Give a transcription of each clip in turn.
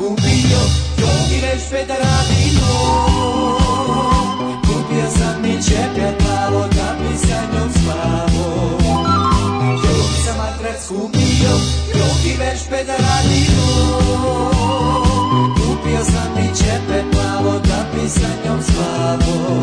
skupio Jogi vežbe da radimo Kupio sam mi čepe plavo Da bi sa njom spavo. Jogi sam matrac skupio Jogi vežbe da radimo Kupio sam mi čepe plavo Da bi sa njom spavo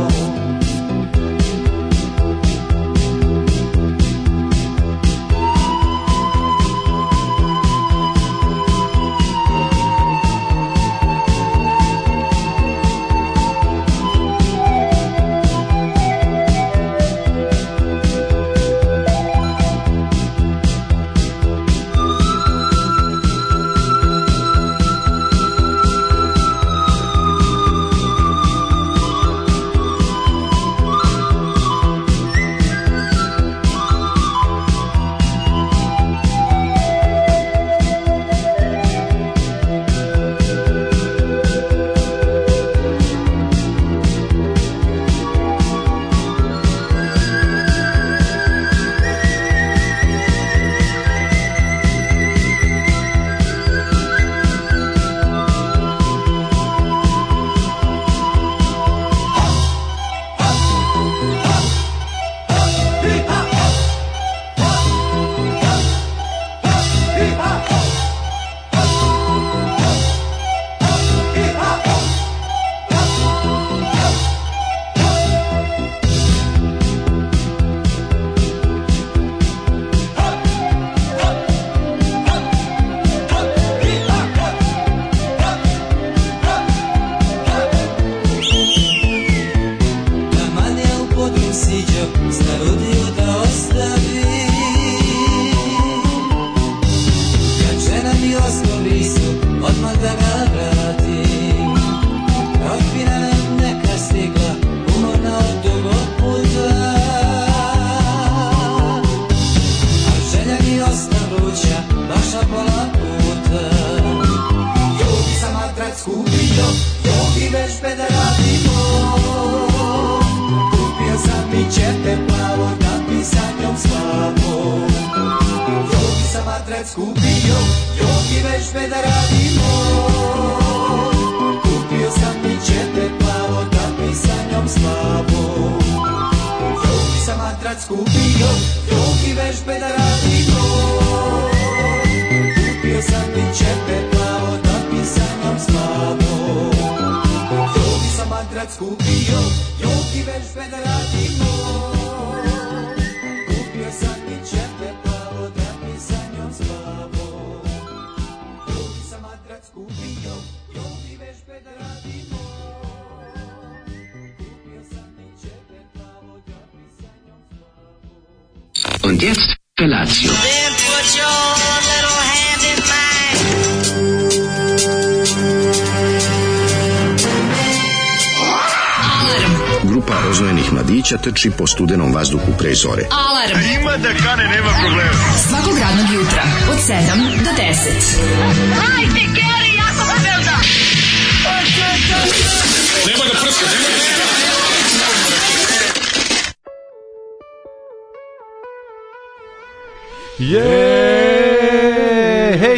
mladića trči po studenom vazduhu pre zore. Alarm. Ima da kane, nema problema. Svakog radnog jutra, od 7 do 10. Hajde, Geri, jako se velda. Je, hej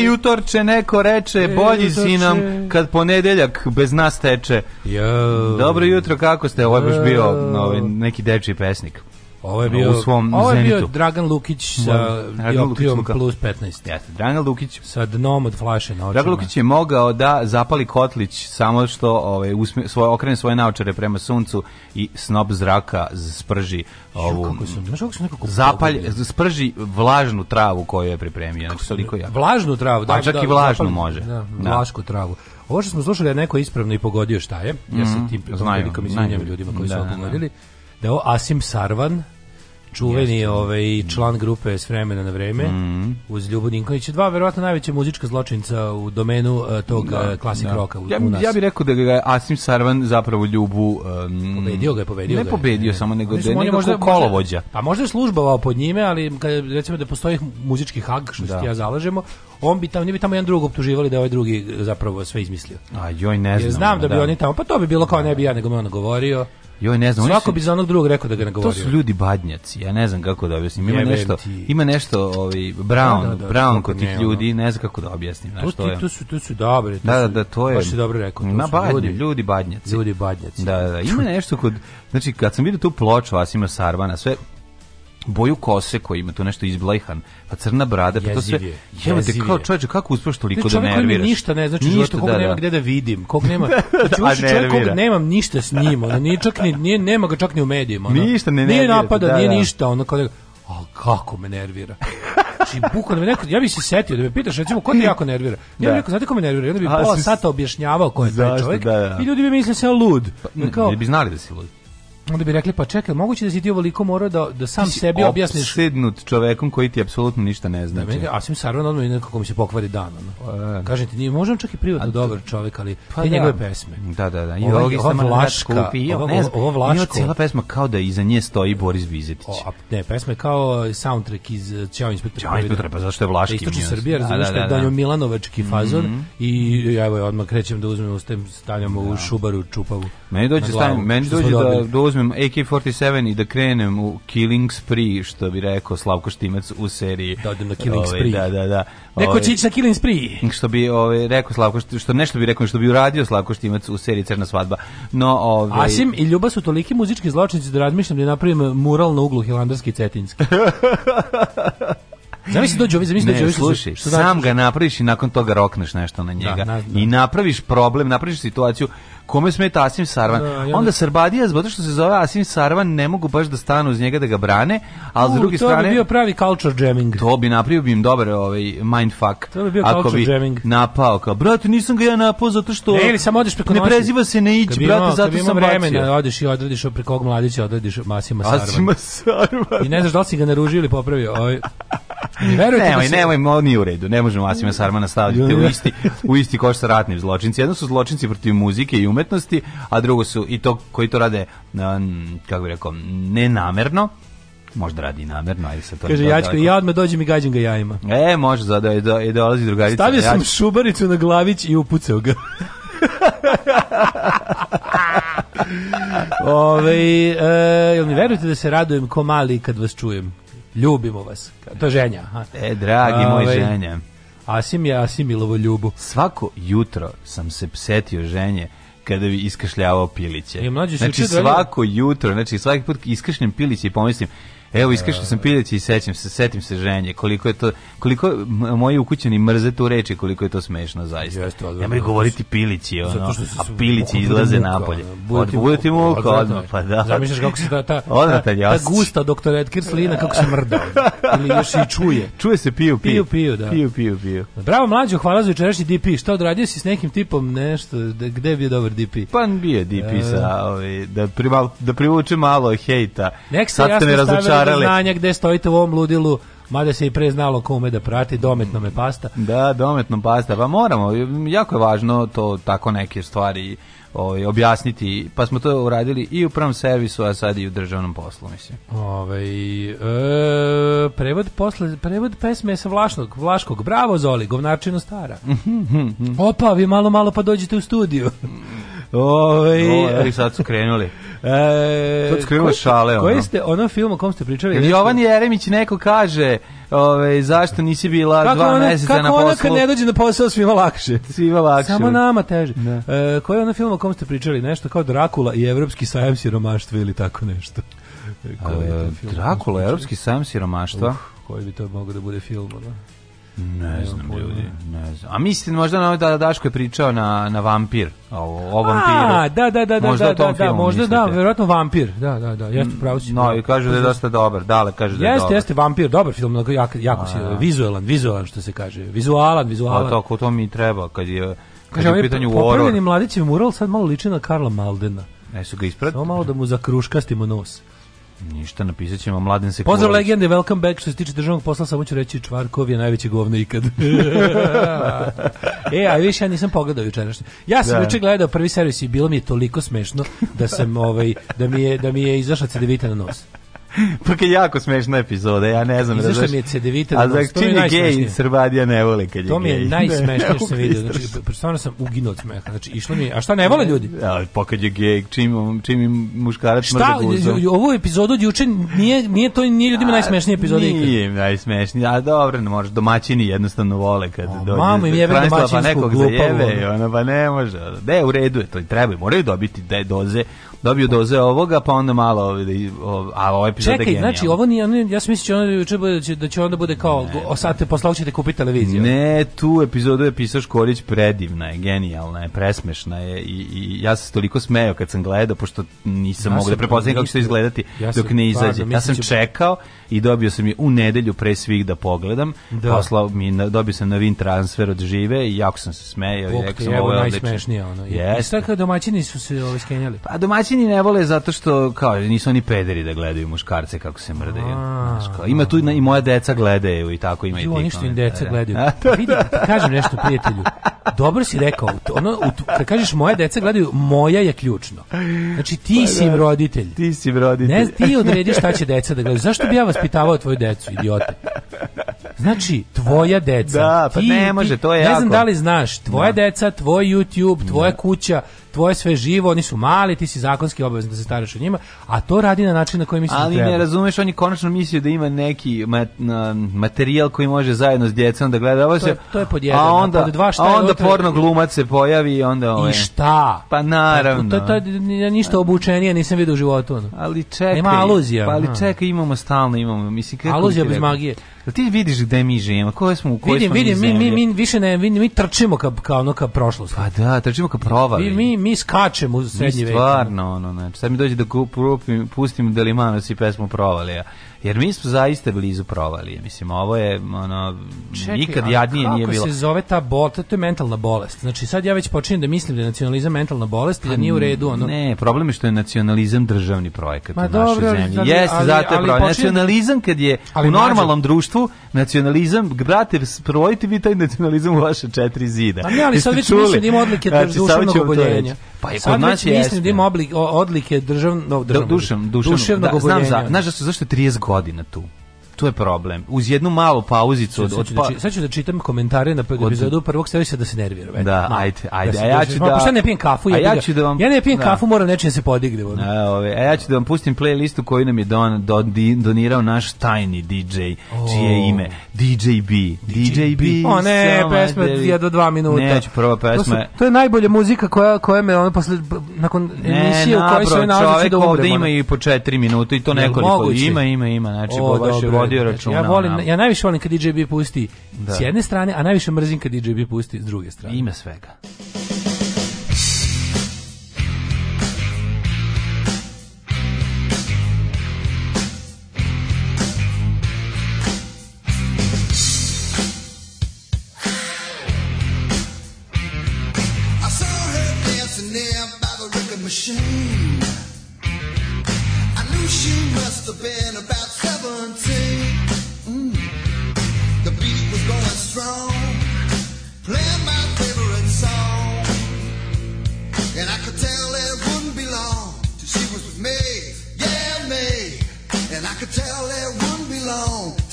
jutorče, neko reče, bolji si nam kad ponedeljak bez nas teče. Jo. Dobro jutro, kako ste? Ovo je baš bio ovaj, neki dečiji pesnik. Ovo je bio, u svom ovo je bio. Dragan Lukić sa dioptrijom plus 15. Jeste, Dragan Lukić. Sa dnom od flaše na očima. Dragan Lukić je mogao da zapali kotlić samo što ovaj, usme, svoje, okrene svoje naočare prema suncu i snob zraka sprži ovu... Kako su, znaš kako su nekako Zapalj, sprži vlažnu travu koju je pripremio. Znači, toliko jako. Vlažnu travu, da. Pa čak da, i vlažnu zapali- može. Da, Da. vlašku travu. Ovo što smo slušali je neko ispravno i pogodio šta je. Ja se tim Mhm. znaju, prilikom izvinjam ljudima koji Da, su da, ovo da. pogodili. Da je ovo Asim Sarvan, čuveni ovaj član grupe s vremena na vreme uz Ljubo Ninkovića dva verovatno najveća muzička zločinca u domenu eh, tog da, klasik Da. roka u, ja, u nas. ja bih rekao da ga Asim Sarvan zapravo ljubu... Um, Pobedio ga je, pobedio Ne ga je. pobedio, samo nego da je nekako možda- kolovođa. Pa možda je službovao pod njime, ali kad recimo da postoji muzički hag, što Da. ja zalažemo, on bi tamo, oni bi tamo jedan drugog optuživali da je ovaj drugi zapravo sve izmislio. A joj ne znam. Jer znam da bi da. oni tamo, pa to bi bilo kao ne bi ja nego me ono govorio. Joj ne znam. Svako su- bi za onog drugog rekao da ga ne To govorio. su ljudi badnjaci, ja ne znam kako da objasnim. Ima Jebem nešto, ti. ima nešto ovaj Brown, Da, da, da, Brown kako kod ne, tih ljudi, ne znam kako da objasnim, To, znaš što je. ti, to su, to su dobre. To Da, da, da, to je. Baš si dobro rekao. To Na su badnje, ljudi, ljudi, badnjaci. ljudi badnjaci. Da, da, da. Ima nešto kod, znači kad sam vidio tu ploču Asima Sarvana, sve boju kose koji ima tu nešto izblejhan, pa crna brada, pa to sve. Jebote, jeziv kao čoveče, kako uspeš To toliko da nerviraš? ništa ne znači u životu, koga nema gde da vidim, kog nema, znači A uopšte čovjek koga nemam ništa s njim, ono, nije čak ni, nije, nema ga čak ni u medijima. Ono. Ništa ne Nije te, napada, da, nije da. ništa, ono kao da, a kako me nervira. Znači, bukvalno me neko, ja bih se setio da me pitaš, recimo, ko te jako nervira? Ja bih Da. rekao, znate ko me nervira? I onda bi A, pola sata objašnjavao ko je taj čovjek Da, da. i ljudi bi mislili da sam ja lud. Ne, Kao, ne bi znali da si lud. Onda bi rekli, pa čekaj, moguće da si ti ovoliko morao da, da sam Ti sebi objasniš Opsednut čovekom koji ti apsolutno ništa ne Da, znači. meni, Asim Sarvan odmah i nekako mi se pokvari dan. Ono. E. Kažem ti, nije, možda čak i privatno dobar čovjek, ali Pa te da. njegove pesme. Da, da, da. I Ova- ova Vlaška, kupi. ova- ne znam, ova ima Vlaško. cijela pesma kao da iza nje stoji Boris Vizetić. O, a, ne, pesma je kao soundtrack iz uh, Ćao inspektor. Ćao, inspektore, pa zašto je Vlaški Istočna minus? Srbija, Da, razumiješ, da, da, da, da, da. je Milanovački fazon i evo odmah krećem da uzmem, ustajem, stavljam u šubaru čupavu. Meni dođe, stavim, meni dođe da, da uzmem AK-47 i da krenem u Killing Spree, što bi rekao Slavko Štimac u seriji. Da odem na Killing Ovaj, Spree. Da, da, da. Neko Ovaj, će ići na Killing Spree. što bi ovaj rekao Slavko što nešto bi rekao što bi uradio Slavko Štimac u seriji Crna svadba. No, ovaj Asim i Ljuba su toliki muzički zločinci da razmišljam da napravim mural na uglu Hilandarski i Cetinski. Zamisli dođe ovi, zamisli dođe ovi slušaj, što sam znači- ga napraviš i nakon toga rokneš nešto na njega. Da, na- da. I napraviš problem, napraviš situaciju kome smeta Asim Sarvan. Da, onda- onda Srbadija, zbog što se zove Asim Sarvan, ne mogu baš da stanu uz njega da ga brane, ali s U, druge to strane... bi bio pravi culture jamming. To bi napravio bi im dobar ovaj mindfuck. To bi bio Ako culture bi jamming. napao kao, brate, nisam ga ja napao zato što Ne, ili samo odeš preko ne noći. preziva se ne ići, brate, imao- zato sam vremena, bacio. odeš i odradiš preko ovog mladića, odradiš Masima Sarvan. Asima Sarvan. I ne znaš da li si ga naružio ili popravio. Ovaj. Ne verujete Nemoj, da se- nemoj, ovo nije u redu. Ne možemo Asima Sarmana staviti u isti, u isti koš sa ratnim zločinci. Jedno su zločinci protiv muzike i umetnosti, a drugo su i to koji to rade, kako bih rekao, nenamerno, možda radi namerno, ajde se to Kaže, daleko. ja odmah dođem i gađam ga jajima. E, može, za da da je dolazi drugarica. Stavio sam šubaricu na glavić i upucao ga. Ove, e, jel mi verujete da se radujem ko mali kad vas čujem? Ljubimo vas. To je ženja. Aha. E, dragi moj Ovaj, ženje. Asim je Asimilovo ljubu. Svako jutro sam se setio ženje kada bi iskašljavao piliće. E, si znači radio- svako jutro, znači svaki put iskašljem piliće i pomislim Evo iskašljao sam piliće i sećam se, setim se ženje, koliko je to, koliko moji ukućani mrze tu reči, koliko je to smešno zaista. Jeste, odvratno. Nemoj govoriti pilići, ono, a pilići izlaze napolje. ono, Bude ti muka, odvratno. odmah, pa da. Zamišljaš kako se ta, ta, ta, ta gusta doktor Edgar slina, kako se mrda. Ili još i čuje. Čuje se piju, Piju, piju. piju, da. Piju, piju, piju. Bravo mlađo, hvala za jučerašnji DP. Šta odradio si s nekim tipom nešto? Da, gde je bio dobar DP? Pa bio DP sa, ovaj, da, da privuče malo hejta. Nek se jasno razočarali. znanja gde stojite u ovom ludilu, mada se i pre znalo ko ume da prati, dometno me pasta. Da, dometnom pasta. Pa moramo, jako je važno to tako neke stvari ovaj, objasniti. Pa smo to uradili i u prvom servisu, a sad i u državnom poslu, mislim. Ovaj e, prevod posle prevod pesme sa Vlaškog, Vlaškog. Bravo Zoli, govnarčino stara. Opa, vi malo malo pa dođete u studiju. Ovaj ih sad su krenuli. e, Sad su krenule šale, ono. Koji ste ono film o kom ste pričali? Nešto- Jovan Jeremić neko kaže ovaj, zašto nisi bila kako dva ona, meseca kako na ona poslu. kad ne dođe na posao svima lakše. Svima lakše. Samo nama teže. Da. E, koji je ono film o kom ste pričali? Nešto kao Drakula i Evropski sajam siromaštva ili tako nešto. E, koji je to film? Drakula, Europski sam siromaštva. Uf, koji bi to mogao da bude film? Ono? Ne znam, ljudi, ne znam. A mislite možda na ovaj da Daško je pričao na, na vampir, o, o vampiru. A, da, da, da, da, Možda da, da, da, možda da, mislite. verovatno vampir. Da, da, da, jeste pravo si. No, i kaže da je dosta dobar. Dale kaže da je Jeste, dobar. jeste vampir, dobar film, jako, jako si, vizualan, vizualan što se kaže. Vizualan, A vizualan. to, ko to mi treba, kad je, kad je u ovaj pitanju popravljeni horor. mladićev mural sad malo liči na Karla Maldena. Ne su ga ispred? Samo malo da mu zakruškastimo nos. Ništa, napisat ćemo Mladen se Pozdrav legende, welcome back. Što se tiče državnog posla, samo ću reći Čvarkov je najveće govno ikad. e, a više ja nisam pogledao jučerašnje. Ja sam Da. juče gledao prvi servis i bilo mi je toliko smešno da sam ovaj da mi je da mi je izašla cedevita na nos. Pa je jako smešna epizoda, ja ne znam. Izašla mi je cedevita A za je najsmešnije. gej, Srbadija ne vole kad je To mi je gej. najsmešnije što sam Ne, vidio. Znači, stvarno sam uginuo od smeha. Znači, išlo mi je, a šta ne vole ljudi? Ja, pa kad je gej, čim, čim im muškarac Šta, mrda guzo. ovu epizodu od juče nije, nije to nije ljudima najsmešnija epizoda ikad. Nije najsmešnije, a dobro, ne može, domaćini jednostavno vole kad dođe. mamu im jebe pa domaćinsku nekog glupavu, zajebe, i ono. ona, pa ne može. Ne, u redu je, to i treba, moraju dobiti doze, dobiju doze ovoga, pa onda malo, ovaj, da i- o- a ovo epizoda je Čekaj, znači ovo nije, ono- ja sam mislio juče bude- da će, da će onda bude kao, o, sad te posle ovog ćete kupiti televiziju. Ne, tu epizodu je pisao Škorić predivna je, genijalna je, presmešna je i, i ja sam se toliko smejao kad sam gledao, pošto nisam Ja mogao da prepoznam kako će to izgledati ja dok ne izađe. stvarno Ja sam mislio- čekao i dobio sam je u nedelju pre svih da pogledam. Da. Poslao mi, na- dobio sam novin transfer od žive i jako sam se smejao. i Bog evo ovo je odlično. najsmešnije ono. I- I Jeste. sad kao domaćini su se ovaj skenjali. Pa domaćini ne vole zato što kao nisu oni pederi da gledaju muškarce kako se. Znaš, kao, ima tu i, moja deca gledaju i tako ima i tih oni što im deca gledaju. A, to- Vidi, da ti kažem nešto, prijatelju. Dobro si rekao, ono, kad kažeš moje deca gledaju, moja je ključno. Znači Pa ti si im roditelj. Ti si roditelj. Ne, ti odrediš šta će deca da gledaju. Zašto bi ja vaspitavao tvoju decu, idiote? Znači, tvoja deca. Da, pa ne može, to je Ne znam jako. da li znaš, tvoja deca, tvoj YouTube, tvoja kuća, tvoje sve živo, oni su mali, ti si zakonski obavezan da se staraš o njima, a to radi na način na koji mislim Ali da treba. ne razumeš, on je konačno mislio da ima neki ma- na- materijal koji može zajedno s djecom da gleda. Ovo To se, je- to je pod jedan, a a onda, pod dva šta a onda porno glumac se pojavi i onda... Ovaj, I šta? Pa naravno. To, to, to, ja ništa obučenije nisam vidio u životu. Ono. Ali čekaj. Nema aluzija, Pa ali čekaj, imamo stalno, imamo. Mislim, Aluzija bez magije. Jel ti vidiš gde mi živimo? Koje smo, u kojoj Vidim, smo vidim, mi, mi, mi više ne, mi, mi trčimo ka, ka, ono, ka prošlosti. Pa da, trčimo ka provali. Mi, mi, mi skačemo u srednji vek. stvarno, ono, znači, sad mi dođe da kupim, pustim Delimanos i pesmu Provalija. Jer mi smo zaista blizu provalije. Mislim, ovo je, ono, nikad a jadnije nije bilo. Kako se zove ta bol, to, je mentalna bolest. Znači sad ja već počinjem da mislim da je nacionalizam mentalna bolest i da nije u redu ono. Pa Ne, problem je što je nacionalizam državni projekat Ma u našoj dobro, ali- zemlji. ali- Jeste, ali- zato je problem. počinje- Nacionalizam kad je Ali u normalnom društvu, nacionalizam, brate, sprovodite vi taj nacionalizam u vaše četiri zida. A ne, ali sad već mislim da ima odlike Znači, duševnog oboljenja. Pa sad kod nas mislim jeste. da ima oblik, odlike državnog, Da, državnog, duševnog da, znam oboljenja. za, znaš zašto, zašto je 30 godina tu? Tu je problem. Uz jednu malu pauzicu od, od da, pa, sad ću da čitam komentare na epizodu prvog stavio se da se nervira. već. Da, Malo. ajde, ajde, se- a ja se- ću da- Pošto ja ne pijem kafu, a ja ga. ću da vam- Ja ne pijem da. kafu, moram nečim se podignem. ono. A, ove, a ja ću da vam pustim playlistu koju nam je don, don, donirao naš tajni DJ, čije je ime DJ B. DJ B. O ne, pesma je do dva minuta. Neću, prva To, pesma su, je... to je najbolja muzika koja, koja me ono posle, nakon emisije u kojoj se nalazi da ovde ima i po četiri minuta i to nekoliko. Ima, ima, ima. Znači, baš je vodio znači, računa. Ja, volim, ja najviše volim kad DJ B pusti s jedne strane, a najviše mrzim kad DJ B pusti s druge strane. Ima svega.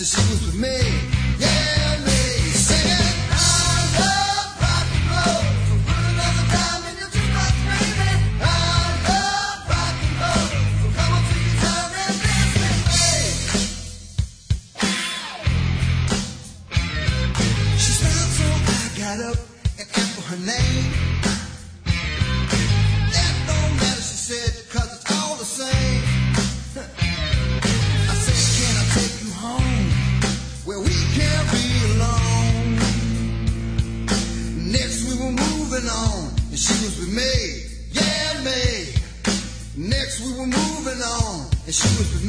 She was with me. With me, yeah me. Next we were moving on and she was with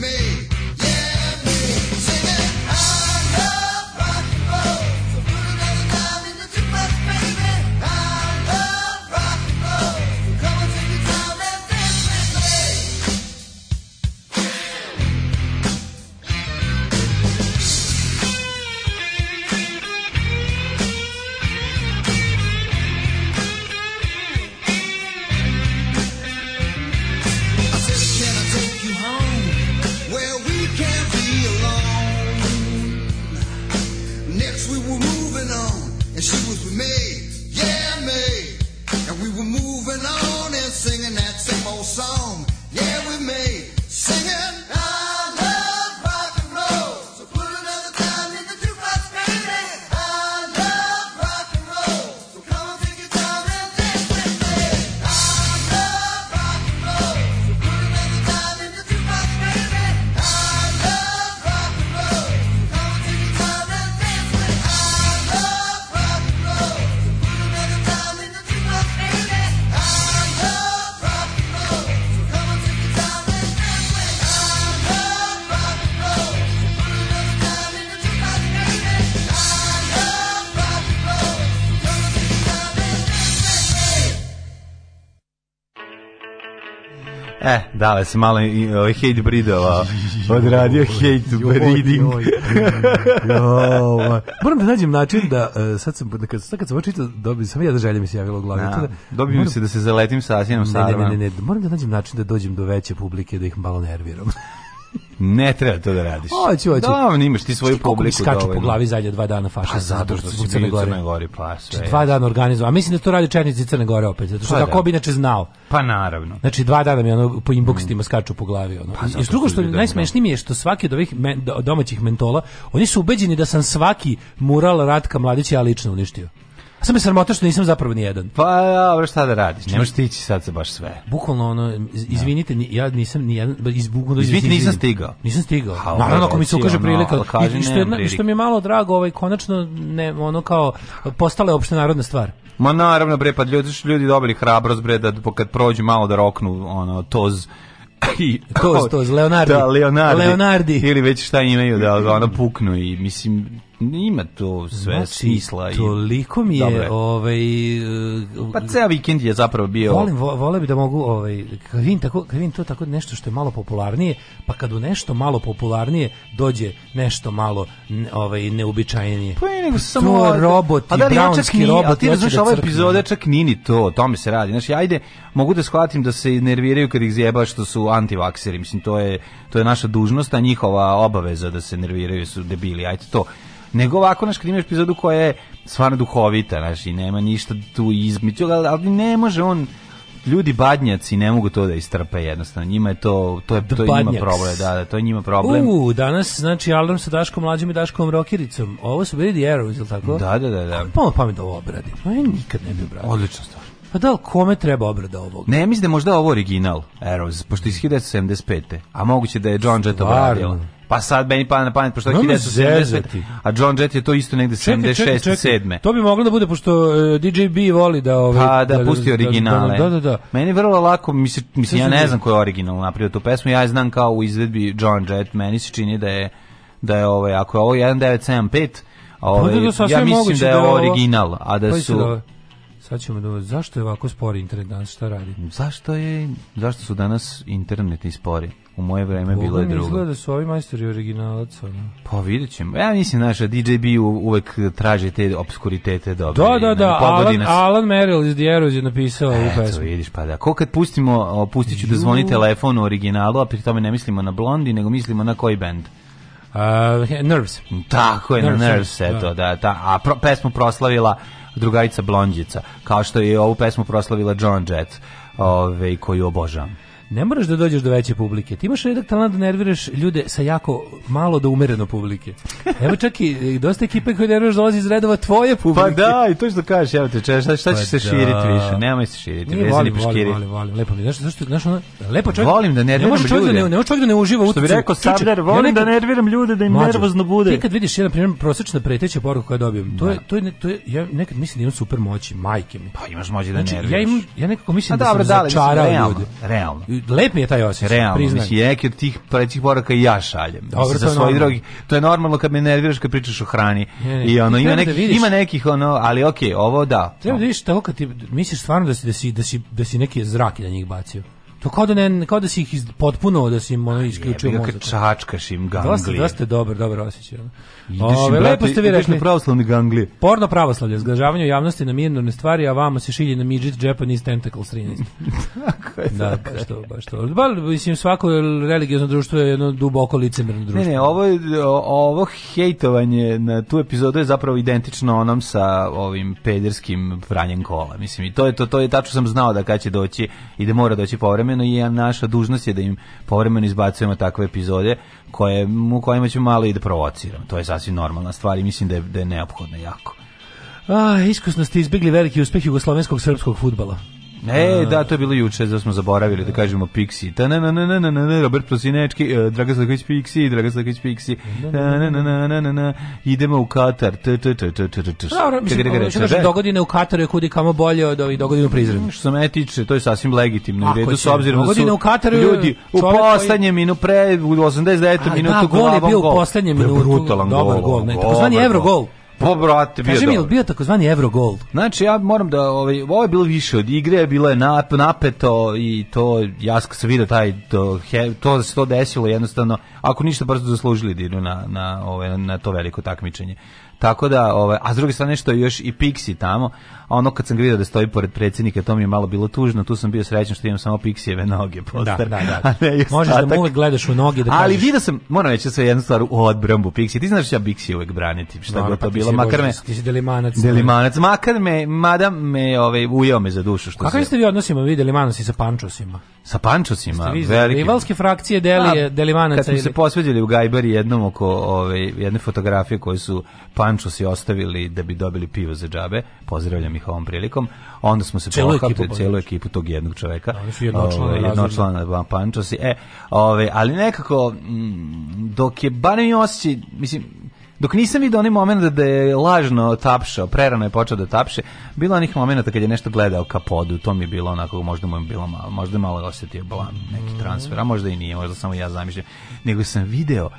da, se malo i ovaj hate bridova odradio hate breeding. Moram da nađem način da, e, sad sam, da kad, sad kad sam ovo čitao, dobi, samo jedna želja mi se javila u glavi. Da, da- Dobio mi se da se zaletim sa Asinom Ne, ne, ne, ne, ne, moram da nađem način da dođem do veće publike, da ih malo nerviram. Ne treba to da radiš. Hoću, hoću. Da, imaš ti svoju ti publiku skaču dovoljno. po glavi zadnja dva dana fašista. Pa zato što si Crne Gore. Crnoj Gori, pa sve. Dva dana organizovao. A mislim da to radi četnici Crne Gore opet, zato što Pa da. kako bi inače znao. Pa naravno. Znači dva dana mi ono po inboxima skaču po glavi ono. Pa I drugo što da najsmešnije mi je što svaki od ovih men- do- domaćih mentola, oni su ubeđeni da sam svaki mural Ratka Mladića ja lično uništio. A sam me sramota što nisam zapravo ni jedan. Pa dobro, šta da radiš? Ne možeš stići sad sa baš sve. Bukvalno ono, iz- izvinite, ni- ja nisam ni jedan, iz, bukvalno da Izvinite, se nisam stigao. Nisam stigao. Ha, Naravno, ako mi se ukaže prilika. I što, je, što mi je malo drago, ovaj, konačno, ne, ono kao, postala je opštenarodna stvar. Ma naravno bre, pa ljudi ljudi dobili hrabrost bre da kad prođu malo da roknu ono toz i Toz, toz, Leonardi. Da, Leonardi. Leonardi. Ili već šta imaju da ono puknu i mislim ima to sve smisla i toliko mi je, je. ovaj, e, Pa ceo vikend je zapravo bio Volim, vo, vole bi da mogu, ovaj, kad vidim, tako, kad vidim to tako nešto što je malo popularnije, pa kad u nešto malo popularnije dođe nešto malo ovaj, neuobičajenije. Pa je nego samo To roboti, A da li brownski a roboti, ti da ova crknu. epizoda čak ni ni to, o tome se radi. Znači, ajde, mogu da shvatim da se nerviraju kad ih zjeba što su antivakseri. Mislim, to je, to je naša dužnost, a njihova obaveza da se nerviraju su debili. Ajde to. Nego ovako, znaš, kad imaš epizodu koja je stvarno duhovita, znaš, i nema ništa tu između, ali, ali ne može on, ljudi badnjaci ne mogu to da istrpe jednostavno. Njima je to, to je, to je njima problem, da, da, to je njima problem. U, danas, znači, alarm sa Daškom mlađom i Daškom rokiricom. Ovo su bili The Arrows, ili tako? Da, da, da, da. Pomalo pamet da ovo obradi. No, ja nikad ne bi obradio. Odlična stvar. Pa da kome treba obrada ovog? Ne, mislim da je možda ovo original Arrows, pošto iz 1975. A moguće da je John Jett obradio. Pa sad meni pada na pamet, pošto je Nemoj me 1975. zezati. A John Jett je to isto negde 76. 7. To bi moglo da bude, pošto uh, DJ B voli da... Ovaj, Pa da, pusti originale. Da, da, da. Meni je vrlo lako, mislim, mislim ja ne znam ko je original napravio tu pesmu, ja je znam kao u izvedbi John Jett, meni se čini da je da je ovaj ako je ovo 1975, ovaj, Pa da, da, ja mislim da je da ovo original, a da su da, sad ćemo da... Zašto je ovako spori internet danas? Šta radi? Zašto je zašto su danas internetni spori? U moje vreme bilo Boga je mi drugo. izgleda da su ovi majstori originalac. Ono. Pa vidjet ćemo. Ja mislim, znaš, da DJ B u- uvek traži te obskuritete dobre. Da, da, da, Pogodi Alan, nas. Alan Merrill iz The Arrows je napisao ovu Eto, pesmu. vidiš, pa da. Ko kad pustimo, pustit ću da zvoni telefon u originalu, a pri tome ne mislimo na Blondi, nego mislimo na koji bend. Uh, Nerves. Tako je, na Nerves, Nerves, da. eto, da, da. A pro, pesmu proslavila drugarica Blondjica, kao što je ovu pesmu proslavila John Jett, ove, koju obožavam. Ne moraš da dođeš do veće publike. Ti imaš redak talent da nerviraš ljude sa jako malo do umereno publike. Evo čak i dosta ekipe koje nerviraš dolazi iz redova tvoje publike. Pa da, i to što kažeš, evo te, če, šta, šta će Pa se da. širiti više? Nemoj se širiti, vezani volim, volim, volim, volim, lepo mi. Znaš, zašto, znaš, ono, lepo čovjek... Volim da nerviram ne čovjek Da ljude. ne, ne čovjek da ne uživa u Što bi rekao Sabler, ja volim da nekad- nerviram ljude, da im Mlađo, nervozno bude. Ti kad vidiš jedan primjer prosječna preteća poruka koju dobijem, to je to je to je ja nekad mislim da imam super moći, majke mi. Pa imaš moći da Znači, nerviraš. ja imam ja nekako mislim A da dobro, sam da, začarao ljude. realno. Lep mi je taj osjećaj, Realno, priznajem. mislim, neki od tih prećih poraka i ja šaljem. Dobro, Mislim, to je drugi. To je normalno kad me nerviraš kad pričaš o hrani. Ne, ne, I ono, ima treba da vidiš- ima nekih, ono, ali okej, ovo da. Treba da vidiš tako kad ti misliš stvarno da si da si da si da si neki zrak na njih bacio. To kao da ne kao da si ih iz, potpuno da si im ono isključio mozak. kad čačkaš im Dosta, ganglije. dosta je dobar, dobar osjećaj. Ove, lepo ste vi rekli. na pravoslavni ganglije. Porno pravoslavlje, zgražavanje javnosti na minorne stvari, a vamo se šilje na midget Japanese Tentacles 13. da, baš to, baš to. Ba, mislim, svako religiozno društvo je jedno duboko licemerno društvo. Ne, ne, ovo, je- ovo hejtovanje na tu epizodu je zapravo identično onom sa ovim pederskim pranjem kola. Mislim, i to je, to, to je tačno sam znao da kad će doći i da mora doći povremeno i naša dužnost je da im povremeno izbacujemo takve epizode koje, u kojima ćemo malo i da provociramo. To je sasvim normalna stvar i mislim da je, da je neophodna jako. A, iskusno ste izbjegli veliki uspeh jugoslovenskog srpskog futbala. E, da, to je bilo juče, da smo zaboravili da kažemo Pixi. Ta na na na na na Robert Prosinečki, eh, Draga Slaković Pixi, Draga Slaković Pixi. Ta na na na na na na idemo u Katar. T t t t t t. mislim, dogodine u Kataru je kudi kamo bolje od ovih dogodine u Prizrenu. Što se mene tiče, to je sasvim legitimno. Ako U redu s obzirom da su u Kataru, ljudi u poslednjem minu pre u 89. A, minutu da, gol je bio u poslednjem minutu. Brutalan Dobar gol. gol, ne, dobar takozvani Evrogol. Pa, brate, bio Kaži mi, je bio takozvani Eurogol? Znači ja moram da ovaj ovo je bilo više od igre, bilo je nap, napeto i to ja sam video taj to he, to da se to desilo jednostavno ako ništa brzo zaslužili da idu na na ovaj na to veliko takmičenje. Tako da, ovaj, a s druge strane što je još i Pixi tamo, a ono kad sam ga vidio da stoji pored predsjednika, to mi je malo bilo tužno, tu sam bio srećan što imam samo Pixijeve noge poster. Da, da, da. a ne i Možeš da mu uvek gledaš u noge da Ali vidio sam, moram reći sve jednu stvar u odbrambu Pixi. Ti znaš da ja Pixi uvek braniti, šta Dobro, god pa to ti bilo, makar me... Ti si delimanac. Delimanac, makar me, mada me ovaj, ujeo me za dušu. Što se, ste vi odnosima vi delimanosi sa pančosima? sa pančosima, veliki. rivalske frakcije delije, delimanaca Kad smo ili... se posveđali u Gajbari jednom oko ove, jedne fotografije koje su pančosi ostavili da bi dobili pivo za džabe, pozdravljam ih ovom prilikom, onda smo se Celu pohapili, ekipu celu ekipu tog jednog čoveka. Razredna. jednočlana pančosi. E, ove, ali nekako, mm, dok je barem i osjećaj, mislim, Dok nisam vidio onaj moment da je lažno tapšao, prerano je počeo da tapše, bilo onih momenta kad je nešto gledao ka podu, to mi je bilo onako, možda mu je bilo malo, možda je malo osetio blam, neki transfer, a možda i nije, možda samo ja zamišljam, nego sam video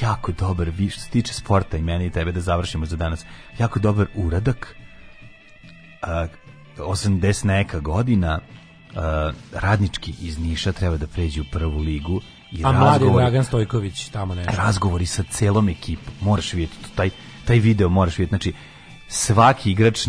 jako dobar, što se tiče sporta i mene i tebe da završimo za danas, jako dobar uradak, 80 neka godina, radnički iz Niša treba da pređe u prvu ligu i A mladi Dragan Stojković tamo nešto. razgovori sa celom ekipom. Moraš vidjeti taj taj video moraš vidjeti. Znači svaki igrač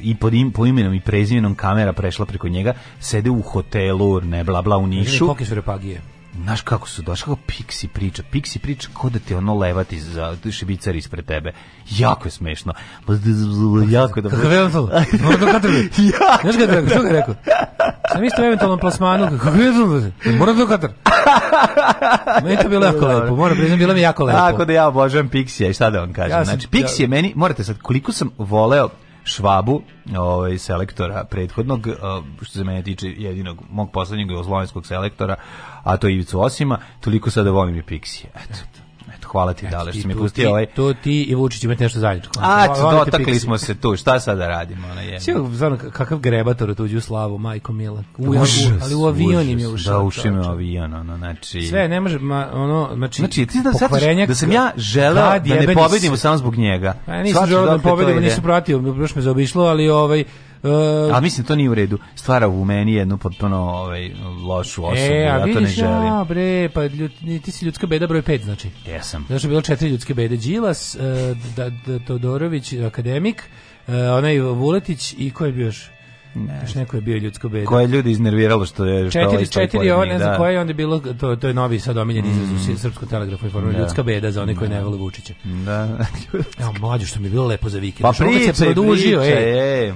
i pod im, po imenom i prezimenom kamera prešla preko njega, sede u hotelu, ne bla bla u Nišu. Koliko su repagije? Znaš kako su došli, kako Pixi priča. Pixi priča kao da te ono levati za šibicar ispred tebe. Jako je smešno. Jako je dobro. Kakav je katar. Znaš kada je rekao? Što ga je rekao? Sam isto u eventualnom plasmanu. Kako je to? Mora da katar. Meni je to bilo jako lepo. Moram priznam, bilo mi jako lepo. Tako da ja obožavam Pixija i šta da vam kažem. Znači, Pixi je meni, morate sad, koliko sam voleo Švabu, ovaj, selektora prethodnog, uh, što se mene tiče jedinog mog poslednjeg jugoslovenskog selektora, a to je Ivicu Osima, toliko sada volim i. Eto, eto, hvala ti, Dale, što si mi pustio ti- ovaj... To ti i Vučić imate nešto zajedničko. A, dotakli smo se tu, šta sada radimo? Ona je. Stvarno, kakav grebator u tuđu slavu, majko mila. U, ali u avion im je ušao. Da, ušao im je u čoveče. avion, ono, znači... Sve, ne može, ma, ono, znači, Znači, ti da pokvarenja- da sam ja želeo Kad da ne pobedimo samo zbog njega. Pa nisam želeo da pobedimo, nisam pratio, baš me zaobišlo, ali ovaj... Uh, Ali mislim to nije u redu. Stvara u meni jednu potpuno ovaj lošu osobu. e, a ja to ne želim. ja, bre, pa ljud, ti si ljudska beda broj 5, znači. Jesam. Je bilo četiri ljudske bede. Đilas, da, da, Todorović, akademik, e, onaj Vuletić i ko je bio još? Ne. Još neko je bio ljudsko bede. Koje ljudi iznerviralo što je što ovaj Četiri, četiri, ovo ne znam da. koje, onda je bilo, to, to je novi sad omiljen izraz u srpskom telegrafu i formu, Da. ljudska beda za one koji ne vole Vučića. Da. Evo, mlađo, što mi je bilo lepo za vikend. Pa pričaj, pričaj, ej.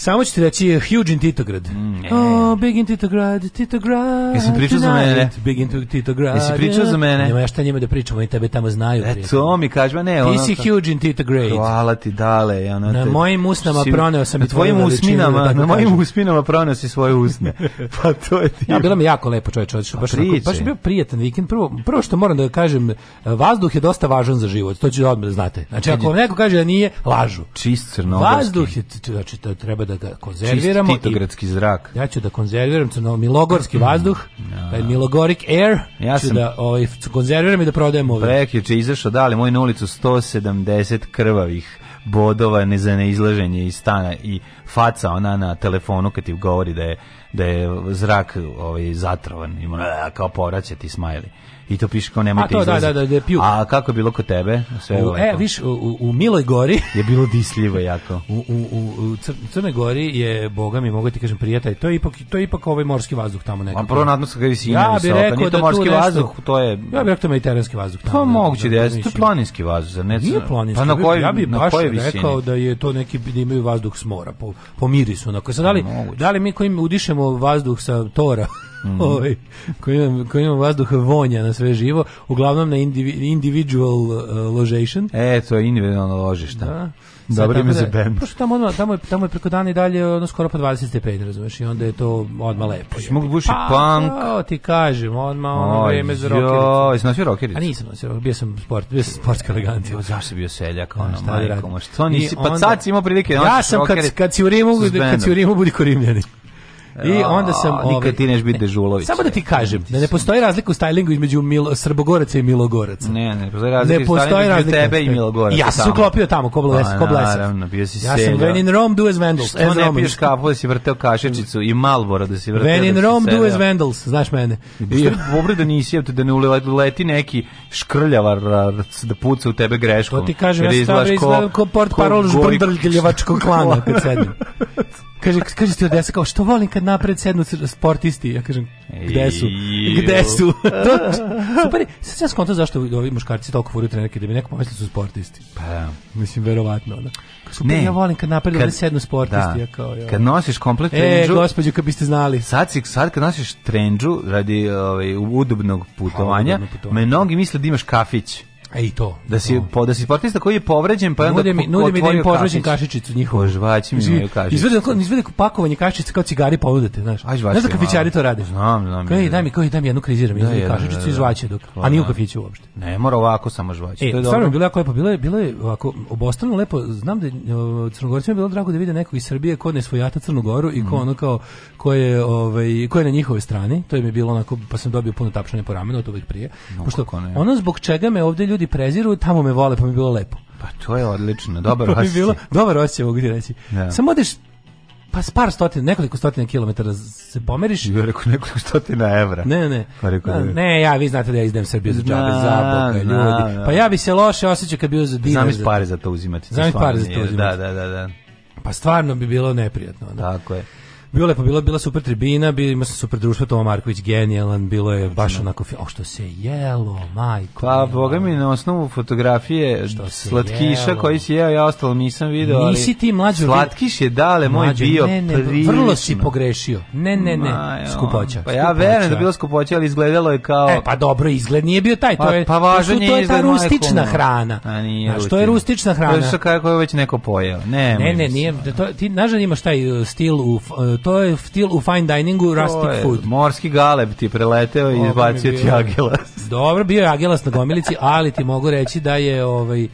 Samo ću ti reći Huge in Titograd. e. Oh, Big in Titograd, Titograd. Jesi pričao za mene? Big in Titograd. Jesi pričao za mene? Nema ja šta njima da pričam, oni tebe tamo znaju. E to mi kaži, ma ne, ono... Ti si ka- Huge in Titograd. Hvala ti, dale. Ono Na te- mojim usnama si- proneo sam i na tvojim tvoju veličinu, da usminama, tako na mojim usminama proneo si svoje usne. pa to je ti. Ja, bilo mi jako lepo čoveče, otišao baš, onako- baš je bio prijatan vikend. Prvo, prvo što moram da kažem, vazduh je dosta važan za život, to ću odmah da znate. Znači, ako vam neko kaže da nije, lažu. Čist crnogorski. Vazduh je, znači, to treba da ga konzerviramo. Čist titogradski zrak. Ja ću da konzerviram crno milogorski vazduh, taj milogoric air, Ja ću sam- da ovaj, konzerviram i da prodajem ovdje. Prekjuče izašao dali moj na ulicu 170 krvavih bodova ne za neizlaženje iz stana i faca ona na telefonu kad ti govori da je da je zrak ovaj zatrovan ima kao povraćati smajli i to piše kao nemojte A to, da, izlaziti. da, da, da pjuk. a kako je bilo kod tebe sve U, e, viš, u, u, Miloj gori, je bilo disljivo jako u, u, u, u Cr- Crnoj gori je, boga mi, mogu ti kažem, prijatelj, to je ipak, to je ipak ovaj morski vazduh tamo nekako. a prvo nadmorska visina Ja bih rekao nije to da morski vazduh to je Ja bih rekao to je mediteranski vazduh tamo. pa da- moguće da je to je planinski vazduh zar ne Nije planinski. pa na kojoj ja bih baš rekao da je to neki da imaju vazduh s mora po, po mirisu. Onako. Sad, da, li, Moguće. da li mi koji udišemo vazduh sa tora, Mhm. ovaj, koji, imamo, koji imamo vazduh vonja na sve živo, uglavnom na indivi, individual uh, location, e to je individualno ložište da. Dobro ime za da- bend. Pošto tamo, odmah, tamo, je, tamo je preko dana i dalje ono skoro pa 20 stepeni, razumeš, i onda je to odmah lepo. Si mogu buši Pa, punk. to ti kažem, odmah ono Oj, vreme za rokericu. jesi nosio rokericu? A nisam nosio, bio sam sport, bio sam sportska elegancija. Jo, zašto bio seljak, ono, šta da majko, što nisi, pa sad si imao prilike da Ja nosiš sam kad, kad si u Rimu, kad si u. Rimu budi korimljeni. I onda sam... Ovaj, nikad ti neš biti Dežulović. Samo da ti kažem, da ne postoji razlika u stylingu između Milo, Srbogoraca i Milogoraca. Ne, ne, postoji razlika Ne između postoji razlika. tebe i Milogoraca. Ja sam uklopio tamo, ko Pa, ko blesav. Naravno, bio si Ja sam when in Rome do as Vandals. Što ne piješ kafu da si vrteo kašičicu i Malboro da si vrteo When in da si Rome do as Vandals, znaš mene. I dobro da nisi, evo te da ne uleti neki škrljavar da puca u tebe greškom. To ti kažem, ja sam kao port parol ko žbrndrljevačkog klana kad sednem. Kaže, kaže ti odesa kao, što volim kad napred sednu sportisti? Ja kažem, gde su? Gde su? to, super, sad sam skonto zašto ovi muškarci toliko furaju trenerke, da bi neko pomislio da su sportisti. Pa, Mislim, verovatno. Ono. Super, Ne. ja volim kad napred Kad- sednu sportisti. da. Ja kao, ja. Kad nosiš komplet E, trendžu, gospođo, kad biste znali. Sad, si, sad kad nosiš trendžu radi ovaj, udobnog putovanja, udobno putovanje. mnogi misle da imaš kafić. E, i to. Da si, to. po, da si sportista koji je povređen, pa onda mi, nude mi da im kafić. kašičicu njihovu. Požvaći mi imaju kašičicu. Izvede, izvede pakovanje kašičice kao cigari ponudite, znaš. Aj, žvaći Znaš da malo. kafićari to rade? Znam, znam. Da. daj mi, ej, daj mi jednu kriziram, Da, jednu kašičicu da, i da. žvaće dok, Pa, a nije u da. kafiću uopšte. Ne mora ovako samo žvaći. E, to je stvarno je bilo jako lepo, bilo je, bilo je ovako, obostrano lepo, znam da Crnogorcima je bilo drago da vide nekog iz Srbije ko ne svojata Crnu Goru i ko Mhm. ono kao, ko je, ovaj, ko je na njihovoj strani, to je mi bilo onako, pa sam dobio puno tapšanje po ramenu, od uvijek prije, pošto ne. ono zbog čega me ovde ljudi preziru, tamo me vole, pa mi je bilo lepo. Pa to je odlično, dobar osjećaj. bilo, dobar osjećaj, mogu ti reći. Da. Samo odeš, pa s par stotina, nekoliko stotina kilometara se pomeriš, Ja rekao nekoliko stotina evra. Ne, ne. Pa rekao da je. Ne, ja, vi znate da ja izdem Srbiju za džabe, Znam, za boga, ljudi. da. Pa ja bi se loše osjećao kad bi uzeo dinar. Znam za- pare za to uzimati. Znam stvarno pare za to uzimati. Da, da, da, da. Pa stvarno bi bilo neprijatno. Da. Tako je. Bilo lepo, bilo, bila super tribina, bilo, ima sam super društvo, Toma Marković genijalan, bilo je baš onako, o što se jelo, majko. Pa, boga mi, na osnovu fotografije Što se slatkiša jelo. koji si jeo, ja ostalo nisam video, ali... Nisi ti, mlađo, Slatkiš je dale moj bio ne, ne, prilično. vrlo si pogrešio. Ne, ne, ne, Ma, jo. skupoća. Pa ja verujem da bilo skupoća, ali izgledalo je kao... E, pa dobro, izgled nije bio taj, to Pa- je, pa važan to, je to je ta rustična hrana. A nije Znaš, to je rustična hrana. To je kako je već neko pojeo. Ne, Ne, ne, nije, to, ti, znaš da imaš taj uh, stil u, uh, to je stil u fine diningu, rustic food. Morski galeb ti preleteo i izbacio je ti agelas. Dobro, bio je agelas na gomilici, ali ti mogu reći da je ovaj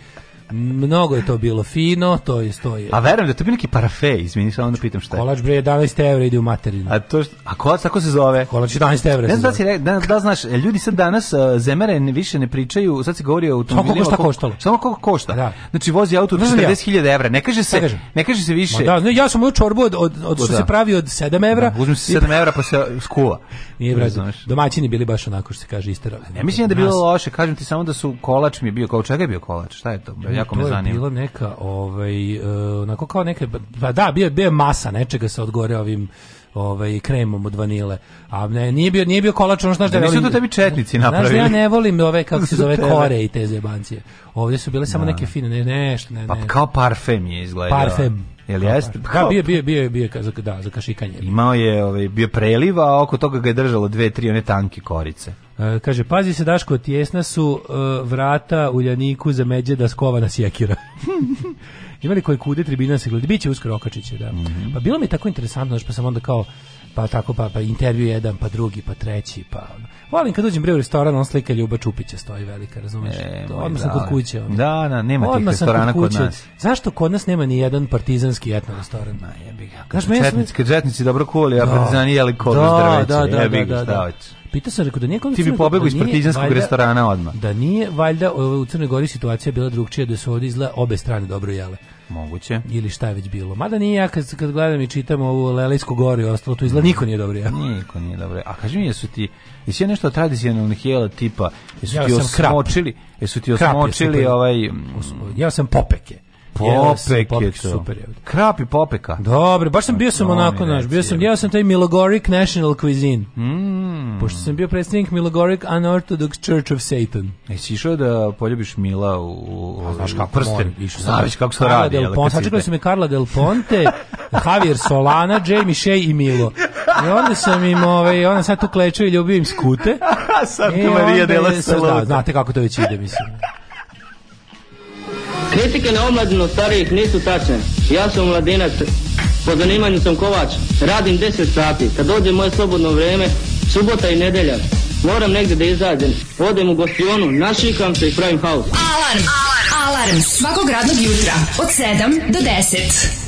mnogo je to bilo fino, to je stoje. A verujem da je to bio neki parafe, izvini, samo da pitam šta je. Kolač bre 11 evra ide u materinu. A to, što- a kolač tako se zove? Kolač 11 evra. Ne znam da si re- da, da znaš, ljudi sad danas uh, zemere ne, više ne pričaju, sad se govori o automobilima. Samo koliko šta koliko- koštalo. Samo koliko košta. Da. Znači vozi auto od Znaš da ja- 40.000 evra. Ne kaže se, ne kaže se više. Ma da, ne, ja sam moju čorbu od, od, od što Da. se pravi od 7 evra. Da, uzmem se 7 evra pa se skuva. Nije Znaš. domaćini bili baš onako što se kaže isterali. Ne mislim da je bilo loše, kažem ti samo da su kolač mi je bio, kao čega je bio kolač, šta je to? Jako me zanima. bilo neka, ovaj, uh, onako kao neke, pa da, bio, bio je masa nečega sa odgore ovim ovaj kremom od vanile. A ne, nije bio nije bio kolač, ono znaš da Da nisu to tebi četnici Znaš da ja napravili. ne volim ove kako se zove kore i te zebancije. Ovdje su bile samo neke fine, ne, nešto, ne, Pa ne. kao parfem je izgledao. parfem. Jel Kao jeste? parfem. Da, bio, bio, bio, bio, za, da, za kašikanje. Imao je ovaj, bio preliv, a oko toga ga je držalo dve, tri one tanke korice. E, kaže, pazi se Daško, tjesna su e, vrata u Ljaniku za međe da skovana sjekira. Imali koji kude tribina se gleda, biće uskoro Okačiće, da. Mhm. Pa bilo mi tako interesantno, pa sam onda kao, pa tako, pa, pa intervju jedan, pa drugi, pa treći, pa... Volim kad uđem bre u restoran, on slika Ljuba Čupića stoji velika, razumeš? E, To Odmah sam kod kuće. ono. Da, da, nema tih Odmah sam restorana kod kuće. nas. Zašto kod nas nema ni jedan partizanski etno restoran? Jebi ga. Znaš, četnici, kad četnici dobro kuli, a Da. partizani jeli kod Da, drveće. da, da, Jebi da, ga, da, šta da. hoćeš? Pitao sam, rekao da nije Ti bi pobegao da iz partizanskog valjda- restorana odmah. Da nije valjda o, u Crnoj Gori situacija bila drugčija, da su ovdje izgleda obe strane dobro jele. Moguće. Ili šta je već bilo. Mada nije ja kad, kad gledam i čitam ovu Lelejsku goru i ostalo, tu izgleda niko nije dobro jeo. Niko nije dobro. A kaži mi, jesu ti, jesi ja nešto tradicionalnih jela tipa, jesu Jeo ti krap. osmočili, jesu ti Krap je osmočili super. ovaj... mm, Jeo sam popeke. Popek je popeke, to. Super je. Krap i popeka. Dobro, baš sam bio sam onako, naš, bio sam, jeo sam taj Milogoric National Cuisine. Mm. Pošto sam bio predsjednik Milogoric Unorthodox Church of Satan. Jesi išao da poljubiš Mila u, u, Znaš kako prsten? išao sam. Znaš kako se radi. Del Ponte, si sačekali su me Carla Del Ponte, Javier Solana, Jamie Shea i Milo. I onda sam im, ovaj, onda sad tu klečao i ljubio im skute. Santa I Maria onda della je- sad, Salute. Da, znate kako to već ide, mislim. Kritike na omladinu starijih nisu tačne. Ja sam mladinac, po zanimanju sam kovač, radim 10 sati. Kad dođe moje slobodno vrijeme, subota i nedelja, moram negdje da izađem. Odem u gostionu, našikam se i pravim haus. Alarm. Alarm svakog radnog jutra od 7 do 10.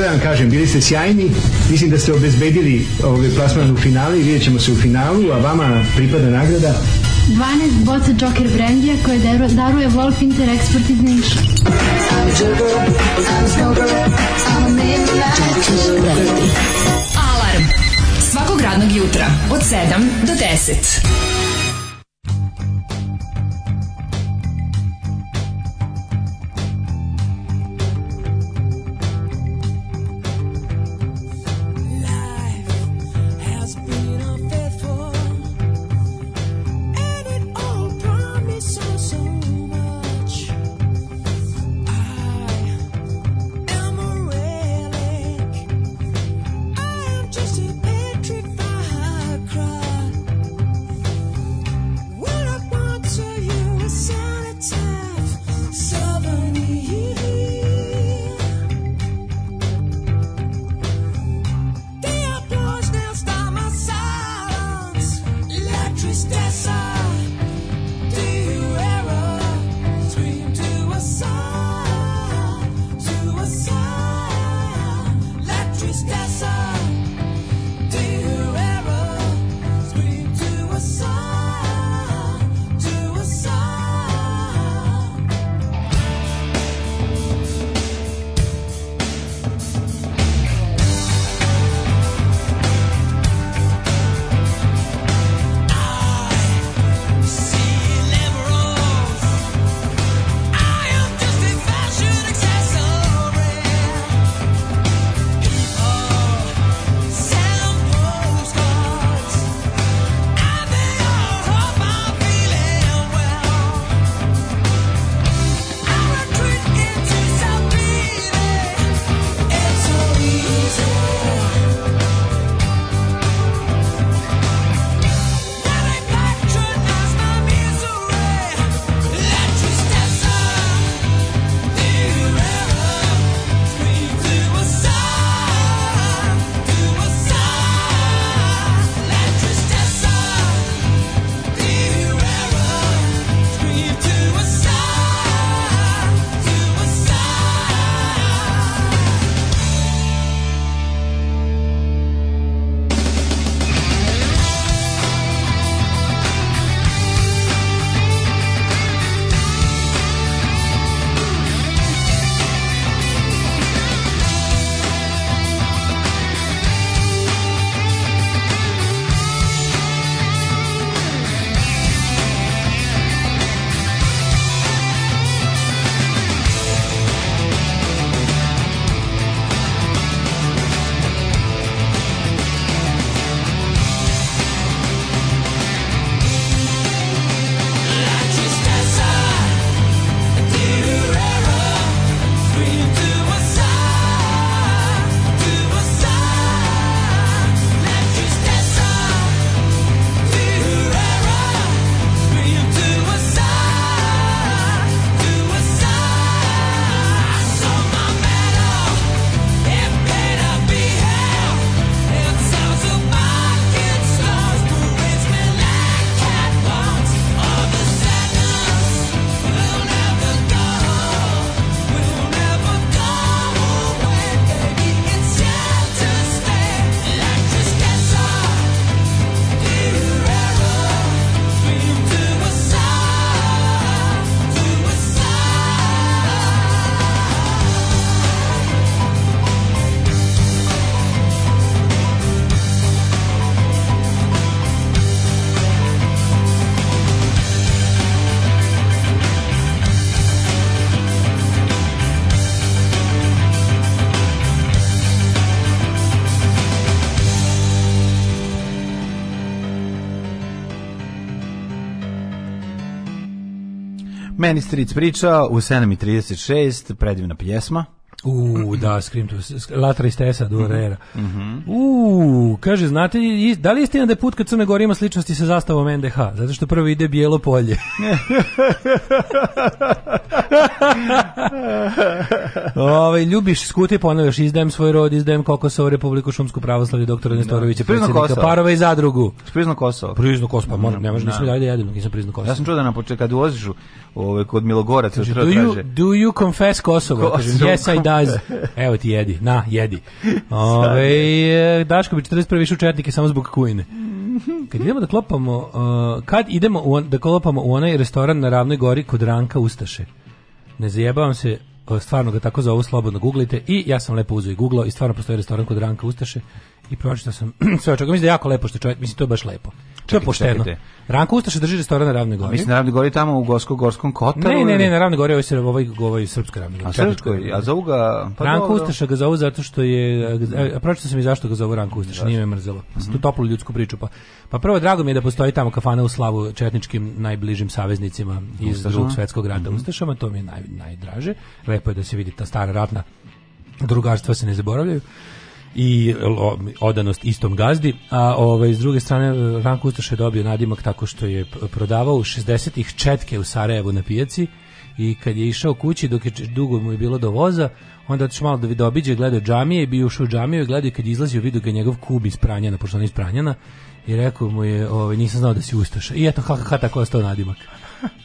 šta da vam kažem, bili ste sjajni, mislim da ste obezbedili ovaj plasman u finale i vidjet ćemo se u finalu, a vama pripada nagrada 12 boca Joker brendija koje daru- daruje Wolf Inter Export iz Niša. Alarm. Svakog radnog jutra od 7 do 10. Meni stric priča u 7.36, predivna pjesma. U, da, Scream to, Latra iz Tesa, Duarera. Mhm. U, kaže, znate, i- da li je istina da je put ka Crnoj Gori ima sličnosti sa zastavom NDH? Zato što prvo ide bijelo polje. Ovaj ljubiš skuti ponavljaš izdajem svoj rod, izdajem Kokosovo, Republiku Šumsku pravoslavlje, doktora Nestorovića, Priznao predsjednika. Parova i zadrugu. Priznao Kosovo. Priznao Kosovo, pa moram, ne može, nisam Da. dalje jedino, nisam priznao Kosovo. Ja sam čuo da na početku kad ulaziš u ovaj kod Milogoraca do you, do you confess Kosovo? Kosovo, Kažem, yes I does. Evo ti jedi, na, jedi. Ove, Daško bi 41. išao u četnike samo zbog kujne. Kad idemo da klopamo, uh, kad idemo u, on- da klopamo u onaj restoran na Ravnoj gori kod Ranka Ustaše, ne zajebavam se, o, stvarno ga tako zovu, slobodno googlite i ja sam lepo uzeo i googlao i stvarno postoji restoran kod Ranka Ustaše i pročitao sam sve od čega. Mislim da je jako lepo što je čovjek, mislim to je baš lepo. To je pošteno. čekajte. Ranko Ustaše drži restoran na Ravnoj gori. Mislim da ravno gori tamo u Gosko Gorskom Kotaru. Ne, ne, ne, na Ravnoj gori, ovo je, ovaj, ovaj srpska Ravna A gora. srpskoj, a zovu ga... Pa Ranko dobro. Ustaša ga zovu zato što je, a, a pročitao sam i zašto ga zovu Ranko Ustaša, nije me mrzelo. Pa sam tu toplu ljudsku priču. Pa, pa prvo, drago mi je da postoji tamo kafana u slavu četničkim najbližim saveznicima iz Ustašama. drugog svetskog rata Ustašama, to mi je naj, najdraže. Lepo je da se vidi ta stara ratna drugarstva se ne zaboravljaju i odanost istom gazdi, a ovaj, s druge strane Ranko Ustaš je dobio nadimak tako što je prodavao u 60-ih četke u Sarajevu na pijaci i kad je išao kući dok je dugo mu je bilo do voza onda je otišao malo da vidi obiđe, gledao džamije i bio ušao u džamiju i gledao i kad je izlazio vidio ga njegov kub iz Pranjana, pošto on iz Pranjana i rekao mu je, ovaj, nisam znao da si Ustaša. I eto kako tako je ostao nadimak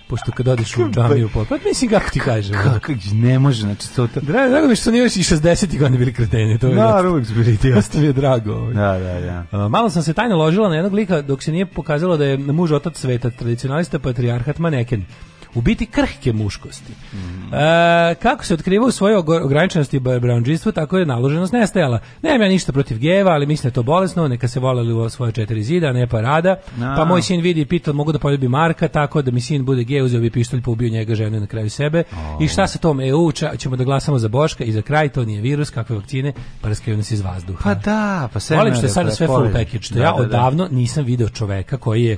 pošto kad odeš u džamiju pa, pa mislim kako ti kažem. Kako ne može, znači to... to... Drago, drago mi što oni još i 60-ih godina bili kreteni. To je Da, uvijek su bili ti. dosta mi je drago. ovaj. Da, da, da. Malo sam se tajno ložila na jednog lika dok se nije pokazalo da je muž otac sveta, tradicionalista, patrijarhat, maneken. U biti krhke muškosti. E, kako se otkrivao u svojoj ograničenosti brownđistvu, tako je naloženost nestajala. Nemam ja ništa protiv geva, ali mislim da je to bolesno, neka se voleli u svoje četiri zida, ne parada. A. Pa moj sin vidi i pita, mogu da poljubi Marka, tako da mi sin bude gej, uzeo bi pištolj, pa ubio njega, ženu i na kraju sebe. I šta sa tom EU, ča- ćemo da glasamo za Boška i za kraj, to nije virus, kakve vakcine, prskaju nas iz vazduha. Pa da, pa sve... Volim što je sada sve full package, što ja odavno nisam video čoveka koji je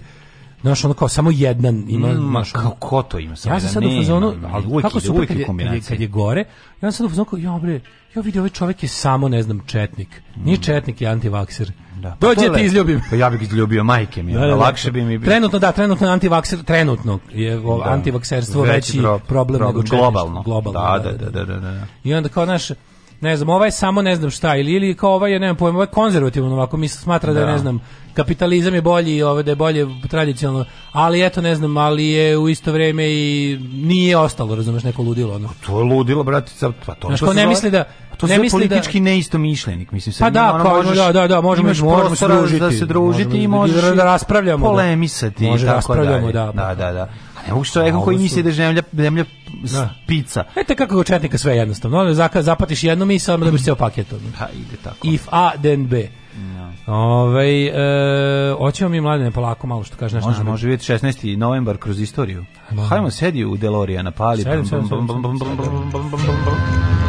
Znaš, ono kao samo jedan ima, Mm, znaš, ono- kao ko to ima samo Ja sam jedan? sad u fazonu, ali uvijek kako ide, uvijek kad je je, kad, je, kombinacija. kad je gore, ja sam sad u fazonu kao, ja bre, ja vidio ovaj čovek je samo, ne znam, četnik. Nije četnik, je antivakser. Da, pa Dođe ti izljubim. Pa ja bih izljubio majke mi, Da, da, da. lakše bi mi bilo. Trenutno da, trenutno je antivakser, trenutno je Da. antivakserstvo veći, pro- problem, nego četništvo. globalno. globalno. Da, da, da, da, da, da. I onda kao naš ne znam, ovaj samo ne znam šta ili ili kao ovaj je nemam pojma, ovaj je konzervativan ovako misli smatra da, Da. ne znam kapitalizam je bolji, ovaj da je bolje tradicionalno, ali eto ne znam, ali je u isto vrijeme i nije ostalo, razumeš, neko ludilo ono. To je ludilo, brate, pa to, Znaš, to ko se ne zove- misli da- to ne se misli da- politički neistomišljenik, mislim sad Pa da, ono, kao, možeš- da, da, da, možemo, možemo se družiti. da se družiti Možemo i da- možeš da i raspravljamo, da. polemisati i tako raspravljamo, dalje. da, pa da, da, da. Ne mogu čovjekom ovo koji misli da je zemlja, zemlja s- Da. pizza. Eto kako ga četnika sve jednostavno. Ono, zapatiš jednu misao, onda dobiš ceo paket. Ono. Ide tako. If A, then B. Ovaj e, hoćemo mi mladene polako malo što kaže naš Može, narod. može vidjeti 16. novembar kroz istoriju. Hajmo, sedi u Delorijana, pali. Sedim, bum, sedim, bum, sedim, bum, sedim, bum, sedim. bum, bum, bum, bum, bum. Dogodilo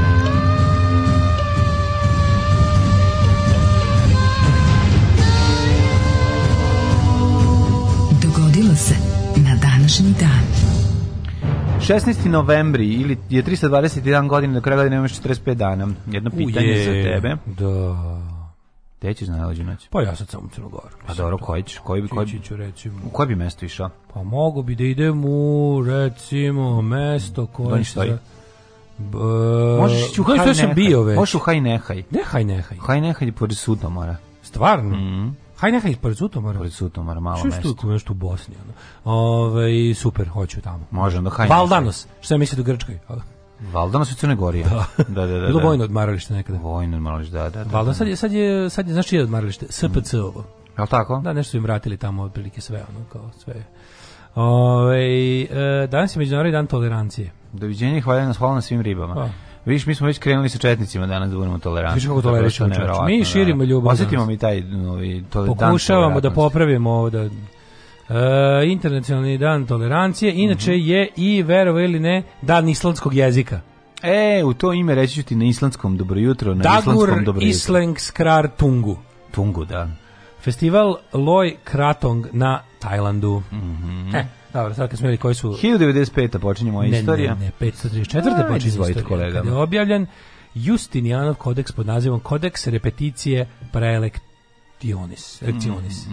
16. novembri ili je 321 godina do kraja godine imaš 45 dana. Jedno pitanje Uje, za tebe. Da. Gde ćeš na najluđu noć? Pa ja sad sam u Crnogoru. Pa dobro, koji ćeš? Koji bi, koji bi, ću recimo. u koje bi mesto išao? Pa mogu bi da idem u recimo mesto koje Donji stoji. za- B, Možeš ići u Koji Haj sve sam Nehaj. bio već. Možeš u Haj Nehaj. Ne haj nehaj. Haj Nehaj je pored Sutomora. Stvarno? Mhm. Haj nehaj pored Sutomora. Pored Sutomora, malo Što je mesto. nešto u Bosni? Ono? Ove, super, hoću tamo. Može onda Haj Nehaj. Valdanos, što je mislite u Grčkoj? Valdanos u Crnoj Gori. Da, da, da. da, Bilo da. vojno odmaralište nekada. Vojno odmaralište, da, da. da. Valdanos, sad je, sad je, sad je, znaš čije odmaralište? SPC ovo. Jel tako? Da, nešto su im vratili tamo otprilike sve, ono, kao sve. Ove, e, danas je Međunarodni dan tolerancije. Doviđenja i hvala nas, hvala na svim ribama. Pa. Vidiš, mi smo već krenuli sa četnicima danas da budemo tolerantni. Vidiš kako tolerišemo, To je čoveče. nevjerovatno, Mi širimo da. ljubav Osjetimo mi taj novi dan Pokušavamo da popravimo ovo da E, internacionalni dan tolerancije, inače Mhm. je i, verovo ili ne, dan islandskog jezika. E, u to ime reći ću ti na islandskom dobro jutro, na Dagur islandskom dobro jutro. Islengskrar Tungu. Tungu, da. Festival Loj Kratong na Tajlandu. Mhm. E, dobro, sad kad smo koji su... 1095. počinje moja Ne, istorija. ne, ne, 534. Ajde, počinje istorija. kolega. Kada je objavljen Justinijanov kodeks pod nazivom Kodeks repeticije preelektionis. Elekcionis.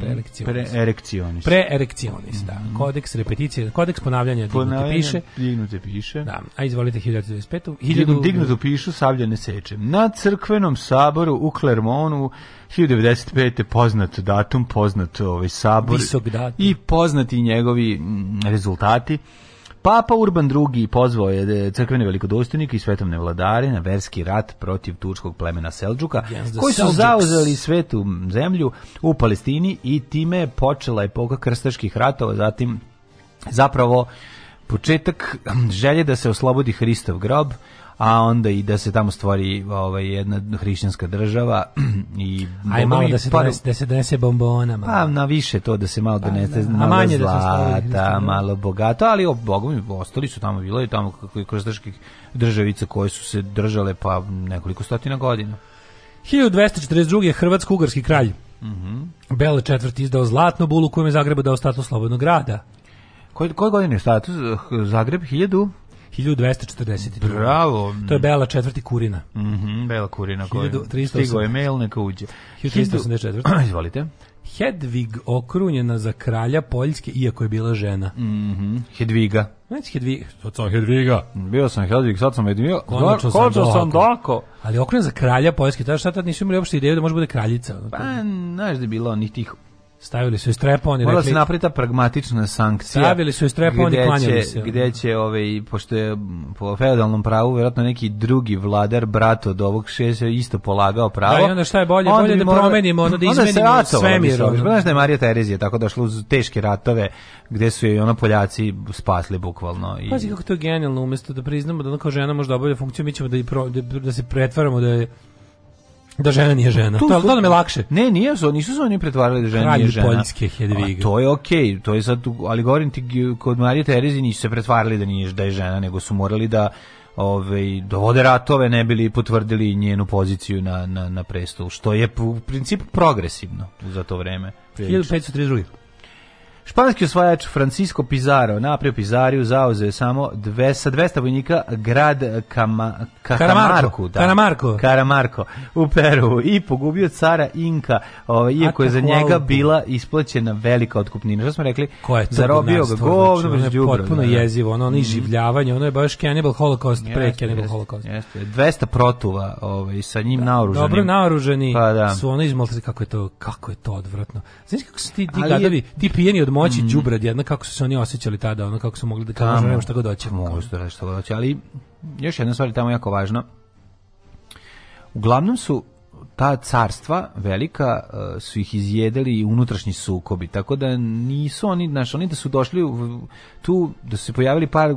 Preelekcionis. Pre erekcionis. Preerekcionis, da. Kodeks repeticije, kodeks ponavljanja dignute Ponavljanje, piše. Dignute piše. Da, a izvolite 1925. Hiljadu dignutu pišu, sablja ne seče. Na crkvenom saboru u Clermontu 1095. poznat datum, poznat ovaj sabor Visok datum. i poznati njegovi mm, rezultati. Papa Urban II pozvao je e, crkvene velikodostojnike i svetovne vladare na verski rat protiv turčkog plemena Selđuka, the koji su Seljuks. zauzeli svetu zemlju u Palestini i time počela epoka krstaških ratova, zatim zapravo početak želje da se oslobodi Hristov grob, a onda i da se tamo stvori ovaj, jedna hrišćanska država i Aj malo da se pa- donese, da se donese bombona. malo. pa na više to da se malo donese da. A malo manje da se zlata, malo bogato, ali o, bogom ostali su tamo, bilo je tamo kakvi krstaških državica koje su se držale pa nekoliko stotina godina. 1242. je Hrvatsko-Ugarski kralj. Mhm. Bele četvrti izdao zlatnu bulu kojem je Zagrebu dao status slobodnog grada. Koje, koje godine je status? Zagreb 1000? 1240. Bravo. To je Bela četvrti Kurina. Mhm, Bela Kurina koja 1308. stigao je mail, neka uđe. 1384. Izvolite. Hedvig okrunjena za kralja Poljske, iako je bila žena. Mhm. Hedviga. Znači Hedvig, to sam Hedviga. Bio sam Hedvig, sad sam Hedviga. Konačno sam Konačno sam doko. doko. Ali okrunjena za kralja Poljske, tada šta tad nisu imali uopšte ideju da može bude kraljica. Pa, znaš da je bilo onih tih Stavili su je strepon i Morala se rekli, napraviti ta pragmatična sankcija. Stavili su i gde klanjali se. Gde će, ovaj, pošto je po feudalnom pravu, vjerojatno neki drugi vladar, brat od ovog šest, isto polagao pravo. Da, i onda šta je bolje? Onda Bolje da morali- promenimo, ono, da se izmenimo se, svemir. Znaš da je Marija Terezija tako došla uz teške ratove, gde su je ono Poljaci spasli bukvalno. I, Pazi kako to je genijalno, umjesto da priznamo da ona kao žena može da obavlja funkciju, mi ćemo da, i pro, da, da se pretvaramo da je da žena nije žena. Tu to, to nam je lakše. Ne, nije su, nisu se oni pretvarali da žena Kralj nije žena. Poljske Hedviga. A to je okej, to je sad, ali govorim ti, kod Marije Terezi nisu se pretvarali da nije da je žena, nego su morali da ovaj dovode ratove ne bili potvrdili njenu poziciju na, na, na prestolu, što je u principu progresivno za to vreme. prilično. 1532. Španski osvajač Francisco Pizarro napravio Pizariju, zauzeo samo dve, sa 200 vojnika grad Kama, Katamarku, da. Karamarko. Karamarko u Peru i pogubio cara Inka, ovaj, iako je za njega bila isplaćena velika otkupnina. Što smo rekli? Ko je to Zarobio ga govnarstvo, govno znači, bez ono je đubra, potpuno da, da. jezivo, ono, ono iživljavanje, ono je baš Cannibal Holocaust pre Jeste, Cannibal jeste, Holocaust. Jeste, 200 protuva ovaj, sa njim naoružanim. Dobro naoružani Pa da. su ono izmaltri kako je to kako je to odvratno. Znaš kako su ti ti gadovi, ti pijeni od moći đubrad jedna kako su se oni osjećali tada, ono kako su mogli da kažu nema šta god hoće. Mogu se reći šta god hoće, ali još jedna stvar je tamo jako važna. Uglavnom su ta carstva velika uh, su ih izjedali i unutrašnji sukobi, tako da nisu oni, znaš, oni da su došli u, tu, da su se pojavili par,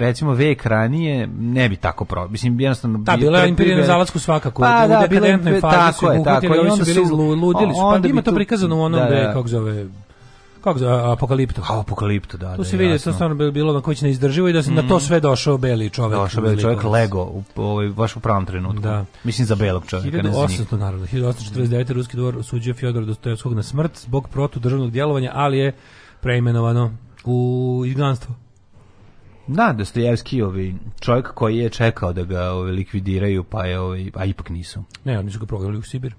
recimo vek ranije, ne bi tako pro, mislim, jednostavno... Da, bi- bila je imperija Zaladsku svakako. Pa u da, bila je dekadentnoj fazi tako su je, tako i su onda su- lu- ludili su. Pa ima to prikazano u onom, da, bre, da. kako zove, kako apokalipto. Apokalipto, da, Tu se vidi da to stvarno bilo- bilo na će neizdrživo i da se na to sve došao beli čovek. Došao bi čovjek. Lego, u, ovaj, baš u pravom trenutku. Da. Mislim za belog čovjeka, ne za njih. 1800 naravno, 1849. ruski dvor osuđuje Fjodora Dostojevskog na smrt zbog protudržavnog djelovanja, ali je preimenovano u izgnanstvo. Da, Dostojevski, ovaj, čovjek koji je čekao da ga ovaj, likvidiraju, pa je, ovaj, a ipak nisu. Ne, oni su ga progledali u Sibir.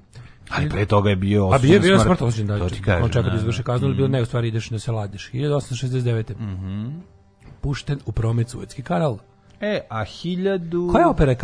Ali pre toga je bio A bio je bio smrt osuđen, da. To ti kažem. on čeka da da, izvrši kaznu, ali bilo ne, u stvari ideš da se ladiš. 1869. Pušten u promet Suetski kanal. E, a hiljadu... Koja opera je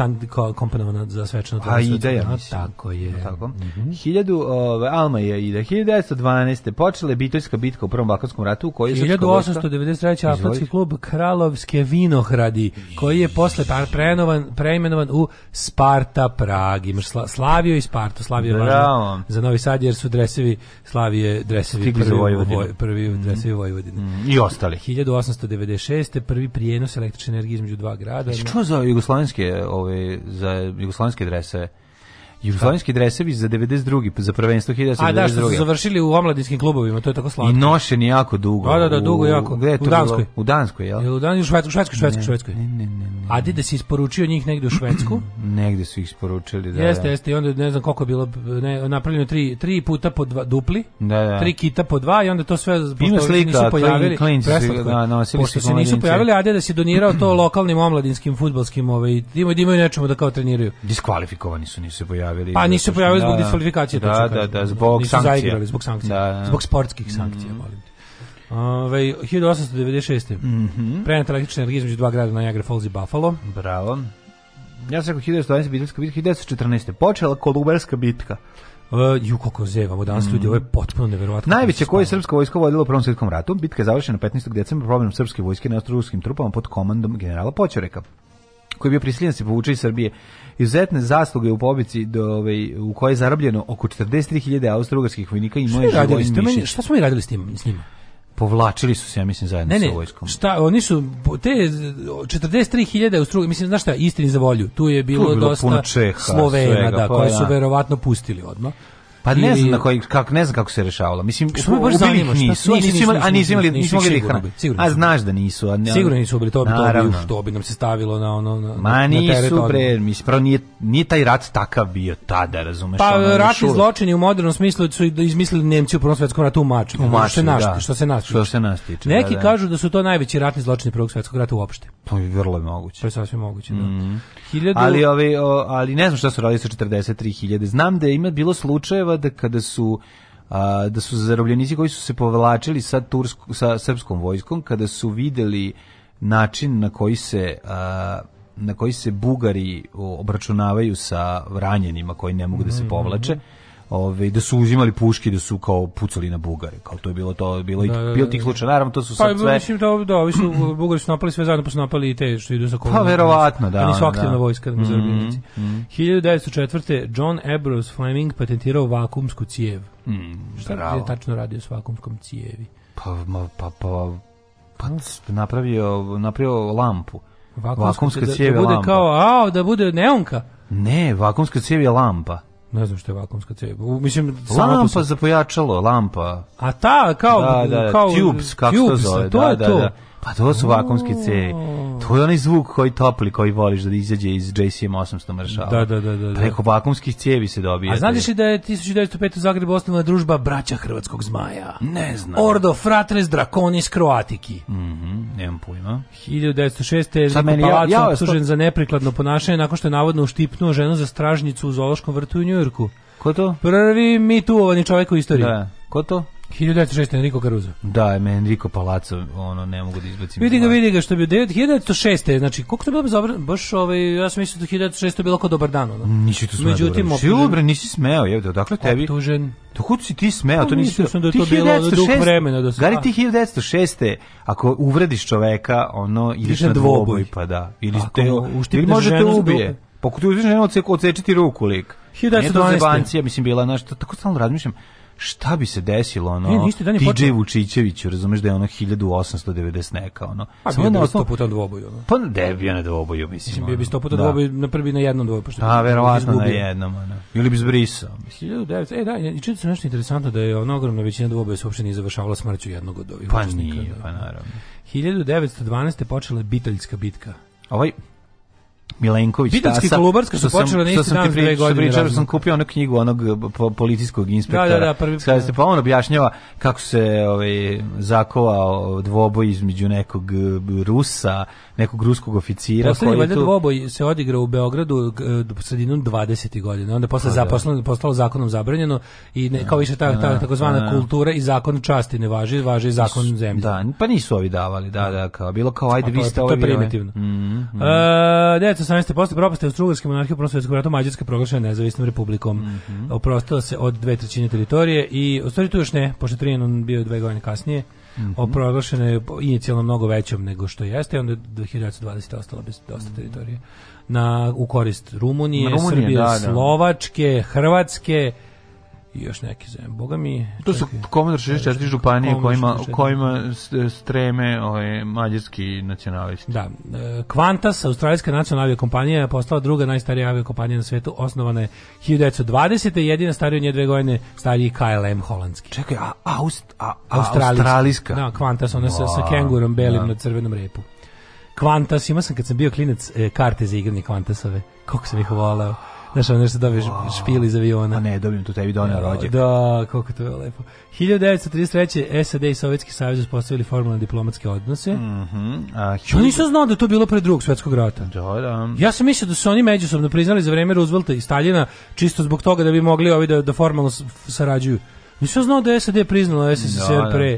komponovana za svečano A ide, ja mislim. Tako je. Tako. Mhm. Hiljadu, ove, Alma je ide. 1912. počela je Bitoljska bitka u Prvom Balkanskom ratu vojska- 1893. Atlantski Izvolite. klub Kralovske vinohradi, koji je posle par- preinovan, preimenovan u Sparta Prag. Imaš Sla, Slavio i Spartu. Slavio je važno za Novi Sad, jer su dresevi Slavije, dresevi Stigli prvi, u Vojvodinu. Voj- prvi dresevi Vojvodine. I ostali. 1896. prvi prijenos električne energije između dva grada. Čuo za jugoslovenske, ove, za jugoslovenske dreseve? Jugoslovenski dresevi za 92. za prvenstvo 1992. A da, što su završili u omladinskim klubovima, to je tako slatko. I nošeni jako dugo. Da, da, da, dugo jako. Gde je to U Danskoj. Bilo? U Danskoj, jel? U Dan- u Švedskoj, Švedskoj, Švedskoj, Švedskoj. Ne, ne, ne, ne. A ti da si isporučio njih negde u Švedsku? Negde su ih isporučili, da. jeste, da. jeste, i onda ne znam koliko je bilo, ne, napravljeno tri, tri puta po dva, dupli, Da, da. tri kita po dva i onda to sve, pošto slika, nisu pojavili, klin- klinci je. ga nosili pošto se nisu pojavili, Ade da si donirao to lokalnim omladinskim futbalskim, ovaj, da imaju, da imaju nečemu da kao treniraju. Diskvalifikovani su, nisu se pojavili. Pa nisu se pojavili zbog da, diskvalifikacije. Da, točno da, kažem. da, zbog nisu sankcija. zaigrali zbog sankcija. Da, da. Zbog sportskih sankcija, molim te. Ove, 1896. Mm -hmm. Prenata električna energija između dva grada Niagara Falls i Buffalo. Bravo. Ja sam rekao 1912. biteljska bitka, 1914. Počela Kolubarska bitka Uh, ju, kako zevamo danas ljudi, ovo je potpuno neverovatno. Najveća koju je srpska vojska vodila u Prvom svjetskom ratu, bitka je završena 15. decembra problemom srpske vojske na ruskim trupama pod komandom generala Poćoreka koji je bio prisiljen da se povuče iz Srbije. Izuzetne zasluge u pobici do, ovaj, u kojoj je zarobljeno oko 43.000 austro-ugarskih vojnika i moje živojni mišić. šta smo mi radili s, tim, s njima? Povlačili su se, ja mislim, zajedno Ne, ne, sa vojskom. šta, oni su, te 43.000 u strugu, mislim, znaš šta, istini za volju, tu je bilo, Tu je bilo dosta Čeha, Slovena, svega, da, pa koje su da. verovatno pustili odmah. Pa ne Ili- znam na koji kako ne znam kako se rešavalo. Mislim Što me baš zanima, nisu, nisu, nisu imali, a nisu, imali, nisu, mogli da sigurno A znaš da nisu, a ne- Sigurno nisu ubili, to to bi, Naravno. už, to bi nam se stavilo na ono, na, Ma nisu bre, mislim, prvo nije, nije taj rat takav bio tada, razumeš? Pa ono, ratni zločini u modernom smislu su i- izmislili Nemci u Prvom svetskom ratu u Mačvi. U Mačvi, što da. što se nas, Što se nas tiče, Neki da, da. kažu da su to najveći ratni zločini Prvog svetskog rata uopšte. To je vrlo moguće. To je sasvim moguće, da. Mhm. Hiljadu... Ali ovi, o, ali ne znam šta su radili sa 43.000. Znam da je ima bilo slučajeva da kada su a, da su zarobljenici koji su se povlačili sa tursku, sa srpskom vojskom kada su videli način na koji se a, na koji se Bugari obračunavaju sa ranjenima koji ne mogu da Mhm, se povlače. Ove, da su uzimali puške da su kao pucali na Bugare kao to je bilo to bilo i Da, da, bilo da, tih da. slučajeva naravno to su Pa, sve mislim da, da, ovi su, Bugari su napali sve zajedno, pa su napali i te što idu sa kolonom. Pa, verovatno, da, A nisu aktivna da. vojska, da Mhm, zarobljenici. mhm. 1904. John Ambrose Fleming patentirao vakumsku cijev. Mm, Šta bravo. je tačno radio s vakumskom cijevi? Pa, ma, pa, pa, pa napravio, napravio lampu. Vakumska, Vakumska da, cijev da je bude lampa. kao, a, da bude neonka. Ne, vakumska cijev je lampa. Ne znam što je vakumska cijev. U- Mislim, Lampa sebi. za pojačalo, lampa. A ta, kao, da, da, kao tubes, kako se tubes, zove. to da, je da, to. da. Pa to su vakumske cijevi. To je onaj zvuk koji topli, koji voliš da izađe iz JCM 800 maršala. Da, da, da, da, da. Preko vakumskih cijevi se dobija. A znaš li da je 1905. u Zagrebu osnovana družba Braća Hrvatskog zmaja? Ne znam. Ordo Fratres Draconis Croatiki. Mhm, nemam pojma. 1906. je Sad meni, ja- ja- optužen za neprikladno ponašanje nakon što je navodno uštipnuo ženu za stražnicu u zoološkom vrtu u Njujorku. Ko to? Prvi mituovani čovjek u istoriji. Da. Ko to? 1906. Enrico Caruso. Da, me Enrico Palazzo, ono, ne mogu da izbacim. Vidi ga, vidi ga što bi 1906. Znači, koliko to je bilo bezobra- baš ovaj, ja sam mislio da 1906. je bilo kao dobar dan, ono. Nisi tu smeo Međutim, da optužen- Dobro, nisi smeo, je, odakle tebi? Optužen. Dokud si ti smeo, Pa to nisi... mislio sam da je to bilo duh 1906 vremena da Gari ti 1906. Ako uvrediš čoveka, ono, ideš na dvoboj, pa da. Ili, Ako te, ili uštipneš može te ženu za ubije. Pa ako ti uzmeš ženu, odseku, odseče ti ruku, lik. 1912. Nije to zebancija, mislim, bila, znaš, to- tako stalno razmišljam, šta bi se desilo, ono, Ne, dan je TJ počeo- Vučićeviću, razumeš da je ono 1890 neka, ono. A Samo na sto puta dvoboju, ono. Pa ne bi na dvoboju, mislim. Mislim, bi ono. sto puta Da. dvoboj na prvi na jednom dvoboju. pošto A, bi verovatno na jednom, ono. Ili bi zbrisao, mislim. 1900, e da, i čitao sam nešto interesantno da je ona ogromna većina dvoboja se uopšte nije završavala smrću jednog od ovih Pa učesnika, nije, da. pa naravno. 1912. počela je Bitaljska bitka. Ovaj Milenković Biteljski tasa, Kolubarska su počele na isti dan s dve godine pričao, sam kupio onu knjigu onog eh, po- policijskog inspektora. Da, da, da, prvi- Kada se pa on objašnjava kako se ovaj zakovao dvoboj između nekog eh, Rusa, nekog ruskog oficira Poslednji koji valjda tu dvoboj se odigrao u Beogradu g- sredinom 20. godina. Onda je posle da. postalo, postalo zakonom zabranjeno i ne, kao više ta, ta Da, takozvana da. kultura i zakon časti ne važi, važi zakon zemlje. Da, pa nisu ovi davali, da, da, kao bilo kao ajde vi je- ste to je ovaj primitivno. Mhm, mhm. E, 1918. posle propaste Austrougarske monarhije u Prvom svjetskom ratu Mađarska proglašena nezavisnom republikom. Mhm. Oprostila se od dve trećine teritorije i u stvari tu još ne, pošto je Trianon bio dve godine kasnije. Mhm. Proglašena je inicijalno mnogo većom nego što jeste, onda je 2020. ostala bez dosta teritorije. Na, u korist Rumunije, Rumunije, Srbije, da, da. Slovačke, Hrvatske i još neki zemlje. Boga mi... To su komodor 64 županije kojima, 64. kojima streme ovaj, mađarski nacionalisti. Da, e, Qantas, australijska nacionalna aviokompanija, je postala druga najstarija aviokompanija na svetu, osnovana je 1920. jedina starija od nje dve godine, stariji KLM holandski. Čekaj, a, Aust, a, a, Australijska. australijska? Da, Qantas, ona sa, sa Wow, kengurom belim da. na crvenom repu. Qantas, imao sam kad sam bio klinac e, karte za igranje Qantasove. Koliko sam ih volao. Znaš, ono nešto dobiješ špil iz aviona. A ne, dobijem tu tebi doneo rođak. Da, koliko to je lepo. 1933. SAD i Sovjetski savez uspostavili formalne diplomatske odnose. Mhm. A, Ja nisam znao da je to bilo pre drugog svetskog rata. Da, da. Ja sam mislio da su oni međusobno priznali za vreme Roosevelta i Staljina čisto zbog toga da bi mogli ovi da, da formalno sarađuju. Nisam znao da je SAD priznala SSSR Da, da.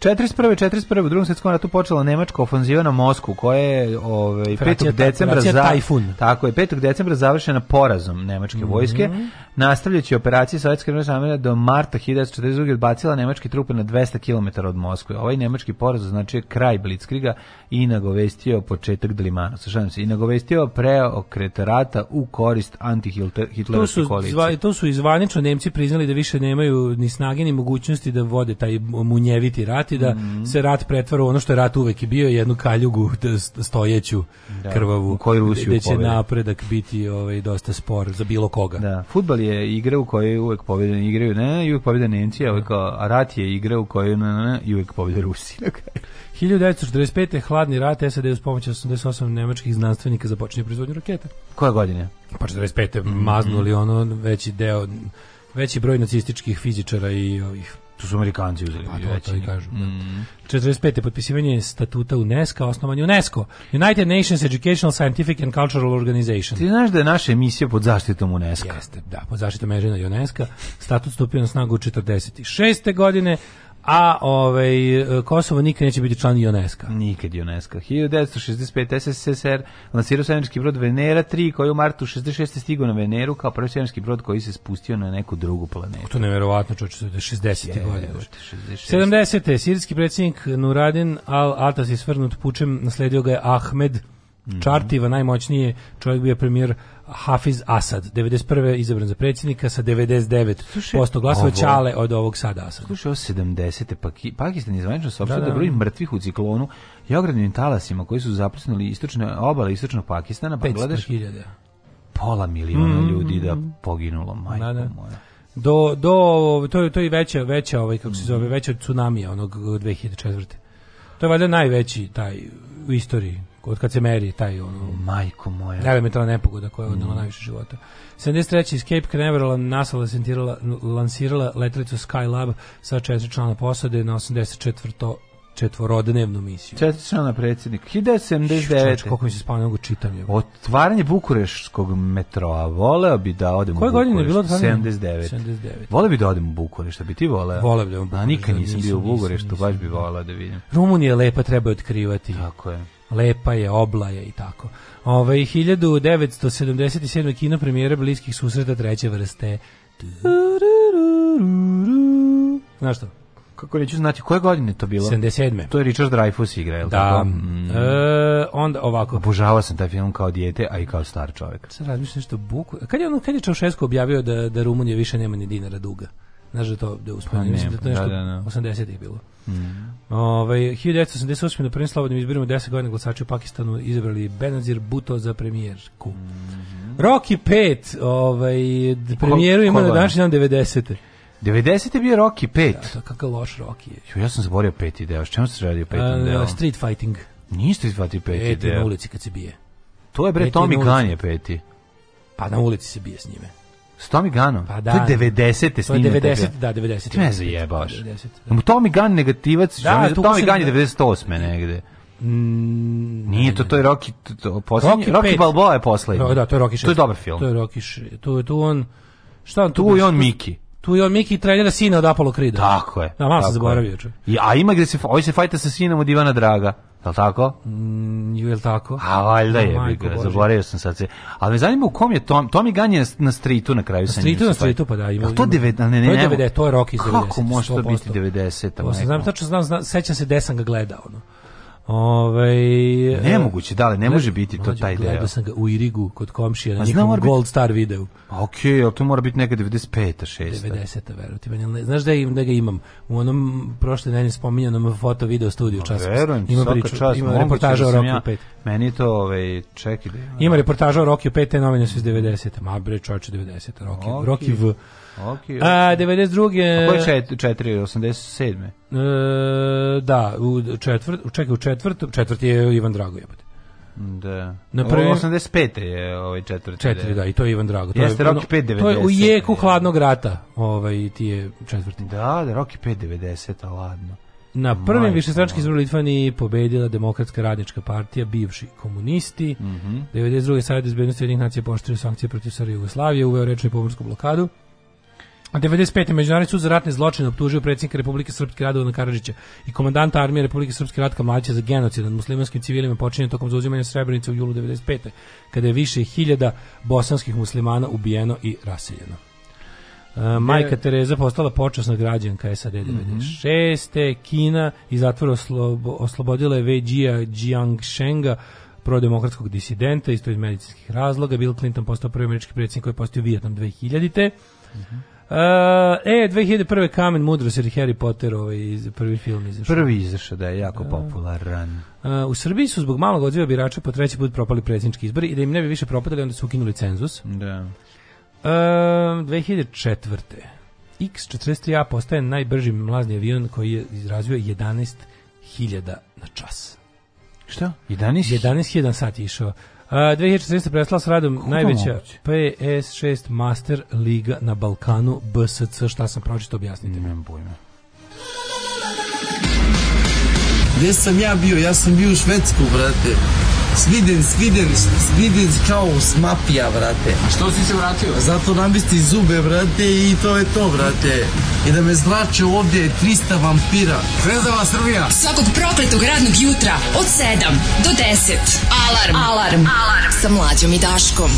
Pre. 41. 41. u drugom svjetskom ratu počela nemačka ofanziva na Moskvu, koja je ovaj, 5. Operacija- decembra za, Tajfun. Tako je, 5. decembra završena porazom nemačke Mhm. vojske. Nastavljajući operacije Sovjetske Samira do marta 1942. odbacila nemačke trupe na 200 km od Moskve. Ovaj nemački poraz znači kraj Blitzkriga i nagovestio početak Dlimana. Šalim se, i nagovestio preokret rata u korist anti-hitlerovske koalicije. zva, to su izvanično Nemci priznali da više nemaju ni snage ni mogućnosti da vode taj munjeviti rat i da Mhm. se rat pretvara u ono što je rat uvek i bio, jednu kaljugu stojeću Da, krvavu. u koju Rusiju gde će pobedi. napredak biti ovaj, dosta spor za bilo koga. Da, fudbal je igra u kojoj uvek pobjede igraju, ne, i uvek pobjede Nemci, a, uvek, a rat je igra u kojoj ne, ne, ne, i uvek pobjede Rusi. na kraju. 1945. hladni rat SAD uz pomoć 88 nemačkih znanstvenika započinje proizvodnju raketa. Koje godine? Pa 45. Mhm. maznuli ono veći deo veći broj nacističkih fizičara i ovih Tu su Amerikanci uzeli. Pa to, to i kažu. da. Mm. 45. potpisivanje statuta UNESCO, osnovanje UNESCO, United Nations Educational, Scientific and Cultural Organization. Ti znaš da je naša emisija pod zaštitom UNESCO? Jeste, da, pod zaštitom Mežina i UNESCO. Statut stupio na snagu 46. godine, a ovaj, Kosovo nikad neće biti član UNESCO. Nikad UNESCO. 1965. SSSR lansirao svemirski brod Venera 3 koji u martu 66. stigao na Veneru kao prvi svemirski brod koji se spustio na neku drugu planetu. To je neverovatno, je 60. godine. Jebote, 66. 70. Sirijski predsjednik Nuradin al-Atas je svrnut pučem, nasledio ga je Ahmed Čartiva, najmoćniji čovjek bio premijer Hafiz Asad. 91. izabran za predsjednika sa 99% glasova ovo- Ćale od ovog sada Asada. Slušaj, ovo 70. Paki, Pakistan je zvanično saopštio Da, da, da. broj mrtvih u ciklonu i ogromnim talasima koji su zapljusnuli istočne obale istočnog Pakistana, pa 500 gledaš hiljada. pola miliona Mm. ljudi da poginulo, majko Da, da. moja. Do, do, to je, to je veća, veća ovaj, kako se zove, veća od tsunamija onog 2004. To je valjda najveći taj u istoriji, od kad se meri taj ono, Majko moja. elementarna nepogoda koja je Mm. odnela najviše života. 73. iz Cape Canaveral NASA lansirala, lansirala letelicu Skylab sa četiri člana posade na 84. četvorodnevnu misiju. Četiri člana predsjednik. Čovječ, 1979. koliko mi se spavno mogu čitam. Je. Otvaranje Bukureškog metroa. Voleo bi da odem Koje u godine je Bukurešt. bilo otvaranje? 79. 79. Voleo bi da odem u Bukurešt, a bi ti voleo? Voleo bi da odem u A Bukurešt, nikad da, nisam nisam, bio u Bukureštu, baš bi voleo da vidim. Rumunija lepa, treba je otkrivati. Tako je. Lepa je, obla je i tako. Ove, 1977. kino premijera bliskih susreta treće vrste. Znaš što? Kako neću znati, koje godine to bilo? 77. To je Richard Dreyfuss igra, je li Da. tako? Mm. E, onda ovako. Obožavao sam taj film kao dijete, a i kao star čovjek. Sad razmišljam nešto buku. Kad je ono kad je Čaušesku objavio da da Rumunija više nema ni dinara duga. Znaš da to da uspeo, Pa mislim da to nešto da, da, da. 80-ih bilo. Mm. Ovaj 1988 na prvim slobodnim izborima 10 godina glasači u Pakistanu izabrali Benazir Bhutto za premijerku. Rocky 5, ovaj premijeru ima na današnji dan 90. 90. je bio Rocky 5. Da, to kakav loš Rocky je. Jo, ja sam zaborio peti deo. S čemu se radi u petom delu? street fighting. Niste izvati peti Peti na deo. ulici kad se bije. To je bre Tommy je peti. Pa na ulici se bije s njime. S Tommy Gunnom? Pa da. To je 90. To je snimljeno. 90, da, 90. Ti me zajebavaš. 90. Da. Tommy Gunn negativac, Da, da, tu Tommy se- Gunn je 98. negde. Mm, Nije to, to je Rocky, to, to, poslednji, Rocky, pet. Balboa je poslednji. Da, da, to je Rocky 6. To je dobar film. To je Rocky š- tu, tu on, šta on tu? Tu je on Miki. Tu je on Miki trenira sina od Apollo Krida. Tako je. Da, malo tako zaboravio. je. I, a ima gde se, ovaj se fajta sa sinom od Ivana Draga. Je li tako? Mm, je li tako? A valjda je, Božja. zaboravio sam sad se. Ali me zanima u kom je Tom, Tommy Gunn je na streetu na kraju Na se na stritu, pa da. Ima, Jel to ima- 90, ne, ne, to je ne, 90, to je Rocky iz 90. Kako može to 100%. biti 90? To sam znam, tačno znam, znam, sećam se gde sam ga gledao. Ono. Ove, Nemoguće, da li, ne može biti to taj deo. Gledao sam ga u Irigu kod komšija na njihovom biti- Gold Star videu. Ok, ali to mora biti neka 95. 6. 90. verujem ti. meni, Znaš da, im, da ga imam? U onom prošle nedelje spominjanom foto video studiju čas. Ima priču, čast. ima reportaža da o Rocky ja- 5. Meni to, ovaj, čekaj da ima. Ima reportaža o Rocky 5, te novine su iz 90. Ma bre, čovječe 90. Rocky, Ok. Rocky V. Ok, A, 92. A ko je čet- četiri, 87. E, da, u četvrt, čekaj, u četvrtom, četvrti je Ivan Drago jebote. Da. Na prvim- 85. je ovaj četvrti. Četiri, deo. da, i to je Ivan Drago. To Jeste je, Rocky 5 To je u 90. jeku hladnog rata, ovaj, ti je četvrti. Da, da, Rocky 5 90, a ladno. Na prvim višestranačkim moja. izborima u Litvaniji pobedila Demokratska radnička partija, bivši komunisti. Mhm. 92. Savjet bezbednosti jednih nacija poštrio sankcije protiv Sarajeva Jugoslavije, uveo rečnu i pomorsku blokadu. A 95. Međunarodni sud za ratne zločine optužio predsjednika Republike Srpske Radovana Karadžića i komandanta armije Republike Srpske Ratka Mladića za genocid nad muslimanskim civilima počinjen tokom zauzimanja Srebrenice u julu 95. kada je više hiljada bosanskih muslimana ubijeno i raseljeno. E, majka Tereza postala počasna građanka SAD 96. Kina iz zatvora oslobo- oslobodila je Wei Jia Jiangshenga prodemokratskog disidenta, isto iz medicinskih razloga. Bill Clinton postao prvi američki predsjednik koji je postao Vijetnam 2000. Uh, e, 2001. Kamen mudrosti jer Harry Potter, ovaj, iz- prvi film izašao. Prvi izašao da je jako popularan. Uh, u Srbiji su zbog malog odziva birača po treći put propali predsjednički izbori i da im ne bi više propadali, onda su ukinuli cenzus. Da. Uh, 2004. X-43A postaje najbrži mlazni avion koji je izrazio 11.000 na čas. Šta? 11? 11.000 na sat je išao. Uh, 2014. prestala s radom najveća moguće? PS6 Master Liga na Balkanu BSC, šta sam pročito objasnite mi. Nemam pojma. Gde sam ja bio? Ja sam bio u Švedsku, brate. Sviden, sviden, sviden kao smapija, brate. A što si se vratio? Zato namesti zube, brate, i to je to, brate. I da me zrače ovdje je 300 vampira. Zvezdava Srbija! Svakog prokletog radnog jutra od 7 do 10. Alarm. Alarm. Alarm. Sa mlađom i Daškom.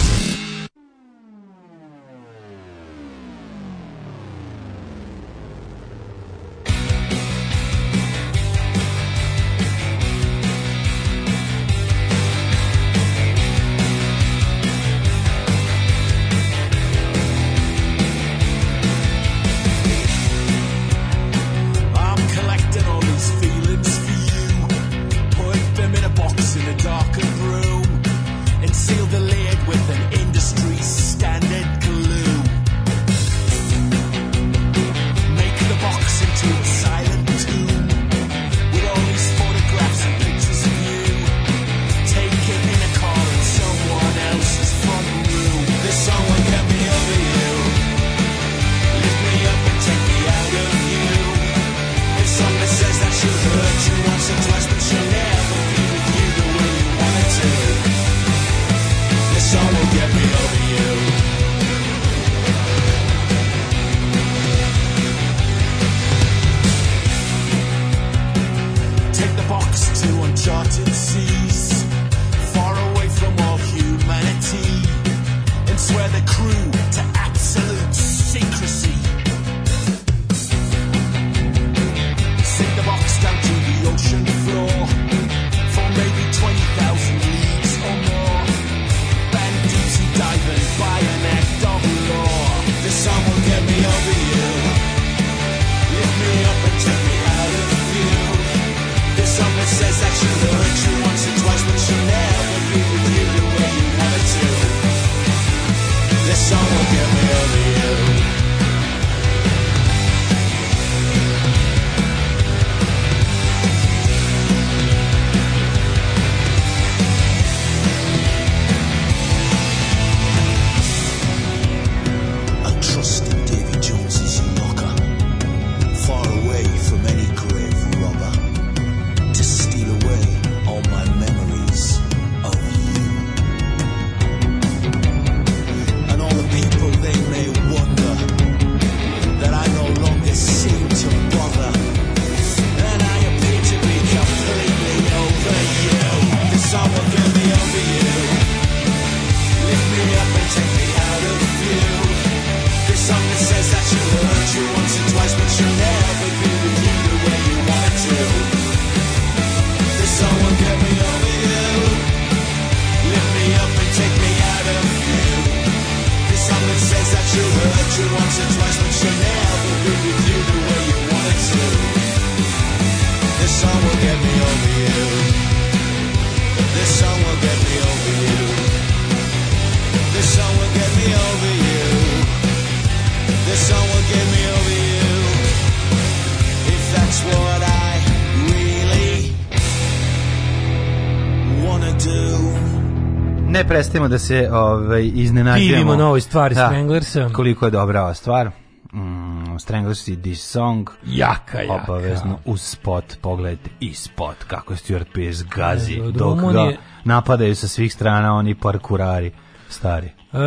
Prestajemo da se ovaj, iznenađujemo. Divimo novoj stvari Da, Stranglersa. Koliko je dobra ova stvar. Mm, Stranglers i This Song. Jaka, jaka. Obavezno uz spot, pogledajte i spot kako Stuart Pearce gazi Od dok ga napadaju sa svih strana oni parkurari stari. E,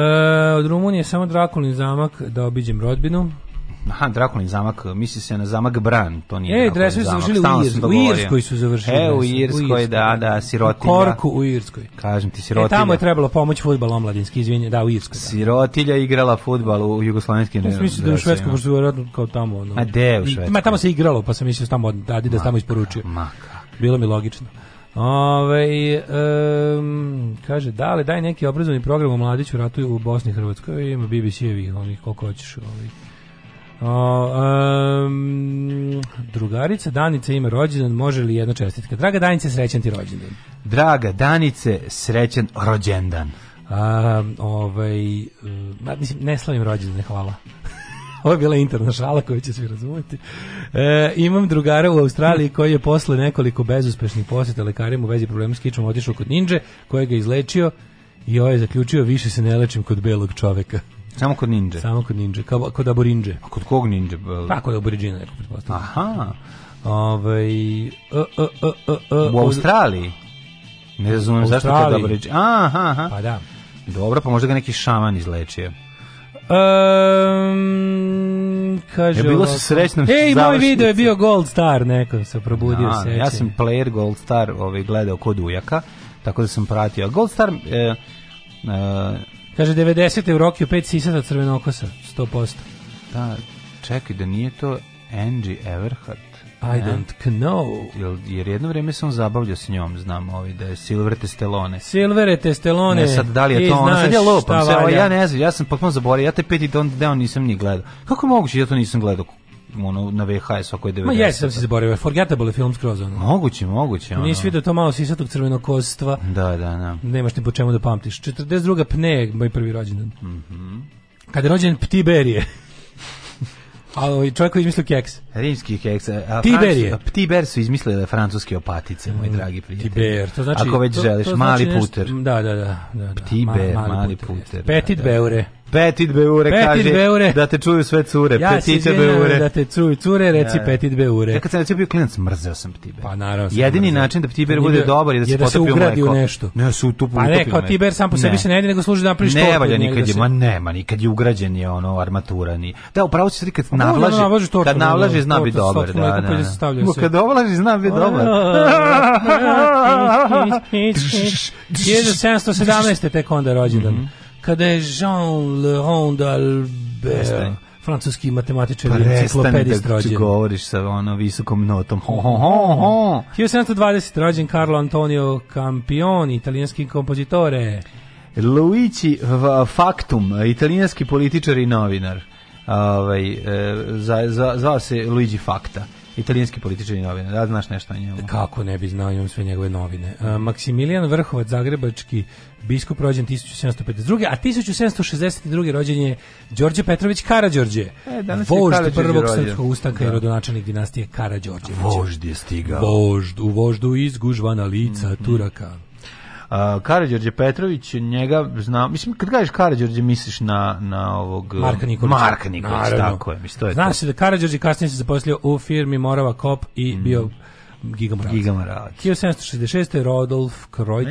od Rumunije samo Drakulin zamak da obiđem rodbinu. Aha, Drakulin zamak, misli se na zamak Bran, to nije E, dresovi su završili u stalno Irs- sam u. Irskoj su završili E, u u Irskoj, Irskoj, da, da, U sirotilja. Korku u Irskoj. Kažem ti, E, sirotilja. tamo je trebalo pomoć fudbal omladinski, izvinje, da, u Irskoj. Da. Sirotilja igrala fudbal u jugoslovenskim Ja sam mislio da je u Švedskoj, pošto je vjerojatno kao tamo. Ono. A je u Švedskoj? Ma tamo se igralo, pa sam mislio da tamo da Adidas tamo isporučio. Ma Bilo mi logično. Ove, um, kaže, da li daj neki obrazovni program o mladiću ratuju u Bosni i Hrvatskoj, ima BBC-evi, onih koliko hoćeš. Ovi. O, um, drugarica Danica ima rođendan, može li jedna čestitka? Draga Danice, srećan ti rođendan. Draga Danice, srećan rođendan. A, ovaj, ma, mislim, ne slavim rođendan, hvala. Ovo je bila interna šala koju će svi razumeti. E, imam drugara u Australiji koji je posle nekoliko bezuspešnih posjeta lekarima u vezi problema s kičom otišao kod ninđe, koji ga je izlečio i ovaj je zaključio više se ne lečim kod belog čoveka. Samo kod ninja. Samo kod ninđe, kao kod aborinđe. A kod kog ninja? Pa kod aboriđina, neko pretpostavljam. Aha. Ovaj, e, e, e, U Australiji? Ne razumem zašto kod aboriđi. Aha, aha. Pa da. Dobro, pa možda ga neki šaman izlečio. Um, kaže Je bilo se srećno Ej, moj video je bio Gold Star, neko se probudio se. ja sam player Gold Star ovaj, gledao kod ujaka, tako da sam pratio. Gold Star... E, e, Kaže 90. u Rokiju 5 sisata crvenokosa, 100%. da, čekaj, da nije to Angie Everhart. I don't know. Jer, jedno vreme sam zabavljao s njom, znam, ovaj, da je Silver Testelone. Silvere Testelone. Ne, sad da li je to ono, sad ja šta se, ja ne znam, ja sam potpuno zaboravio, ja te peti don deo nisam ni gledao. Kako je moguće, ja to nisam gledao ono, na VHS ako je 90. Ma jes, sam se zaboravio. Forgettable film skroz ono. Moguće, moguće. Ono. Nisi vidio to malo sisatog crvenokostva. Da, da, da. Nemaš ni po čemu da pamtiš. 42. pne moj prvi rođendan. Mhm. Kada je rođen Ptiberije. A ovaj čovjek koji izmislio keks. Rimski keks. a Tiber je. Tiber su izmislili francuske opatice, moj dragi prijatelj. Tiber, to znači... Ako već to- želiš, to mali znači nešto- puter. Da, da, da. da, da. Tiber, Ma- mali puter. Petit da, da. beure. Petit beure Petit kaže beure. da te čuju sve cure. Ja se Petite izvinjam beure. da te cuju cure, reci Da, da. petit beure. Ja kad sam recimo bio klinac, mrzeo sam Tiber. Pa naravno. sam Jedini mrzeo. način da Tiber Nije bude dobar je da se je da se ugradi u nešto. Ne, se utupu, Pa ne, kao. Tiber sam po sebi Ne. se ne jede, nego služi da napraviš Ne tortu valja nikad da je, se- ma nema, nikad je ugrađen je ono armatura ni. Da, upravo si ti kad Pa da, navlaži, da, kad da, da, navlaži zna bi tortu sa dobar, da, da. da. se. Kad navlaži zna bi dobar. 1717. tek onda rođendan. Kada je Jean Leron d'Albert, francuski matematičar i Prestani enciklopedist rođen. govoriš sa ono visokom notom. Ho, ho, ho, ho. 1720. rođen Carlo Antonio Campioni, italijanski kompozitore. Luigi Factum, italijanski političar i novinar. Ovaj, e, za, za, zvao se Luigi Facta, italijanski političar i novinar. Da znaš nešto o njemu? Kako ne bi znao, imam sve njegove novine. Uh, Maksimilijan Vrhovac, zagrebački biskup rođen 1752. A 1762. rođen je Đorđe Petrović Karađorđe. E, danas je Vožd prvog rođen. srpskog ustanka i Da. rodonačelnik dinastije Karađorđevića. Vožd je stigao. Vožd, u voždu izgužvana lica Mhm. Turaka. Uh, Karađorđe Petrović, njega znam, mislim, kad kažeš Karađorđe, misliš na, na ovog... Marka Nikolića. Marka Nikolića, tako je, mislim, to je Zna to. da Karađorđe kasnije se zaposlio u firmi Morava Kop i bio Giga Moravac. Giga Moravac. 1766. Rodolf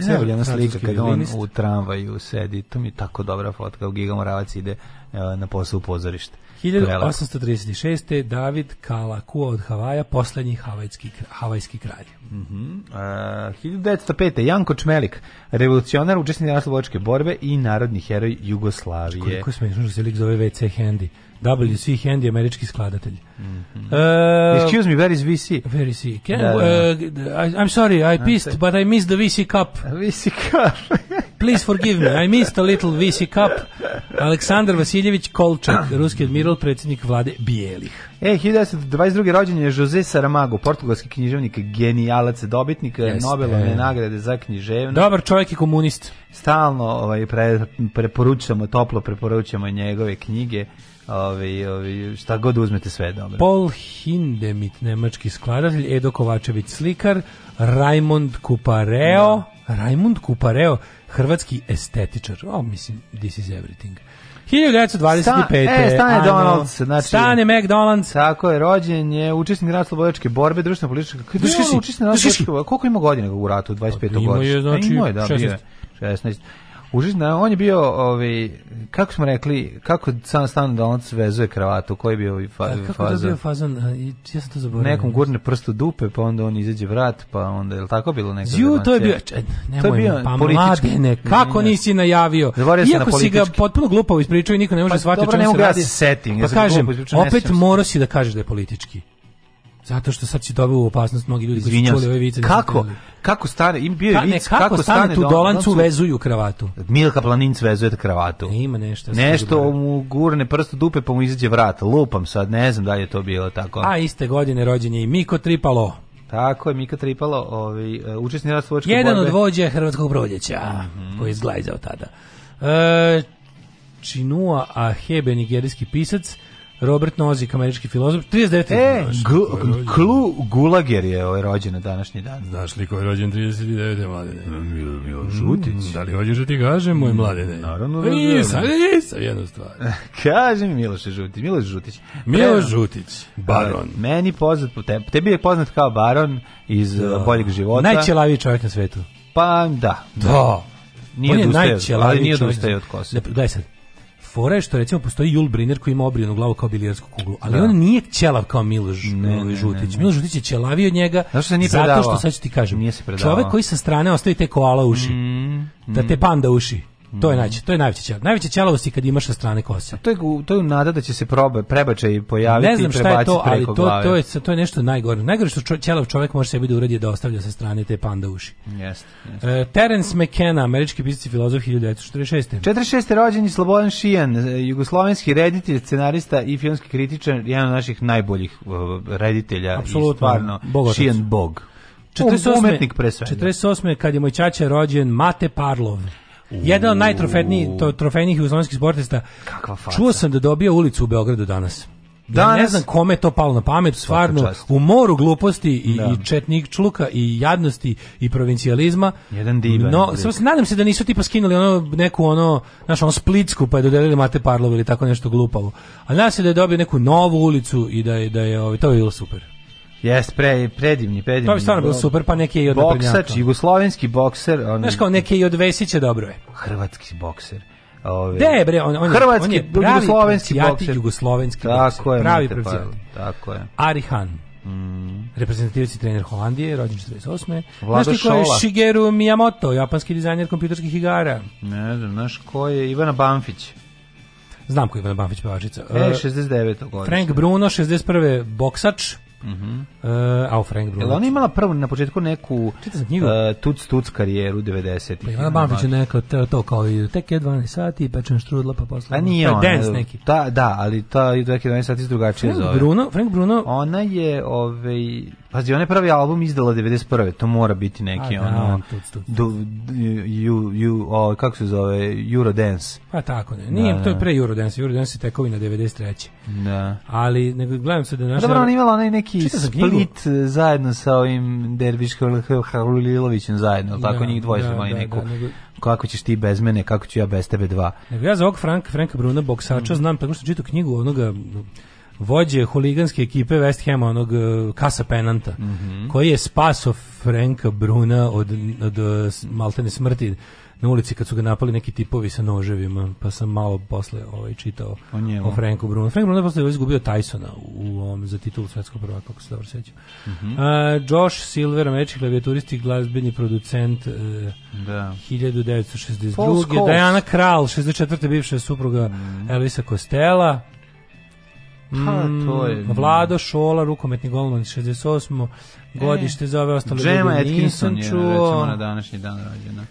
Ne, ona slika francuski kad on u tramvaju sedi, to mi je tako dobra fotka, u Giga Moravac ide uh, na posao u pozorište. Prelepo. 1836. David Kalakua od Havaja, poslednji havajski, havajski kralj. Mhm. Uh, 1905. Janko Čmelik, revolucionar, učesnik naslovočke borbe i narodni heroj Jugoslavije. Koliko smiješno što se lik zove WC Handy. WC Handy, američki skladatelj. Mhm. E, Excuse me, where is VC? Very sick. Can, Da, da. uh, I, I'm sorry, I pissed, but I missed the VC cup. VC cup. Please forgive me, I missed a little VC cup. Aleksandar Vasiljević Kolčak, ruski admiral, predsjednik vlade Bijelih. E, 1922. rođen je Jose Saramago, portugalski književnik, genijalac, dobitnik Jeste. Nobelove nagrade za književnost. Dobar čovjek i komunist. Stalno ovaj, pre, preporučujemo, toplo preporučujemo njegove knjige. Ovaj, ovaj, šta god uzmete sve je dobro. Paul Hindemith, nemački skladatelj, Edo Kovačević slikar, Raimond Kupareo, Raimond Kupareo, hrvatski estetičar. O, mislim, this is everything. 1925. Sta- e, Stane ano, Donalds, znači- Stane McDonald's. Tako je, rođen je učesnik ratno-slobodačke borbe, društveno političke. Kada je učesnik drži si. ratno-slobodačke borbe? Koliko ima godina u ratu? 25. Imao je, godišnje? znači, imao je, da, bio je 16. 16. Užasno, on je bio, ovaj, kako smo rekli, kako sam stan Donac vezuje kravatu, koji je bio ovaj fa, kako je to fazon? bio fazon? Ja sam to zaboravio. Nekom gurne prst u dupe, pa onda on izađe vrat, pa onda, je li tako bilo neko? Ju, to je bio, če, nemoj mi, pa mladene, kako nisi najavio? Zaboravio sam na Iako si ga politički. potpuno glupavo ispričao i niko ne može Pa shvatiti o dobro, čemu ne se mogu ja radi. se setim, Pa kažem, glupo ne opet se. morao si da kažeš da je politički. Zato što sad si doveo u opasnost mnogi ljudi koji su čuli ove vice. Kako? Kako stane, im bio je ne, vic, kako, stane tu dolancu Doncu- vezuju kravatu. Milka Planinc vezuje kravatu. Ima nešto. Nešto mu gurne prst dupe, pa mu izađe vrat. Lupam sad, ne znam da li je to bilo tako. A iste godine rođen je i Miko Tripalo. Tako je, Mika Tripalo, ovaj, uh, učesni rastvovačke Jedan borbe. od vođa hrvatskog proljeća, Mhm. koji je izglajzao tada. E, Chinua Ahebe, nigerijski pisac, Robert Nozick, američki filozof, 39. E, Glu- je? Klu Gulager je ovaj rođen na današnji dan. Znaš li ko je rođen 39. mladene? Milo Žutić. Da li hoćeš da ti kažem, moj mladene? Naravno da Nisam, želim. nisam jednu stvar. Kaže mi Miloš Žutić, Miloš Žutić. Miloš Žutić, baron. A, Meni poznat, po tebi, tebi je poznat kao baron iz uh, boljeg života. Najćelaviji čovjek na svetu. Pa da. Da. Nije On je najćelaviji ali nije čovjek. odustajao od kose. Gledaj sad. Fora je što recimo postoji Jul Briner koji ima obrijenu glavu kao bilijarsku kuglu, ali Da. on nije ćelav kao Miloš Ne, Žutić. ne, ne. Miloš Žutić je ćelaviji od njega Zašto se nije zato što sad ću ti kažem. Nije se. Čovek koji sa strane ostavi te koala uši. Mm, Da te panda uši. To je najče, to je najveća ćelav. Najveća ćelavost je kad imaš sa strane kose. To je, to je nada da će se proba, prebačaj pojaviti Ne znam šta je to, ali to, glave. to, je, to je nešto najgore. Najgore što ćelav čovjek može sebi da uradi je da ostavlja sa strane te panda uši. Jeste, jeste. E, Terence McKenna, američki pisac i filozof 1946. 46. rođen je Slobodan Šijan, jugoslovenski reditelj, scenarista i filmski kritičar, jedan od naših najboljih uh, reditelja. Apsolutno, I stvarno, bog otac. Šijan Bog. 48. Umetnik pre svega. 48. kad je moj ćaća rođen Mate Parlov. Jedan od najtrofejnijih to, trofejnijih jugoslovenskih sportista. Kakva faca. Čuo sam da dobio ulicu u Beogradu danas. Ja ne znam kome je to palo na pamet, stvarno u moru gluposti i, Da. i četnik čluka i jadnosti i provincijalizma. Jedan divan No, samo se nadam se da nisu tipa skinuli ono neku ono, znaš, ono splitsku pa je dodelili Mate Parlov ili tako nešto glupavo. A nadam se da je dobio neku novu ulicu i da je, da je ovaj, to je bilo super. Jest, pre, predivni, predivni. To bi stvarno bilo super, pa neki je i od Boksač, jugoslovenski bokser. On, Znaš kao neke i od Vesića dobro je. Hrvatski bokser. Ove, De, bre, on, on, je- Hrvatski, on je pravi jugoslovenski bokser. jugoslovenski Tako bokser, je, pravi. Parlov, Tako je. Ari Han, Mm. reprezentativac i trener Holandije, rođen 48. Vlado Znaš ti ko je. Shigeru Miyamoto, japanski dizajner kompjuterskih igara? Ne znam, znaš ko je Ivana Banfić? Znam ko je Ivan Banfić pevačica. E, E, 69. godine. Frank Bruno, 61. boksač. Mhm. E, a u Frank Bruno. Jel ona imala prvo na početku neku knjigu. uh, tuc tuc karijeru 90-ih? Pa Ivana Banfić je neko to, to kao i tek je 12 sati, pečen štrudla, pa posle. A nije je ona. Dance neki. Ta, da, ali ta i 12 sati drugačije Frank zove. Bruno, Frank Bruno, Ona je, ovaj, pazi, ona je prvi album izdala 91. To mora biti neki, A, da, ono, tuc, tuc. du, you, you, o, kako se zove, Eurodance. pa tako ne. Nije, Da, to je da. pre Eurodance, Eurodance je tekovina 93. Da. Ali, nego gledam se da naša... dobro, ona je imala onaj neki split e, zajedno sa ovim Derviš Halulilovićem zajedno, jel tako Da, njih dvoje su da, imali da, neku, da, nego- kako ćeš ti bez mene, kako ću ja bez tebe dva. Nego ja za ovog Frank, Franka Bruna, boksača, Mhm. znam tako što čitao knjigu onoga vođe huliganske ekipe West Hama, onog uh, Kasa Penanta, Mhm. koji je spaso Franka Bruna od, od uh, maltene smrti na ulici kad su ga napali neki tipovi sa noževima, pa sam malo posle ovaj, čitao O njemu. o Franku Brunu. Frank Bruna je posle izgubio Tysona u, u ovom za titulu svetskog prvaka, kako se dobro sećam. Mhm. Uh, Josh Silver, američki klavijaturist i glazbeni producent uh, Da. 1962. Paul Scholes. Diana Krall, 64. bivša supruga Elvisa Kostela. Ha, Mm, to je- Vlado Šola, rukometni golman 68. Godište za ove ostale ljude Atkinson nisam je recimo na današnji dan rođena.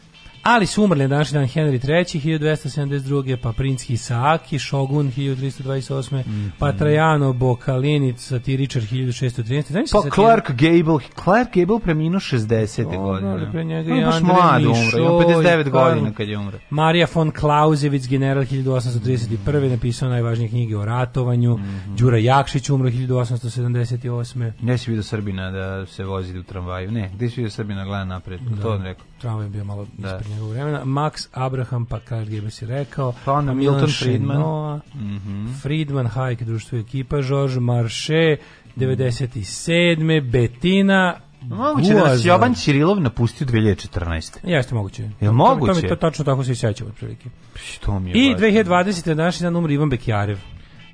Ali su umrli na današnji dan Henry III, 1272. Pa princ Hisaaki, Shogun 1328. Pa Trajano Bokalinic, satiričar 1613. Znaš Pa Clark Gable, Clark Gable preminuo 60. Dobro, godine. ali pre njega On je Andrej mlad Mišo ima 59 i Karl- godina kad je umro. Marija von Clausewitz, general 1831. napisao najvažnije knjige o ratovanju. Mhm. Đura Jakšić umro 1878. Ne si vidio Srbina da se vozi u tramvaju. Ne, gde si vidio Srbina gleda napred? To on rekao. Tramvaj je bio malo Da. ispred njegovog vremena. Max Abraham, pa Karl Gebe si rekao. Pa onda Milan Milton Friedman. Šenoa, Mhm. Friedman, Hayek, društvo ekipa, Georges Marché, 97. Betina, Moguće da nas. Jovan Ćirilov napustio 2014. Jeste moguće. Jel To- moguće? To, mi to tačno tako se i sećam otprilike. Što mi je I baš- 2020. naš dan umri Ivan Bekjarev.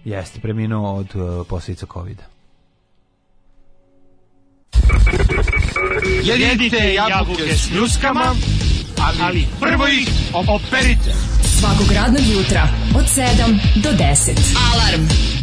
Jeste, preminuo od uh, posljedica COVID-a. Jedite jabuke s pljuskama, ali prvo ih operite. Svakog radnog jutra od 7 do 10. Alarm.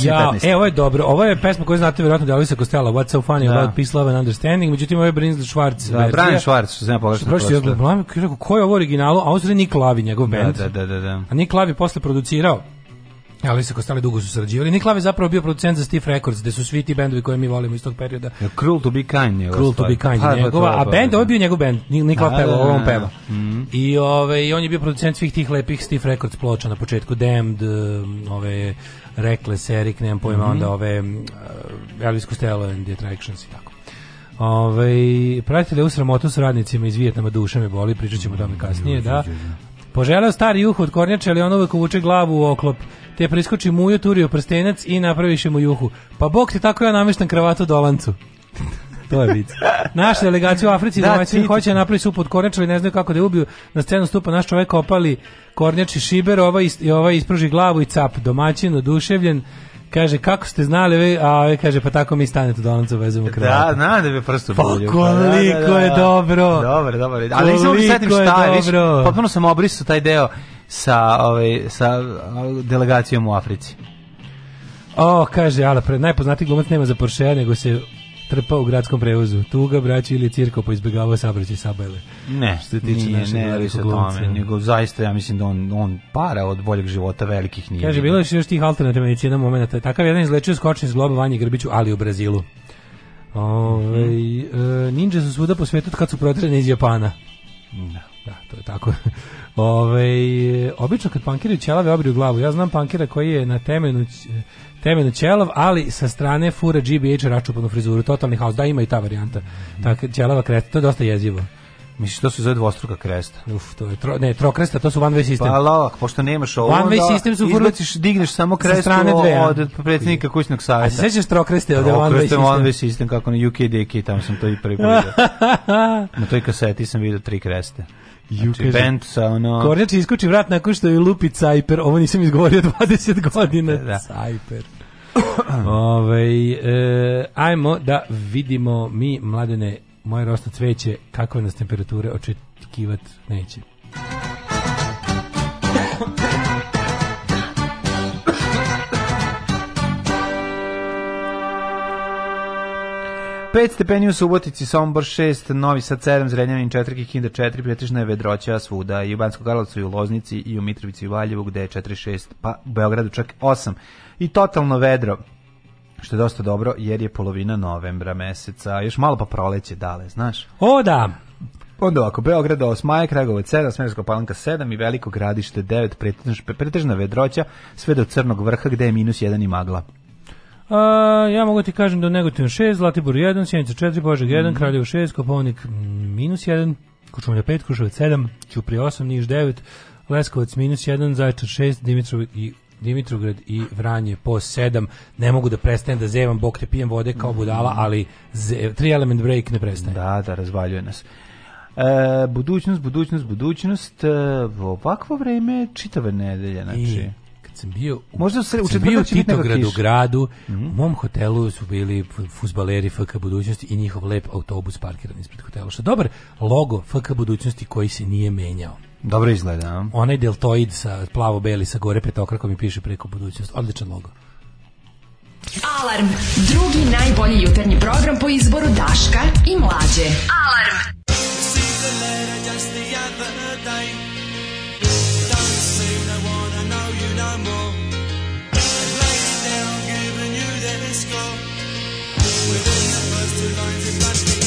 Ja, 15. e, ovo je dobro. Ovo je pesma koju znate vjerojatno da Elvisa Costello, What's so funny Da. about peace, love and understanding. Međutim, ovo je Brinsel Schwartz. Da. Brian Schwartz, što sam ja pogrešno Prošli problem, rekao, ko je ovo originalu? A ovo je Nick Lavi, njegov Da, band. da, da, da, da. A Nick Lavi posle producirao ali se Costello dugo su sarađivali. Nick Lavi je zapravo bio producent za Stiff Records, gde su svi ti bendovi koje mi volimo iz tog perioda. Cruel to be kind je. Cruel to be kind je njegova, a band, ovo je bio njegov band, Nikla Da, peva, da, ovo on da. peva. Mhm. I ove, i on je bio producent svih tih lepih Stiff Records ploča na početku, Damned, um, ove, Reckless, Eric, nemam pojma, Mhm. onda ove, um, Elvis Costello and the Attractions i tako. Ove, pratite u sramotu s radnicima iz Vijetnama, duša me boli, pričat ćemo o tome kasnije, da. Poželeo stari juhu od kornjača, ali on uvek uvuče glavu u oklop, te priskoči mujo, turio prstenac i napraviše mu juhu. Pa bog ti tako ja nameštam kravatu dolancu. to je vic. Naša delegacija u Africi Da, da, ti- hoće napraviti supu od kornjača, ali ne znaju kako da je ubiju. Na scenu stupa naš čovjek opali kornjači šiber, ovaj, is- i ovaj ispruži glavu i cap. Domaćin, oduševljen, Kaže, kako ste znali vi, a ovaj kaže, pa tako mi stanete do lanca vezemo Da, kravatu. znam da bi prsto Pa bulju. koliko je dobro. Dobro, dobro. Ali nisam Koliko setim šta je, viš, potpuno sam obrisao taj deo sa, ovaj, sa delegacijom u Africi. O, kaže, ala, najpoznatiji glumac nema za Porschea, nego se trpa u gradskom prevozu. Tuga, braći ili cirko pa izbjegavao sabraćaj sabajle. Ne, Što se tiče nije, ne radi se tome, nego zaista ja mislim da on, on para od boljeg života velikih nije. Kaže, bilo je još tih alternativna medicina momenta. Takav jedan izlečio skočni zglob Vanji Grbiću, ali u Brazilu. Ove, e, ninja su svuda po svetu kad su protirani iz Japana. Da. Da, to je tako. Ove, obično kad pankiraju ćelave obriju glavu. Ja znam pankira koji je na temenu, temenu ćelav, ali sa strane fura GBH račupanu frizuru. Totalni haos. Da, ima i ta varijanta. Tako, ćelava kresta, to je dosta jezivo. Misliš, to se zove dvostruka kresta. Uf, to je tro, ne, trokresta, to su one way system. Pa lak, pošto nemaš ovo, One way system su izbaciš, digneš samo Sa krestu strane dve, od predsjednika kućnog savjeta. A se sećaš trokreste od one way system? one way system, kako na UK DK, tamo sam to i prvi. Na toj kaseti sam vidio tri kreste. Znači, kaže- band sa ono... Kornjač iskoči vrat nakon što je lupi Cajper. Ovo nisam izgovorio 20 godina. Da. Cajper. Ove, e, ajmo da vidimo mi, mladene, moje rosno cveće, kakve nas temperature očekivat neće. 5 stepeni u Subotici, Sombor 6, Novi Sad 7, Zrenjanin 4, Kikinda 4, pretežna je vedroća svuda i u Banskog Karlovcu i u Loznici i u Mitrovici i u Valjevu gde je 4-6, pa u Beogradu čak 8. I totalno vedro, što je dosta dobro jer je polovina novembra meseca, još malo pa proleće dale, znaš? O da, Onda ovako, Beograd 8, Kragovac 7, Smerska palanka 7 i Veliko gradište 9, pretežna, pretežna vedroća, sve do Crnog vrha gde je minus 1 i magla. A, ja mogu ti kažem da u Negotinu 6, Zlatibor 1, Sjenica 4, Požeg 1, Kraljevo 6, Kopovnik mm, minus 1, Kočumlja 5, Kruševac 7, Ćuprije 8, Niš 9, Leskovac minus 1, Zaječar 6, Dimitrov i Dimitrovgrad i Vranje po 7. Ne mogu da prestanem da zevam, bok te pijem vode kao budala, ali ze, tri element break ne prestaje. Da, da, razvaljuje nas. E, budućnost, budućnost, budućnost, e, ovakvo vreme čitave nedelje, znači. I sam bio u, Možda se- kad u sam četvrtak bio u Titogradu gradu, Mhm. u mom hotelu su bili fuzbaleri FK budućnosti i njihov lep autobus parkiran ispred hotela. Što je dobar logo FK budućnosti koji se nije menjao. Dobro izgleda, a? Onaj deltoid sa plavo-beli sa gore petokrakom i piše preko budućnost. Odličan logo. Alarm. Drugi najbolji jutarnji program po izboru Daška i Mlađe. Alarm. Received score. Within the first two lines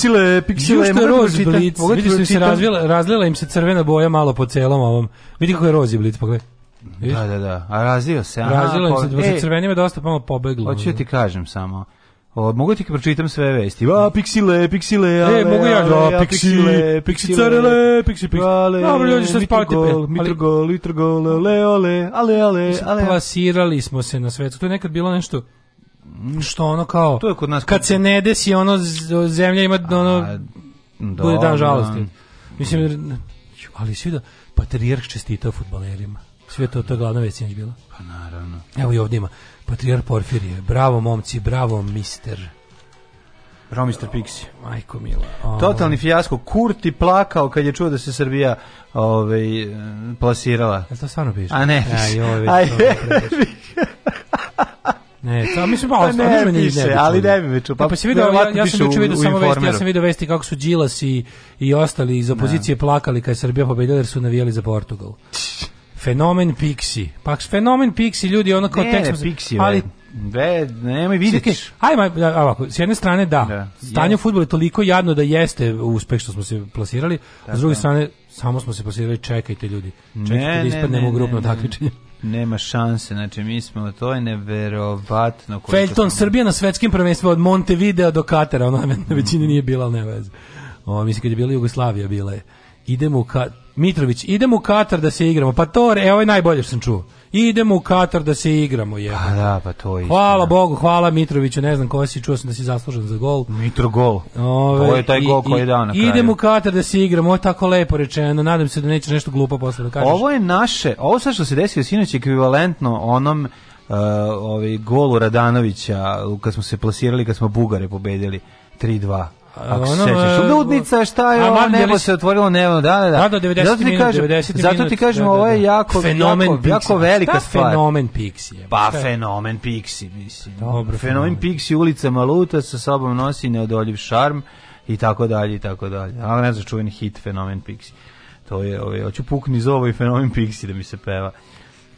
Piksile, piksile. Jušte mogu da? Blitz, Mogu da vidiš da se pročitam? razvila, razlila im se crvena boja malo po celom ovom. Vidi kako je Rozi Blitz, pogledaj. Vidiš? Da, da, da. A razvio se. aha, Razvila im se, po- po e, crvenima je dosta pomalo pobeglo. Hoću ja ti kažem samo. O, mogu ti pročitam sve vesti. A, piksile, piksile, E, ale, mogu ja, ale, da, a, piksi, piksi carele, piksi, piksi. Ale, Dobro, ljudi, šta spavate? Mitrogol, mitrogol, ale, ale, ale, ale, ale. Plasirali smo se na svetu. To je nekad bilo nešto što ono kao To je kod nas kad se ne desi ono zemlja ima ono bude dobro. dan žalosti. Mislim ali svi da patrijarh čestitao fudbalerima. Sve to to je glavna vest sinoć bila. Pa naravno. Evo i ovdje ima patrijarh Porfirije. Bravo momci, bravo mister. Bravo, Mr. Pixi. Majko mila. O, Totalni fijasko. Kurti plakao kad je čuo da se Srbija ovaj, plasirala. Jel to stvarno piše? A ne, Aj, piše. joj, već Aj, to ne. Ne, to mislim Pa malo ne stvarno me piše, ne bi ali ne bi me čuo. Pa, Pa pa si video, ja, ja sam juče video u samo vesti, ja sam video vesti kako su Đilas i, i ostali iz opozicije plakali kad je Srbija pobedila jer su navijali za Portugal. Fenomen Pixi. Pa fenomen Pixi, ljudi, ono kao Ne, tek ne, se- Pixi, ali ve, nemoj. Čekaj, ajmo, da, ovako, s jedne strane da, Da. stanje Je. u fudbalu je toliko jadno da jeste uspeh što smo se plasirali, a s druge strane samo smo se plasirali, čekajte ljudi, čekajte Ne, da ne, ispadnemo ne, grupno ne, ne. takmičenje. Nema šanse, znači mi smo, to je neverovatno. koliko Feljton, smo- Srbija na svetskim prvenstvima od Montevideo do Katara, ona na većini nije bila, ali ne veze. O, mislim, kad je bila Jugoslavija, bila je. Idemo u Katar, Mitrović, idemo u Katar da se igramo. Pa to, e, ovo je najbolje što sam čuo. Idemo u Katar da se igramo, je. Pa da, pa to je Hvala Bogu, hvala Mitroviću, ne znam ko si, čuo sam da si zaslužen za gol. Mitro gol. Ove, to je taj i- gol koji je dao na kraju. Idemo u Katar da se igramo, ovo je tako lepo rečeno, nadam se da neće nešto glupo posle da kažeš. Ovo je naše, ovo sad što se desilo sinoć je ekvivalentno onom uh, ovaj, golu Radanovića kad smo se plasirali, kad smo Bugare pobedili 3-2. Ako se ono, sećaš, e, ludnica, šta je a, ovo, nebo se otvorilo nebo, da, da, da. Da, da, 90 zato ti minut, kažem, 90 zato ti minut, kažem, da, ovo da, je da. jako, Fenomen jako, jako Pixi. velika Šta stvar. fenomen Pixi je? Pa Šta fenomen Pixi, mislim. Dobro, fenomen fenomen. Pixi, ulica Maluta sa sobom nosi neodoljiv šarm i tako dalje i tako dalje. Ali ne znam čuveni hit fenomen Pixi. To je, ovaj, hoću pukni zovo i fenomen Pixi da mi se peva.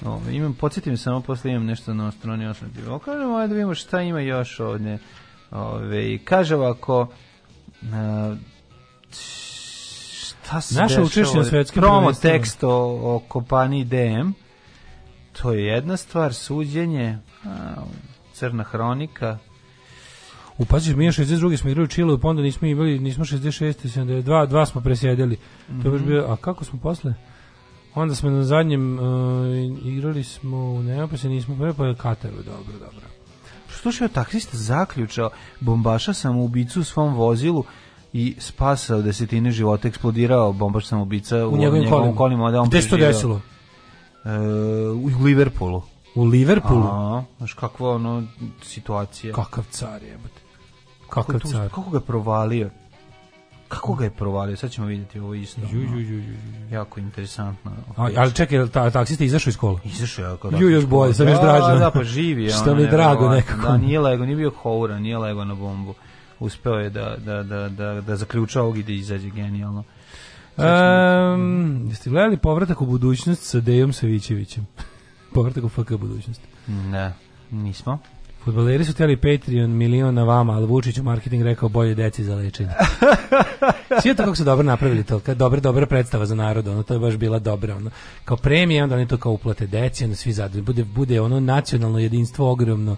Ovaj, imam, podsjetim samo, posle imam nešto na strani 8. Ovo kažemo, ajde da vidimo šta ima još ovdje. Ove, kaže ovako, šta se dešava učešće na svetskim Promo tekst o, o kompaniji DM. To je jedna stvar, suđenje, a, crna hronika. Upaziš, mi je 62. smo igrali u Čilu, pa onda nismo imali, nismo 66. 72, dva smo presjedili. To je baš Mhm. bio, a kako smo posle? Onda smo na zadnjem uh, igrali smo u pa se nismo pa je Kataru, dobro, dobro. Slušaj, taksista zaključao, bombaša sam ubicu u svom vozilu i spasao desetine života, eksplodirao bombaš sam ubica u, U njegovim kolima. kolima. Gde se to desilo? E, u Liverpoolu. U Liverpoolu? A, znaš kakva ono situacija. Kakav car. Kako, Kakav tu- car. kako ga je provalio? Kako ga je provalio? Sad ćemo vidjeti ovo isto. Ju, ju, ju, ju. Jako interesantno. A, ali čekaj, ta, taksista izašao iz kola? Izašao je ako Ju, još bolje, sam još Da, draže. Da, pa živi. Što mi je drago nekako. Da, nije lego, nije bio houra, nije lego na bombu. Uspeo je da, da, da, da, da zaključa ovog i da izađe genijalno. Um, jeste gledali povratak u budućnost sa Dejom Savićevićem? povratak u FK budućnost. Ne, nismo. Futbaleri su htjeli Patreon milion na vama, ali Vučić u marketing rekao bolje deci za lečenje. Svi to kako su dobro napravili to, kad dobra, dobra predstava za narod, ono, to je baš bila dobra, ono, kao premije, onda oni to kao uplate deci, onda svi zadovoljni, bude, bude ono nacionalno jedinstvo ogromno.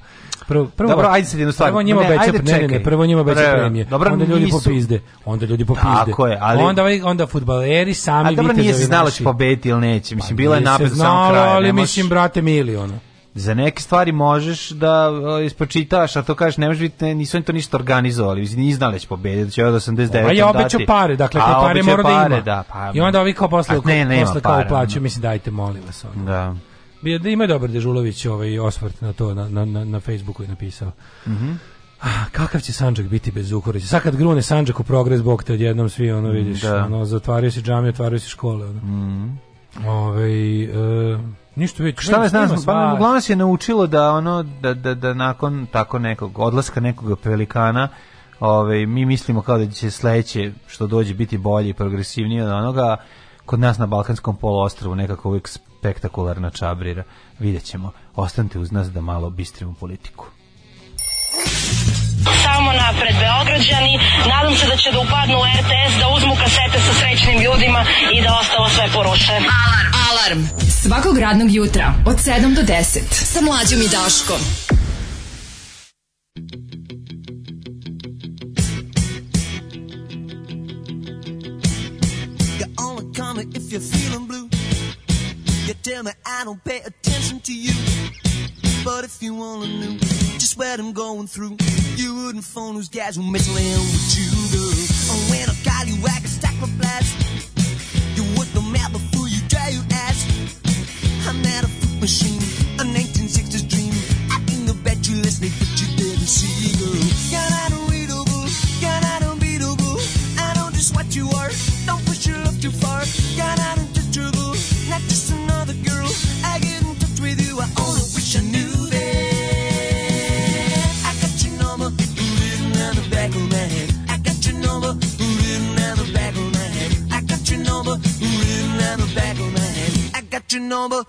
Prvo, prvo, Dobro, ajde sad jednu stvar. Prvo njima Ne, obeća, ajde, ne, ne, ne, prvo njima Prvo, premije, dobro, onda ljudi nisu- popizde, onda ljudi popizde. Tako je, ali- Onda, onda futbaleri sami A dobro, nije se znalo naši. će pobediti ili neće. Mislim, bila je se do samog znalo, kraja. ali mislim, brate, mili, ono. Za neke stvari možeš da o, ispročitaš, a to kažeš, ne možeš biti, ne, nisu oni to ništa organizovali, nije znali da će pobediti, da će od 89. A ja obećao pare, dakle, A, te pare mora da ima. Da, pa, I onda ovi kao posle, ne, nema posle kao uplaćuju, ono. mislim, dajte, molim vas. Ono. Da. Bio da ima dobar Dežulović ovaj osvrt na to na, na, na, Facebooku je napisao. Mhm. Ah, kakav će Sandžak biti bez Zukorlića? Sad kad grune Sandžak u progres, bog te odjednom svi ono vidiš, Da. ono, zatvaraju se džamije, otvaraju se škole. Ono. Mhm. Ovaj, e, ništa već. Šta nema znam, pa uglavnom je naučilo da ono da, da, da nakon tako nekog odlaska nekog pelikana Ove, mi mislimo kao da će sledeće što dođe biti bolje i progresivnije od onoga kod nas na Balkanskom poluostrvu nekako uvijek spektakularna čabrira. Vidjet ćemo. Ostanite uz nas da malo bistrimo politiku. Samo napred Beograđani, nadam se da će da upadnu u RTS, da uzmu kasete sa srećnim ljudima i da ostalo sve poruše. Alarm. Alarm. Svakog radnog jutra od 7 do 10 sa mlađom i Daškom. If you're feeling blue. You tell me I don't pay attention to you. But if you wanna know just what I'm going through, you wouldn't phone those guys who mess around with you, girl. Oh, when I call you, I can stack my blast. You work the map before you dry your ass. I'm not a fruit machine, a 1960s dream. I think I bet you listening, but you didn't see, girl. You're not unreadable, you're not unbeatable. I know just what you are. Don't push your love too far. You're not on the back of my head. I got your number.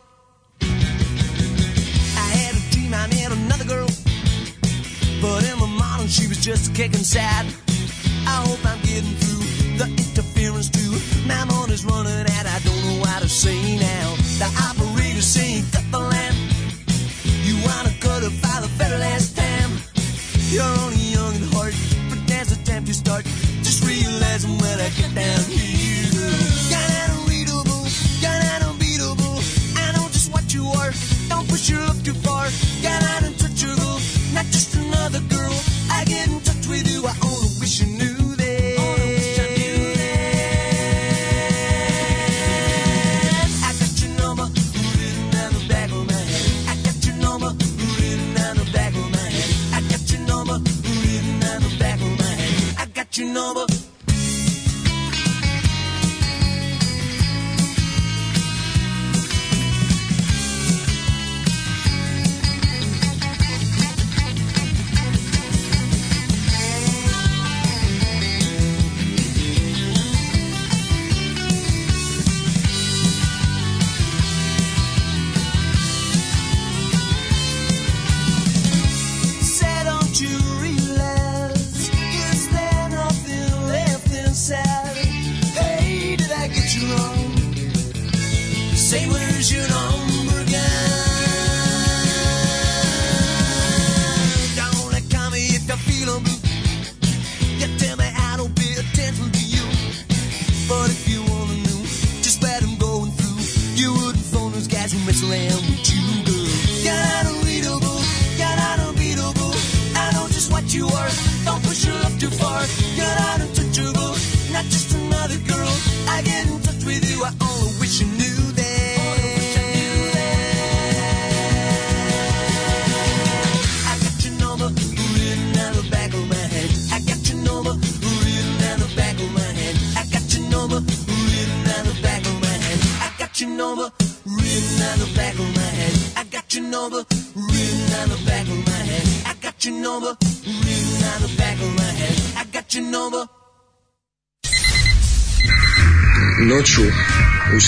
I had a dream I met another girl, but in the morning she was just kicking sad. I hope I'm getting through the interference too. My money's running out, I don't know what to say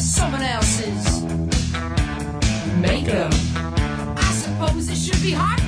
someone else's. Make them. I suppose it should be hard.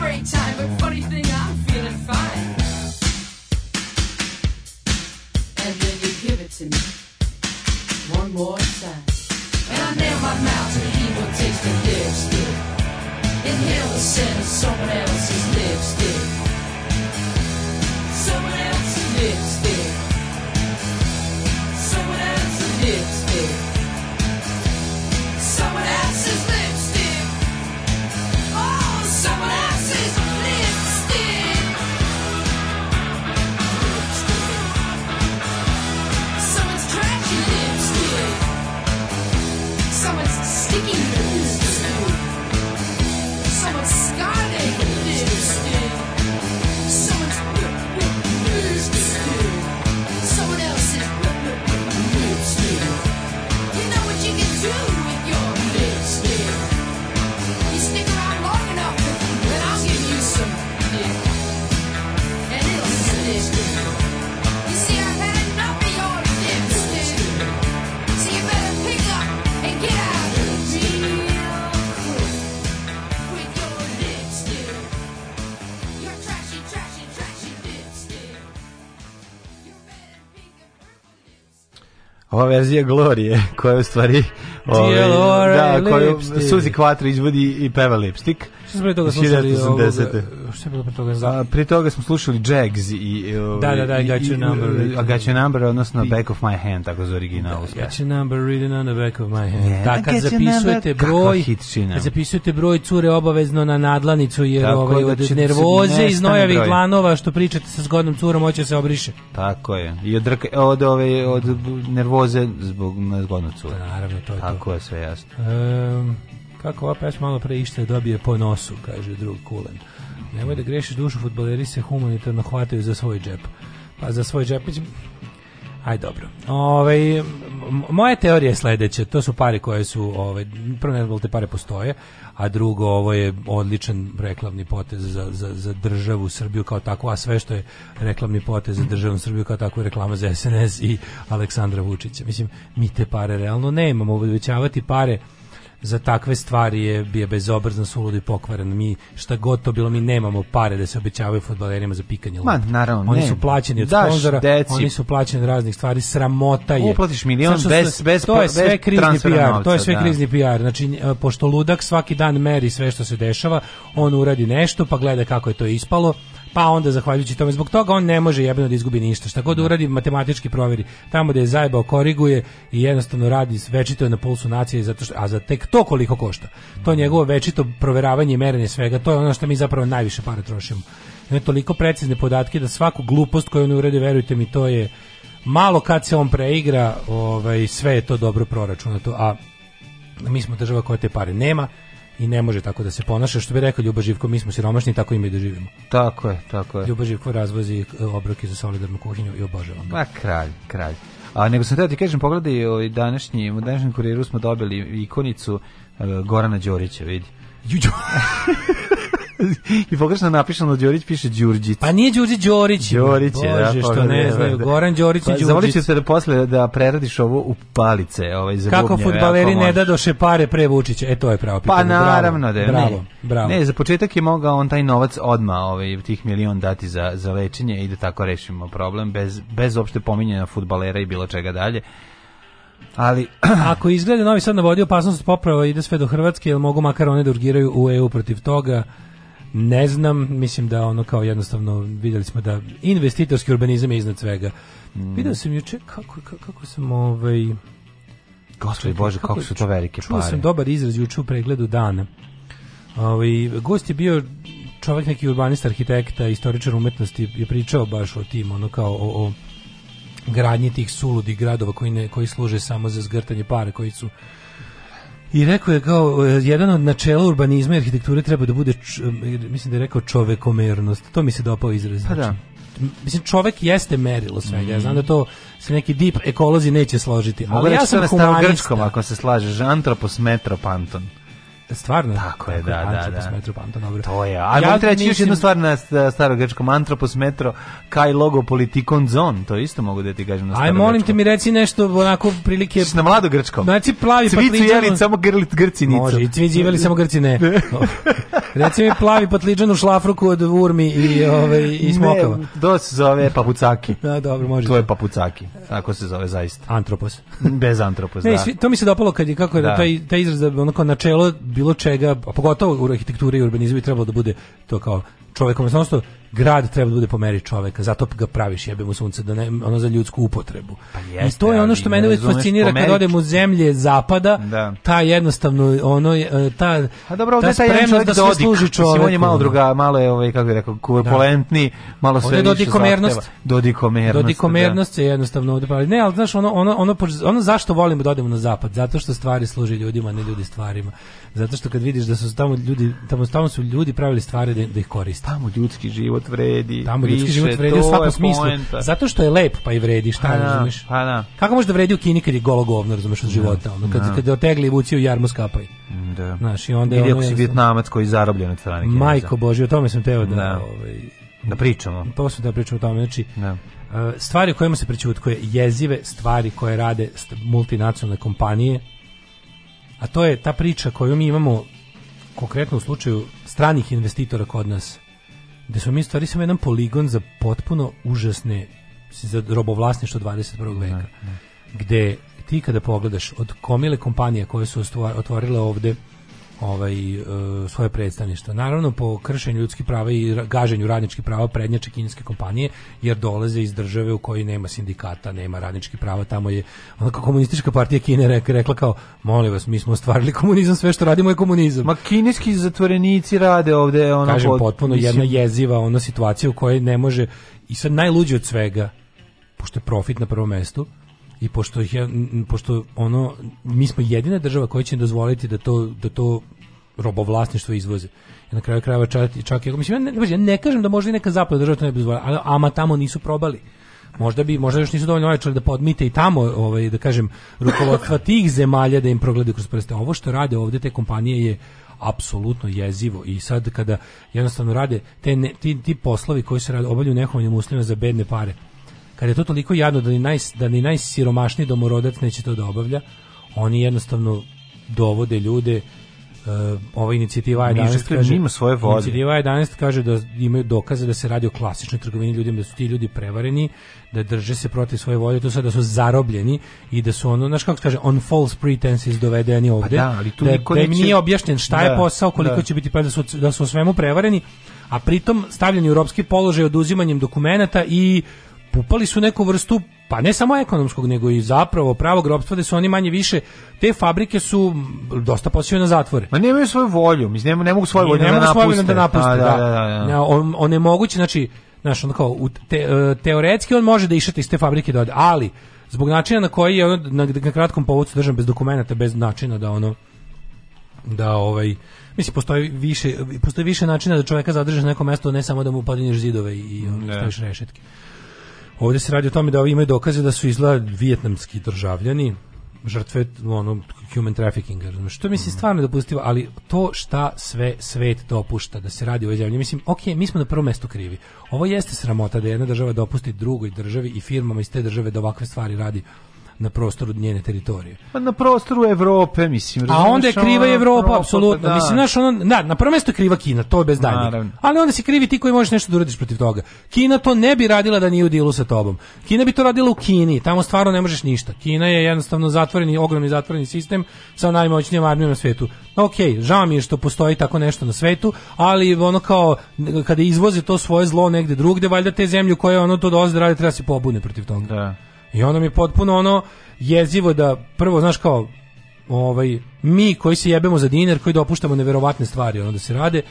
Verzija Glorije, koja je u stvari... ovaj, da, koju. Suzi Quattro izvodi i peva Lipstick. Što smo pre toga slušali 1980. ovoga- Što je bilo pre toga? A, prije toga smo slušali Jags i... Da, da, da, I Got Your Number. I, I Got Your Number, odnosno Back of My Hand, tako za originalu. sve. Got your number written on the back of my hand. Yeah, da, kad zapisujete broj, kad zapisujete broj cure obavezno na nadlanicu, jer Tako ovaj, da od se nervoze iz nojavih broj. dlanova što pričate sa zgodnom curom, hoće se obriše. Tako je. I od, od, ove, od nervoze zbog nezgodnog cura. Naravno, to je to. Tako je sve jasno. Um, kako ova pesma malo pre ište dobije po nosu, kaže drug Kulen. Nemoj da grešiš dušu, futboleri se humanitarno hvataju za svoj džep. Pa za svoj džep, mislim, Aj dobro. Ovaj m- moja teorija je sledeća, to su pare koje su ovaj prvo ne da te pare postoje, a drugo ovo je odličan reklamni potez za, za, za državu Srbiju kao takvu, a sve što je reklamni potez za državu Srbiju kao takvu je reklama za SNS i Aleksandra Vučića. Mislim, mi te pare realno nemamo, obećavati pare za takve stvari je bio bezobrazno suludo i pokvaren. Mi šta god to bilo mi nemamo pare da se obećavaju fudbalerima za pikanje. Ma, lopte. naravno, Oni ne. su plaćeni od sponzora, oni su plaćeni od raznih stvari, sramota je. Uplatiš milion što bez- bez to je sve bez krizni PR, novca, to je sve da. krizni PR. Znači e, pošto ludak svaki dan meri sve što se dešava, on uradi nešto, pa gleda kako je to ispalo. Pa onda zahvaljujući tome zbog toga on ne može jebeno da izgubi ništa. Šta god uradi matematički proveri. Tamo da je zajebao koriguje i jednostavno radi večito je na pulsu nacije zato što a za tek to koliko košta. To njegovo večito proveravanje i merenje svega, to je ono što mi zapravo najviše para trošimo. Ima toliko precizne podatke da svaku glupost koju on uradi, verujte mi, to je malo kad se on preigra, ovaj sve je to dobro proračunato, a Mi smo država koja te pare nema i ne može tako da se ponaša. Što bi rekao Ljuba Živko, mi smo siromašni, tako i mi doživimo. Tako je, tako je. Ljuba Živko razvozi e, obroke za solidarnu kuhinju i obožavam ga. Ma kralj, kralj. A nego sam teo ti kažem, pogledaj, ovaj današnji, u današnjem kuriru smo dobili ikonicu eh, Gorana Đorića, vidi. I pogrešno napišeno Đorić piše Đurđić. Pa nije Đurđi Đorić. Đorić je, da, Bože, što pogledaj, ne znaju. da. Goran Đorić i Pa, Zavolit ću Đurđić. se da posle da preradiš ovo u palice, ovaj za Kako futbaleri ako ne možeš. dadoše pare pre Vučića? E, to je pravo Pa pitanje. Bravo, naravno da je. Bravo, ne. bravo. Ne, za početak je mogao on taj novac odma, ovaj tih milion dati za za lečenje i da tako rešimo problem bez bez uopšte pominjanja fudbalera i bilo čega dalje. Ali Ako izgleda Novi Sad navodi opasnost poprava ide sve do Hrvatske, jel mogu makar one da urgiraju u EU protiv toga? Ne znam, mislim da ono kao jednostavno vidjeli smo da investitorski urbanizam je iznad svega. Mm. Vidio sam juče kako, kako, kako sam ovaj Gospodи Bože, kako su to velike Čuo pare. sam dobar izraz juče u pregledu dana. Ovaj gost je bio čovjek neki urbanista, arhitekta, istoričar umetnosti, je pričao baš o tim, ono kao o, o gradnji tih suludih gradova koji ne koji služe samo za zgrtanje para, koji su i rekao je kao e, jedan od načela urbanizma i arhitekture treba da bude č- mislim da je rekao čovekomernost. To mi se dopao izraz. Pa da. Znači, Mislim, čovek jeste merilo svega. Ja znam da to se neki deep ekolozi neće složiti. Mogu Ali ja sam humanista. starogrčkom ako se slažeš, antropos metropanton. Stvarno? Tako je, da, da, Antropos da. metro panton, dobro. To je. A Ja mogu ti reći još jednu stvar na st- starogrčkom antropos metro kai logo politikon zon, to isto mogu da ti kažem na Aj, starogrčkom. molim te mi reci nešto onako prilike... Na mladogrčkom. Znači plavi Cvicu patliđan... jeli samo grlit grcinicu. Može, i cviđivali samo grci ne. Reci mi plavi patliđan u šlafruku od urmi i, ove, i smokava. Ne, to se zove papucaki. Da, dobro, može. To je papucaki. Tako se zove zaista. Antropos. Bez antropos, Ne, da. svi- to mi se dopalo kad je kako je Da. taj taj izraz da ono kao načelo bilo čega, a pogotovo u arhitekturi i urbanizmu trebalo da bude to kao čovekom, odnosno grad treba da bude po meri čoveka, zato ga praviš jebe mu sunce da ne ono za ljudsku upotrebu. I jeste, to je ono što ne mene uvijek fascinira kad odem u zemlje zapada, Da. ta jednostavno ono je, ta A dobro, ta je taj jedan spremnost čovjek da sve Dodik. služi čoveku. on je malo druga, malo je, ovaj, kako bih rekao, kurpulentniji, malo sve je više dodikomernost. zahteva. Dodikomernost. Dodikomernost se jednostavno ovdje pravi. Ne, ali znaš, ono, ono, ono, ono zašto volimo da odemo na zapad? Zato što stvari služe ljudima, a ne ljudi stvarima. Zato što kad vidiš da su tamo ljudi, tamo, tamo su ljudi pravili stvari da, da ih koriste. Tamo ljudski život vredi. Tamo ljudski više, život vredi u svakom smislu. poenta. Zato što je lep, pa i vredi, šta Pa da, razumiješ? pa da. Kako može da vredi u Kini kad je golo govno, razumeš, od života? Ono, kad, da. kad je otegli i vuci u jarmu skapaj. Da. Znaš, i onda je ono si vjetnamac koji je zarobljen od strane Kineza. Majko Bože, o tome sam teo da, Da. ovaj, Da pričamo. to su da pričamo o tome. Znači, Da. Uh, stvari o kojima se prećutkuje, jezive stvari koje rade multinacionalne kompanije, a to je ta priča koju mi imamo konkretno u slučaju stranih investitora kod nas, gde smo mi stvari samo jedan poligon za potpuno užasne za robovlasništvo 21. veka. Gde ti kada pogledaš od komile kompanija koje su otvorile ovde ovaj e, svoje predstavništvo. Naravno po kršenju ljudskih prava i gaženju radničkih prava prednjače kineske kompanije jer dolaze iz države u kojoj nema sindikata, nema radničkih prava, tamo je onako komunistička partija Kine rek- rekla kao molim vas, mi smo ostvarili komunizam, sve što radimo je komunizam. Ma kineski zatvorenici rade ovde ono Kažem pod- potpuno mislim, jedna jeziva ona situacija u kojoj ne može i sad najluđe od svega pošto je profit na prvom mestu i pošto je, pošto ono mi smo jedina država koja će dozvoliti da to da to robovlasništvo izvoze. I na kraju krajeva čak, čak mislim ja ne, ja ne kažem da možda i neka zapadna država to ne bi dozvolila, ali ama tamo nisu probali. Možda bi možda još nisu dovoljno ojačali da podmite i tamo ovaj da kažem rukovodstva tih zemalja da im progledaju kroz prste. Ovo što rade ovde te kompanije je apsolutno jezivo i sad kada jednostavno rade te ne- ti, ti poslovi koji se rade obavljaju nehovnim uslovima za bedne pare kad je to toliko jadno da ni, naj, da ni najsiromašniji domorodac neće to da obavlja, oni jednostavno dovode ljude Uh, ova inicijativa Mi 11 žrtve kaže mimo svoje volje. inicijativa 11 kaže da imaju dokaze da se radi o klasičnoj trgovini ljudima da su ti ljudi prevareni da drže se protiv svoje volje to sad da su zarobljeni i da su ono znaš kako kaže on false pretenses dovedeni ovde da, ali tu da, niko da im neće- nije objašnjen šta Da, je posao koliko da. će biti pa da su da su o svemu prevareni a pritom stavljeni u ropski položaj oduzimanjem dokumenata i pupali su neku vrstu pa ne samo ekonomskog nego i zapravo pravog ropstva da su oni manje više te fabrike su dosta posjećaju na zatvore Ma nemaju svoju volju, mislim ne, ne mogu svoju volju ne da mogu svoju napuste. da napuste, A, da. da, da, da, da. Ne, on, onemogući, znači, znaš, ono kao, te, e, teoretski on može da išete iz te fabrike da ali zbog načina na koji je ono na, na kratkom povodcu držan bez dokumenata, bez načina da ono da ovaj mislim postoji više postoji više načina da čovjeka zadržiš na nekom mestu, ne samo da mu podigneš zidove i, ono, Ne. staviš rešetke. Ovdje se radi o tome da ovi imaju dokaze da su izgleda vijetnamski državljani, žrtve ono human traffickinga? Što mislim stvarno dopustivo, ali to šta sve svet dopušta da se radi u ovoj zemlji, mislim, ok, mi smo na prvom mestu krivi. Ovo jeste sramota da jedna država dopusti drugoj državi i firmama iz te države da ovakve stvari radi na prostoru njene teritorije. Pa na prostoru Evrope, mislim. A onda je kriva ono, Evropa, apsolutno. da. Mislim, znaš, ono, da, na prvo mesto je kriva Kina, to je bez daljnjeg. Naravno. Ali onda si krivi ti koji možeš nešto da uradiš protiv toga. Kina to ne bi radila da nije u dilu sa tobom. Kina bi to radila u Kini, tamo stvarno ne možeš ništa. Kina je jednostavno zatvoreni, ogromni zatvoreni sistem sa najmoćnijom armijom na svetu. Ok, žao mi je što postoji tako nešto na svetu, ali ono kao, kada izvoze to svoje zlo negde drugde, valjda te zemlje koje ono to dolaze da treba se pobune protiv toga. Da. I onda mi je potpuno ono jezivo da prvo znaš kao ovaj mi koji se jebemo za dinar, koji dopuštamo neverovatne stvari ono da se rade,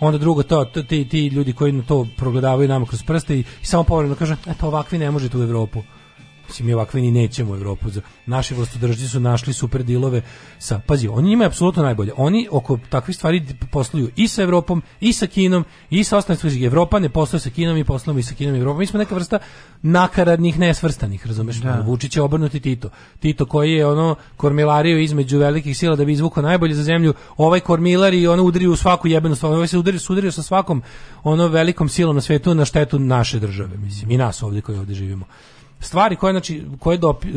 onda drugo to, to ti, ti ljudi koji na to progledavaju nama kroz prste i, i samo povremeno kaže eto ovakvi ne možete u Evropu. Mislim, mi ovakvi ni nećemo u Evropu. Naši vlastodržci su našli super dilove sa... Pazi, oni imaju apsolutno najbolje. Oni oko takvih stvari posluju i sa Evropom, i sa Kinom, i sa ostalim stvari. Evropa ne posluje sa Kinom i poslujemo i sa Kinom i Evropom. Mi smo neka vrsta nakaradnih, nesvrstanih, razumeš? Vučić je obrnuti Tito. Tito koji je ono kormilario između velikih sila da bi izvukao najbolje za zemlju. Ovaj kormilar i ono udari u svaku jebenu stvar. Ovaj se udari, sudario sa svakom ono velikom silom na svetu na štetu naše države, mislim, i nas ovdje koji ovdje živimo stvari koje znači koje dopi, e,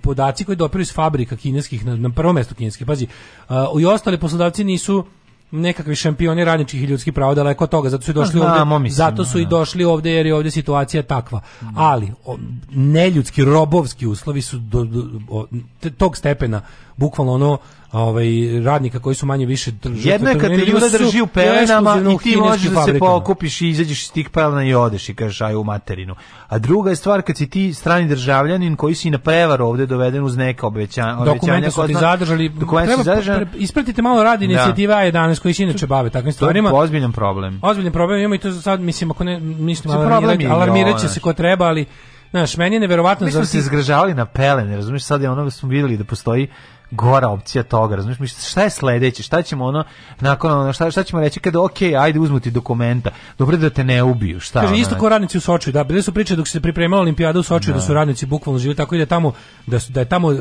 podaci koji dopiru iz fabrika kineskih na, na prvom mestu kineskih pazi uh, i ostali poslodavci nisu nekakvi šampioni radničkih i ljudskih prava daleko od toga zato su i došli Znamo, ovdje mislim, zato su i da. došli ovdje jer je ovdje situacija takva ali o, neljudski robovski uslovi su do, do- o, te- tog stepena bukvalno ono ovaj radnika koji su manje više drže Jedno je kad te ljuda drži u pelenama i ti možeš da se pokupiš i izađeš iz tih pelena i odeš i kažeš aj u materinu. A druga je stvar kad si ti strani državljanin koji si na prevaru ovde doveden uz neka obećanja. Dokumenti su ti zadržali. Treba pre- ispratite malo rad inicijativa A11 koji se inače bave takvim To je stvarima. ozbiljan problem. Ozbiljan problem imamo i to sad mislim ako ne mislim alarmirati, je i alarmirat će ovo, se ko treba, ali znaš, meni je neverovatno Mi smo se zgražavali na pelene, razumiješ, sad je ono smo vidjeli da postoji gora opcija toga, razumiješ, mi šta je sledeće, šta ćemo ono, nakon ono, šta, šta ćemo reći kada, ok, ajde uzmu ti dokumenta, dobro da te ne ubiju, šta? Kaže ono, isto kao radnici u Sočiju, da bile su priče dok se pripremala olimpijada u Sočiju da. su radnici bukvalno živjeli tako i da tamo da su da je tamo e,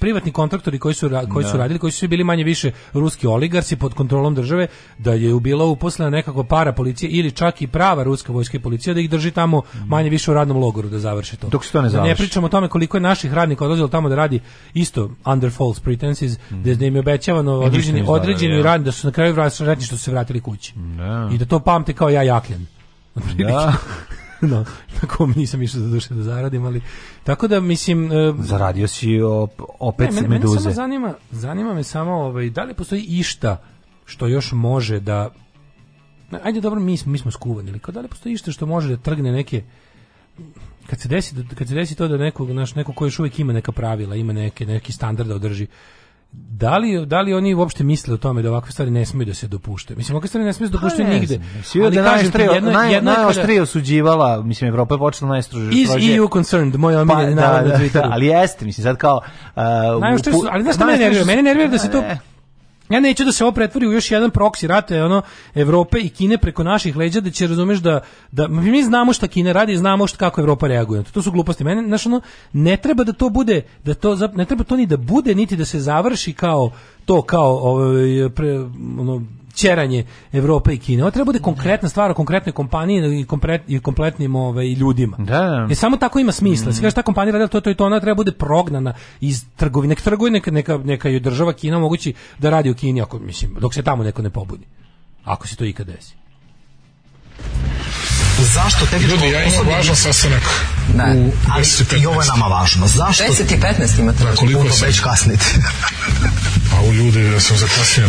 privatni kontraktori koji su ra- koji su Da. radili, koji su svi bili manje više ruski oligarsi pod kontrolom države, da je bila uposlena nekako para policije ili čak i prava ruska vojska i policija da ih drži tamo manje više u radnom logoru da završi to. Dok se to ne Da ne završi. pričamo o tome koliko je naših radnika odlazilo tamo da radi isto under false pretenses, da im je obećavano određeni, određeni ja. rad da su na kraju vratni što su se vratili kući. Da. I da to pamte kao ja jakljan. Da. no, tako nisam išao za duše da zaradim, ali tako da mislim e, Zaradio si op- opet ne, ne, mene, mene samo meduze. zanima, zanima me samo ovaj da li postoji išta što još može da Ajde dobro, mi smo mi smo skuvani, ali kao da li postoji išta što može da trgne neke kad se desi da- kad se desi to da neko naš neko ko još uvijek ima neka pravila, ima neke neki standard da održi. Da li, da li oni uopšte misle o tome da ovakve stvari ne smiju da se dopušte? Mislim, ovakve stvari ne smiju da se Pa ne nigde. Svi da Ali kažem ti, najoštrije, jedno- naj, jedno je kada- osuđivala, mislim, Evropa je počela najstrože. Is strožije- EU concerned, moj omiljeni Pa, da, na da, Twitteru. ali jeste, mislim, sad kao... Uh, Najoštrije su, ali znaš šta mene nervira? Mene nervira da se to... Ja neću da se ovo pretvori u još jedan proksi rat, ono Evrope i Kine preko naših leđa da će razumeš da da mi znamo šta Kina radi, znamo šta kako Evropa reaguje. To su gluposti. Mene znaš, ono, ne treba da to bude da to ne treba to ni da bude niti da se završi kao to kao ovaj pre, ono ćeranje Evrope i Kine. Ovo treba bude konkretna stvar o konkretnoj kompaniji i, komplet, i kompletnim ovaj, ljudima. Da. Jer samo tako ima smisla. Se kaže ta kompanija radila to, to i to, ona treba bude prognana iz trgovine. Nek trguje neka, neka, neka je država Kina mogući da radi u Kini, ako, mislim, dok se tamo neko ne pobudi. Ako se to ikad desi. Zašto tehničko Ljudi, ja imam važan sastanak Ne, u ali 10 i ovo je 15. nama važno. Zašto? 10 i 15 imate. Da, koliko sam? već kasnite. A u ljudi da sam zakasnio.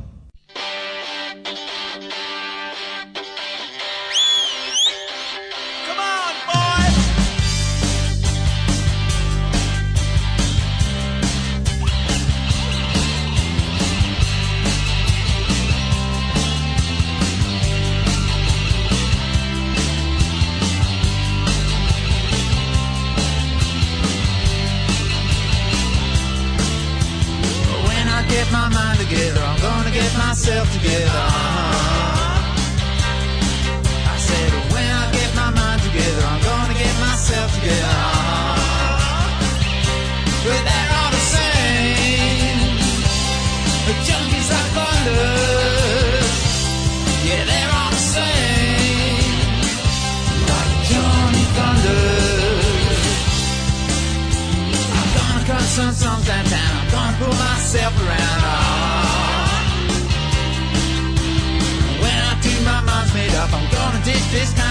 myself together. I said, when I get my mind together, I'm gonna get myself together. But they're all the same. The junkies are thunders. Yeah, they're all the same. Like Johnny Thunder. I'm gonna cut some songs down, I'm gonna pull myself this time.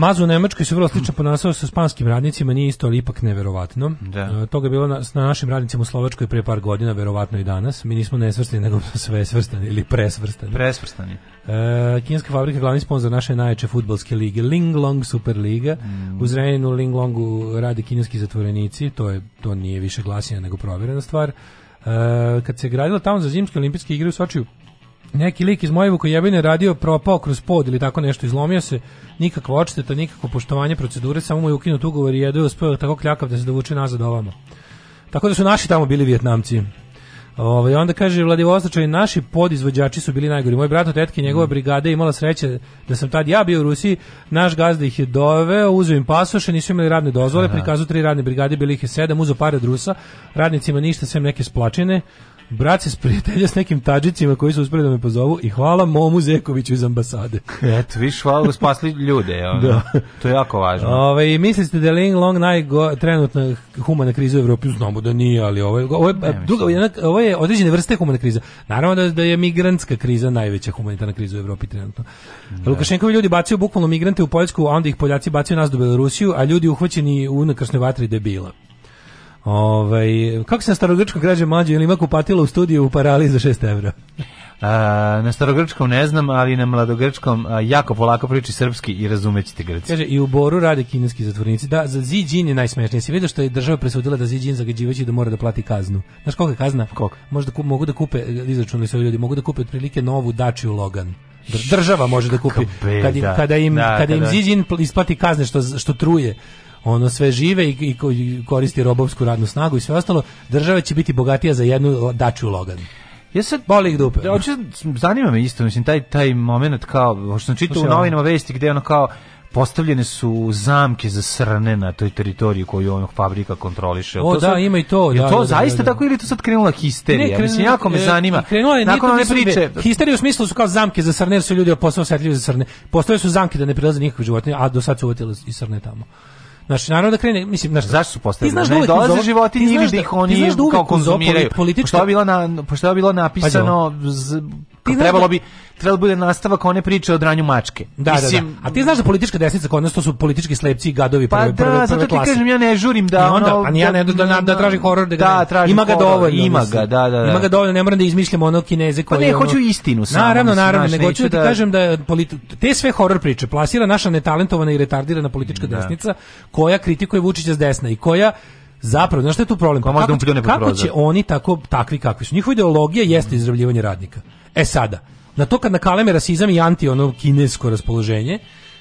Amazon u Nemačkoj se vrlo slično ponašao sa spanskim radnicima, nije isto, ali ipak neverovatno. Da. E, toga je bilo na, na našim radnicima u Slovačkoj pre par godina, verovatno i danas. Mi nismo nesvrstani, nego sve svrstani ili presvrstani. Presvrstani. E, kineska fabrika je glavni sponsor naše najjače futbalske lige Linglong Superliga. Mm. U Zrenjaninu Linglongu radi kineski zatvorenici, to je to nije više glasina nego provjerena stvar. E, kad se gradila tamo za zimske olimpijske igre u Sočiju, neki lik iz moje Vukojebine radio propao kroz pod ili tako nešto, izlomio se, nikakva odšteta, nikakvo poštovanje procedure, samo mu je ukinut ugovor i jedo je uspeo tako kljakav da se dovuče nazad ovamo. Tako da su naši tamo bili Vjetnamci. Ovaj onda kaže Vladivostočani naši podizvođači su bili najgori. Moj brat od tetke i njegova brigada je imala sreće da sam tad ja bio u Rusiji. Naš gazda ih je doveo, uzeo im pasoše, nisu imali radne dozvole, prikazu tri radne brigade, bili ih je sedam, uzeo pare od Rusa. Radnicima ništa, sem neke splačine. Brat se sprijatelja s nekim tađicima koji su uspeli da me pozovu i hvala Momu Zekoviću iz ambasade. Eto, viš, hvala da spasli ljude. Ono. Da. To je jako važno. Ove, mislite da je Ling Long najgo, trenutna humana kriza u Evropi? Znamo da nije, ali ovo je, ovo je, druga, jedna- ovo je određene vrste humane krize. Naravno da, da je migrantska kriza najveća humanitarna kriza u Evropi trenutno. Lukašenkovi ljudi bacaju bukvalno migrante u Poljsku, a onda ih Poljaci bacaju nas do Belorusiju, a ljudi uhvaćeni u unakrsnoj vatri debila. Ovaj kako se na starogrčkom mlađe, ili ima kupatilo u studiju u parali za 6 evra? A, na starogrčkom ne znam, ali na mladogrčkom a, jako polako priči srpski i razumećete grci. Kaže, i u Boru rade kineski zatvornici. Da, za Xi Jin je najsmešnije. Si vidio što je država presudila da Xi Jin zagađivajući da mora da plati kaznu. Znaš kolika je kazna? Koliko? Možda ku, mogu da kupe, izračunali su ljudi, mogu da kupe otprilike novu Dačiju Logan. Dr- Država može da kupi. Kad im, kada im, Da, kada im da, da. Pl- isplati kazne što, što truje ono sve žive i, i ko- i koristi robovsku radnu snagu i sve ostalo, država će biti bogatija za jednu Dačiju Logan. Ja sad Boli ih dupe. Da, hoću, zanima me isto, mislim, taj, taj moment kao, što sam čitao u novinama vesti gde ono kao, postavljene su zamke za srne na toj teritoriji koju on fabrika kontroliše. O, to da, ima i to, Jel da, to da, da, zaista da, da. tako ili je to sad krenula histerija? Ne, krenula- mislim, jako me e, zanima. Krenula je, Nakon one priče, Histerija u smislu su kao zamke za srne, jer su ljudi posao osetljivi za srne. Postoje su zamke da ne prilaze nikakve životinje, a do sad su uvatili i srne tamo. Znači, naravno da krene, mislim, znaš, Zašto su Ti postavili? znaš Ne uvek dolaze uz ovo- životinje ti ili znaš da da- ih ti oni znaš da kao konzumiraju? politička- Pošto je bilo, na, pošto je bilo napisano, z, Ti znaš trebalo da- bi, trebalo bi bude nastavak one priče o dranju mačke. Da, da, da. A ti znaš da politička desnica kod nas to su politički slepci i gadovi Pa prve, da, prve, prve zato ti kažem, ja ne žurim da I onda, ono- a ni ja ne da, da, da, traži horor da Da, tražim ima ga dovoljno. ima mislim. ga, da, da, da. Ima ga dovoljno, ne moram da izmišljam ono kineze koji Pa ne, ono- hoću istinu samo, Naravno, mislim, naravno, nego hoću da ti da- kažem da politi- te sve horor priče plasira naša netalentovana i retardirana politička Da. desnica koja kritikuje Vučića s desna i koja Zapravo, znaš šta je tu problem? Da kako, kako će oni tako takvi kakvi su? Njihova ideologija jeste izravljivanje radnika. E sada, na to kad nakaleme rasizam i anti ono kinesko raspoloženje,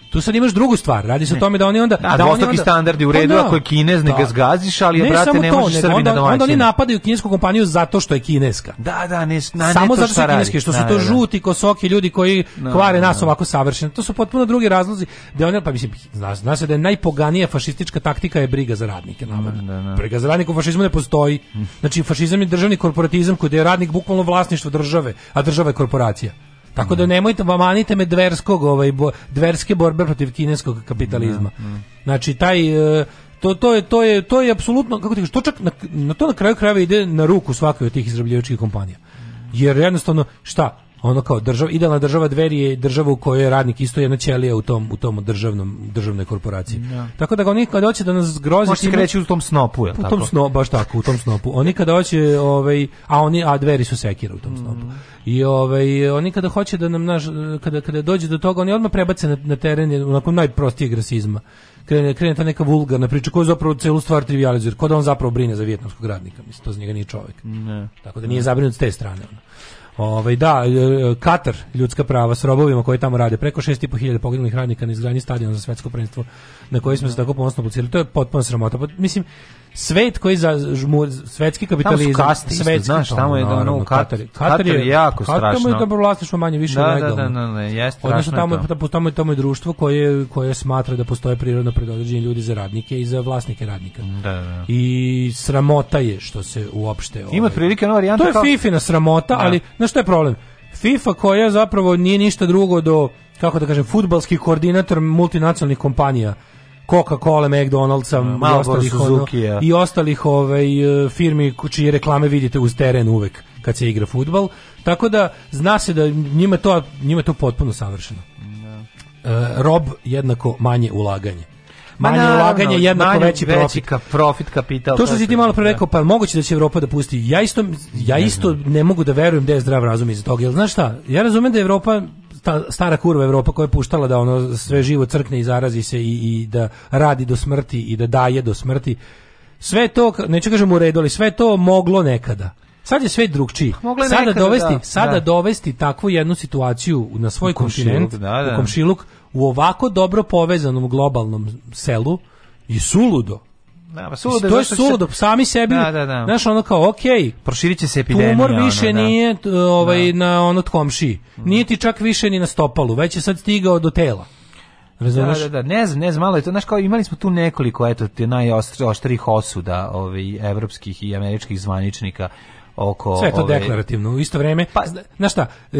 tu sad imaš drugu stvar. Radi se o tome da oni onda... Da, oni dvostruki onda- standardi u Pa redu, da. ako je Kinez, ne ga Da. zgaziš, ali, brate, samo ne možeš Srbina onda, onda oni napadaju kinesku kompaniju zato što je kineska. Da, da, ne, na, ne Samo to zato što radi. kineski, što su Da, to da, da. žuti kosoki ljudi koji Da, kvare da, nas da. ovako savršeno. To su potpuno drugi razlozi. Da one pa mislim zna, zna se da je najpoganija fašistička taktika je briga za radnike, navodno. Briga za radnike u fašizmu ne postoji. Znači fašizam je državni korporatizam koji je radnik bukvalno vlasništvo države, a država je korporacija. Tako da nemojte manite me dverskog, ovaj bo, dverske borbe protiv kineskog kapitalizma. Znači taj e, to, to je to je to je apsolutno kako ti kažeš, to čak na, na to na kraju krajeva ide na ruku svakoj od tih izrabljivačkih kompanija. Jer jednostavno šta ono kao država idealna država dveri je država u kojoj je radnik isto jedna ćelija u tom u tom državnom državnoj korporaciji. Da. Tako da oni kad hoće da nas zgroze Može se kreći u tom snopu, je u tako? tom snopu, baš tako, u tom snopu. Oni kada hoće, ovaj, a oni, a dveri su sekira u tom snopu. I ovaj, oni kada hoće da nam, naš, kada, kada dođe do toga, oni odmah prebace na, na teren onako najprostijeg rasizma. Krene, krene ta neka vulgarna priča koja zapravo celu stvar trivializuje. Ko da on zapravo brine za vijetnamskog radnika. Mislim, to za njega nije čovjek. Ne. Tako da nije zabrinut s te strane. Ono. Ovaj da, e, Katar, ljudska prava s robovima koji tamo rade, preko 6.500 poginulih radnika na izgradnji stadiona za svetsko prvenstvo na koji smo se tako ponosno pocirali. To je potpuno sramota. Pa, mislim, svet koji za žmu- svetski kapitalizam, Tamo su kaste isto, svetski, znaš, tamo je da, ono, Katar, Katar je jako Katar Tamo je strašno. dobro vlasništvo manje više Da, da, legalno. da, da, da, jeste, Odnosno strašno tamo je, to. tamo, je, tamo je društvo koje, koje smatra da postoje prirodno predodređeni ljudi za radnike i za vlasnike radnika. Da, da. I sramota je što se uopšte... Ima ovaj, otprilike ona varijanta to je kao- Fifina sramota, Da. ali znaš šta je problem? FIFA koja zapravo nije ništa drugo do, kako da kažem, futbalski koordinator multinacionalnih kompanija. Coca-Cola, McDonald'sa i ostalih, ono, Suzuki-a. i ostalih ovaj, e, firmi čije reklame vidite uz teren uvek kad se igra futbal. Tako da zna se da njima to, njima to potpuno savršeno. rob jednako manje ulaganje. Ma Manje naravno, ulaganje jednako manje veći profit. ka- profit kapital. To što si ti malo pre da. rekao, pa moguće da će Evropa da pusti. Ja isto, ja isto ne mogu da verujem da je zdrav razum iz toga. Jel znaš šta? Ja razumem da je Evropa ta stara kurva Evropa koja je puštala da ono sve živo crkne i zarazi se i, i da radi do smrti i da daje do smrti. Sve to, neću kažem u redu, ali sve to moglo nekada. Sad je sve drugčiji. Sada nekada, dovesti, da, sada da. dovesti takvu jednu situaciju na svoj U kontinent, da, da. u komšiluk, u ovako dobro povezanom globalnom selu je suludo. Da, Suludo, to je suludo, sami sebi, Da, da, da. znaš, ono kao, okej, Proširit će se epidemija. tumor ono, više da. nije ovaj, na ono komšiji, nije ti čak više ni na stopalu, već je sad stigao do tela. Razumeš? Da, da, da, ne znam, ne znam, malo je to, znaš, kao imali smo tu nekoliko, eto, te najoštrih osuda, ovaj, evropskih i američkih zvaničnika oko... Sve to ove- deklarativno. U isto vreme, pa, znaš šta, e,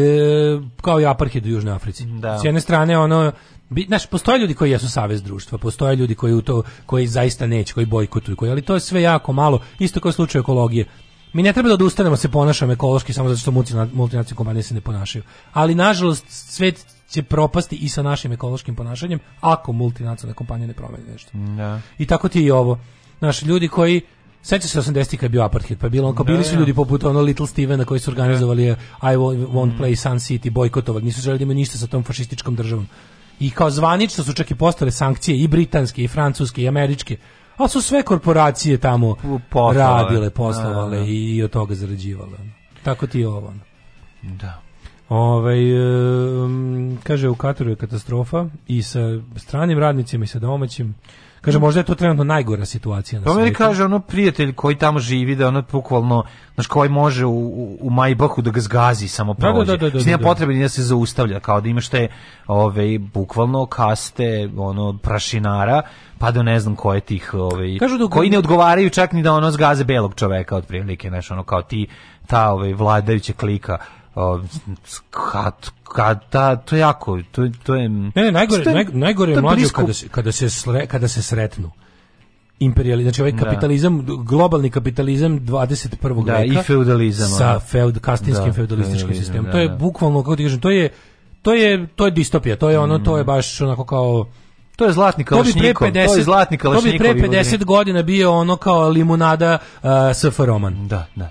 kao i apartheid u Južnoj Africi. Da. S jedne strane, ono, bi, znaš, postoje ljudi koji jesu savez društva, postoje ljudi koji u to, koji zaista neće, koji bojkotuju, koji, ali to je sve jako malo, isto kao u slučaju ekologije. Mi ne treba da odustanemo da se ponašamo ekološki samo zato što multina- multinacionalne kompanije se ne ponašaju. Ali nažalost svet će propasti i sa našim ekološkim ponašanjem ako multinacionalne kompanije ne promene nešto. Da. I tako ti je i ovo. Naši ljudi koji Seća se 80-ih kad je bio apartheid, pa je bilo on kao Da, bili su da. ljudi poput ono Little Stevena koji su organizovali eh, I won't, won't play Sun City, bojkotovali, nisu želeli da imaju ništa sa tom fašističkom državom. I kao zvanično su čak i postale sankcije i britanske, i francuske, i američke, ali su sve korporacije tamo poslovale. radile, poslovale Da, da. i od toga zarađivale. Tako ti je ovo. Da. Ovaj em, kaže u Kataru je katastrofa i sa stranim radnicima i sa domaćim. Kaže možda je to trenutno najgora situacija na Pa meni kaže ono prijatelj koji tamo živi da ono bukvalno znaš koji može u, u, u Majbahu da ga zgazi samo Da, da, prođe. da, da, da, da. potrebe ni da se zaustavlja kao da imaš te ove bukvalno kaste ono prašinara pa do ne znam koje tih ovaj da- koji ne odgovaraju čak ni da ono zgaze belog čoveka otprilike znaš ono kao ti ta ovaj vladajuća klika kad, kad, ta, to je jako to, to je Ne, ne, najgore, to je- naj, najgore to je mlađe kada se, kada se, sre- kada se sretnu. Imperiali, znači ovaj Da. kapitalizam, globalni kapitalizam 21. Da, veka i feudalizam, sa feud, kastinskim Da, feudalističkim sistemom. da, to je da. bukvalno, kako ti kažem, to je to je to je distopija, to je ono, to je baš onako kao to je zlatni to kalašnjikov 50 to je zlatni to bi pre kalašnjikovi 50 udari. godina bio ono kao limunada uh, SF roman. Da, da.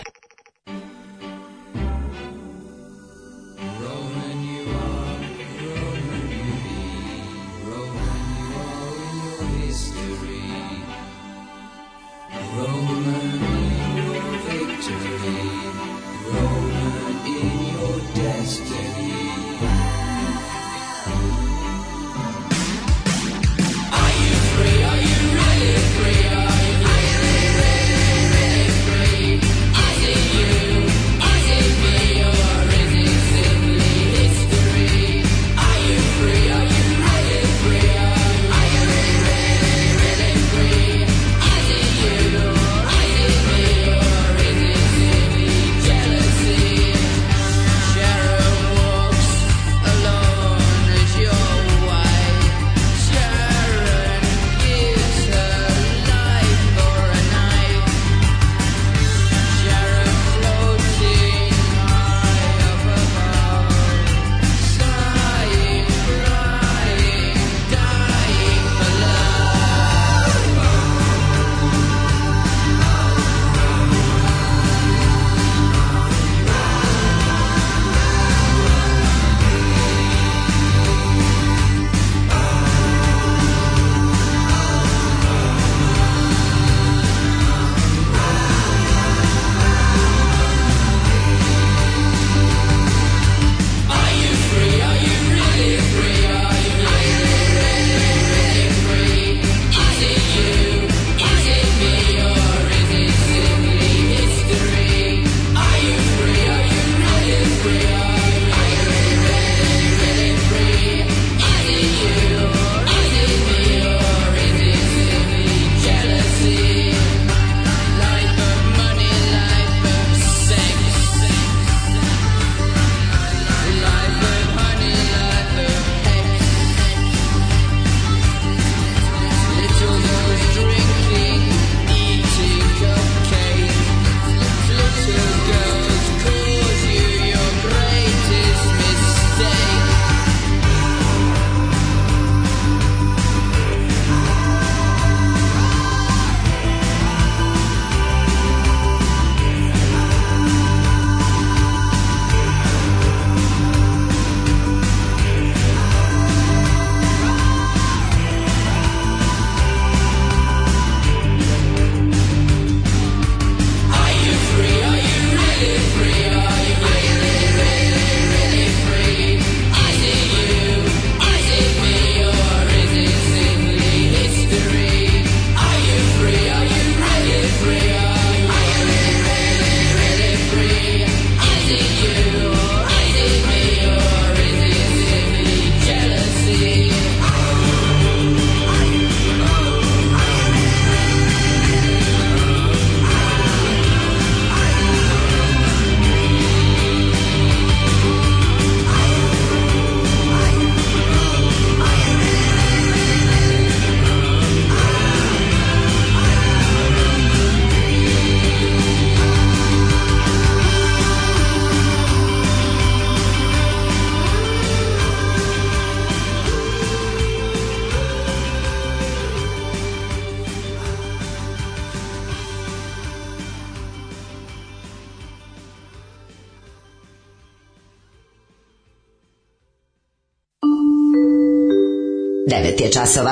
9 je časova.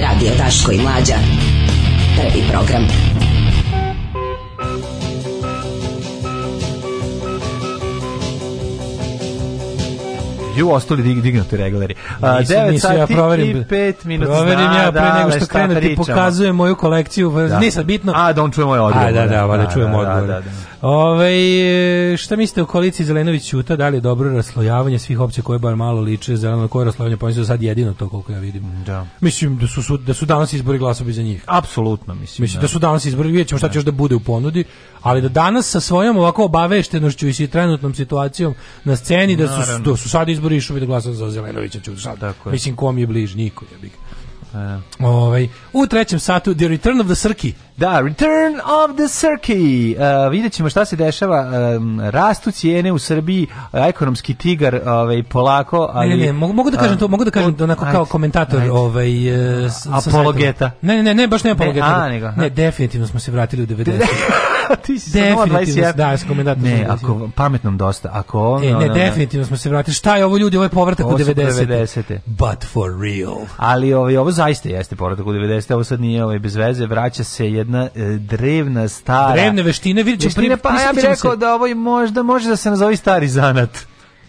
Radio Daško i Mlađa. Prvi program. Ju ostali dig, dignuti regleri. A, Nisam, 9 nisam, ja sati proverim, i 5 minuta. Proverim ja pre Da, nego da, što krenem ti pokazujem moju kolekciju. Da. Nije sad bitno. A, da on čuje moj odgovor. A, da, da, da, da, čujem da, odgovor. da, da. Ovaj, šta mislite o koaliciji Zelenović Ćuta? Da li je dobro raslojavanje svih opcija koje bar malo liče zeleno koje raslojavanje pa mislim da sad jedino to koliko ja vidim. Da. Mislim da su, da su danas izbori glasovi za njih. Apsolutno, mislim. Mislim da su danas izbori, vidjet ćemo šta će još da bude u ponudi, ali da danas sa svojom ovako obaveštenošću i trenutnom situacijom na sceni da su, da su sad izbori išli da glasaju za Zelenovića Ćuta. Sad, Tako je. mislim kom je bliž, niko je big. E. Ovaj, u trećem satu The Return of the Srki. Da, Return of the Circuit. Uh, vidjet ćemo šta se dešava. Um, rastu cijene u Srbiji, uh, ekonomski tigar ovaj, polako, ali... Ne, ne, ne, mogu, mogu da kažem to, mogu da kažem to onako kao Ajde, komentator ajde. ovaj e, s- sa Apologeta. Ne, ne, ne, ne, baš ne apologeta. a, nego, ne, definitivno smo se vratili u 90. Ti si definitivno, 0,21. da, s komentatom. Ne, ako pametnom dosta. Ako ono, E, ne, ono, definitivno smo se vratili. Šta je ovo ljudi, ovo je povratak u Ovo su 90. 90-te. But for real. Ali ovaj, ovo zaista jeste povratak u 90. Ovo sad nije ovaj, bez veze. Vraća se jedna e, drevna, stara... Drevne veštine, vidjet ćemo Veštine, pa ja bih rekao se- da ovo je možda može da se nazovi stari zanat.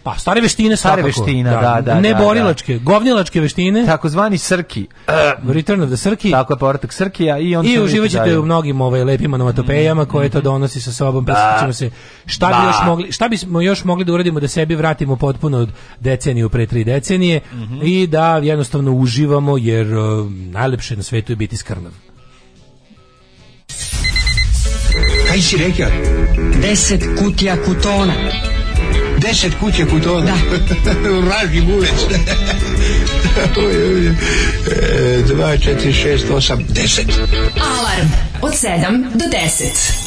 Pa, stare veštine Stare svakako. veština, da, da, Ne da, borilačke, govnjilačke veštine. Takozvani Srki. Return of the Srki. Tako je povratak Srkija i on I se uživat vidi ćete dalje. u mnogim ovaj, lepim onomatopejama koje to donosi sa sobom. Da. Prisjetit ćemo se šta bi, Da. još mogli, šta bismo još mogli da uradimo da sebi vratimo potpuno od deceniju pre tri decenije Mhm. i da jednostavno uživamo jer uh, najlepše na svetu je biti skrnav. Kaj si rekao? Deset kutija kutona. Deset kuće kutona? Da. Vraži oj, oj. E, Dva, četiri, šest, osam, deset. Alarm od 7 do 10.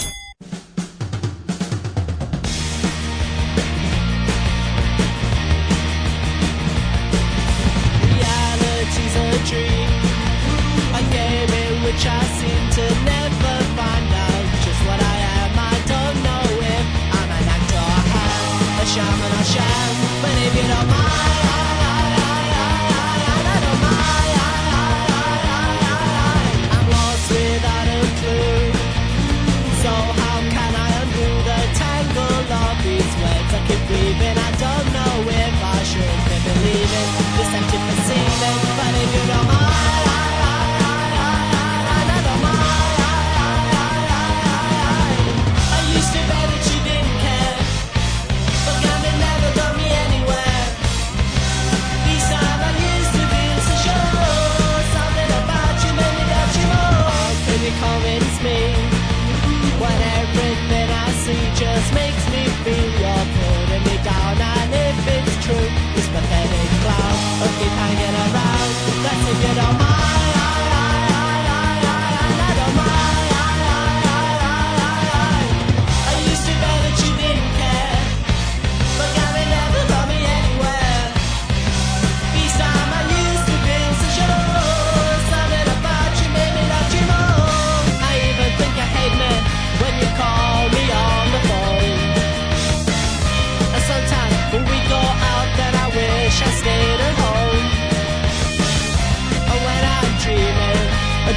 just made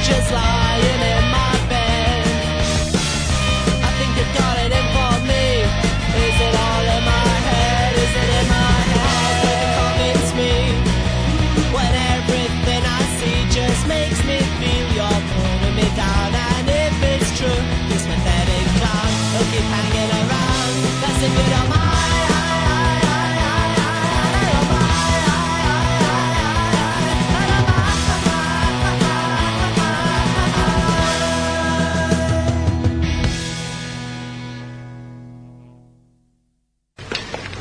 just like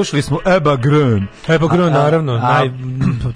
Slušali smo Eba Grön. Eba Grön, naravno, a- naj,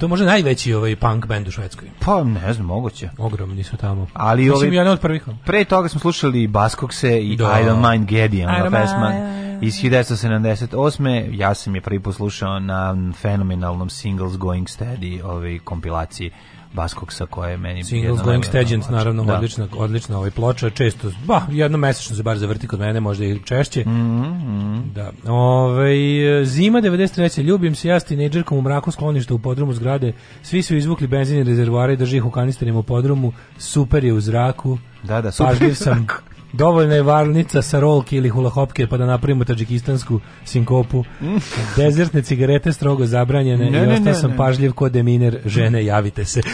to je možda najveći ovaj punk band u Švedskoj. Pa ne znam, moguće. Ogromni su tamo. Ali Mislim, ovaj- jedan od prvih. Pre toga smo slušali Baskokse i Da. I Don't Mind Geddy, ona pesma iz 1978. Ja sam je prvi poslušao na fenomenalnom Singles Going Steady ovaj, kompilaciji Baskoksa koja je meni Singles Going ploča. naravno, Da. odlična, odlična ovaj ploča, često, ba, jednom mesečno se bar zavrti kod mene, možda i češće. Mhm, Da. Ovaj zima 93. Ljubim se ja s tinejdžerkom u mraku skloništa u podrumu zgrade. Svi su izvukli benzin i rezervoare i drži ih u kanisterima u podrumu. Super je u zraku. Da, da, super Pažljiv sam. Dovoljna je varnica sa rolke ili hulahopke pa da napravimo tadžikistansku sinkopu. Dezertne cigarete strogo zabranjene Ne, i ostao ne, sam ne. pažljiv kod deminer. Žene, javite se.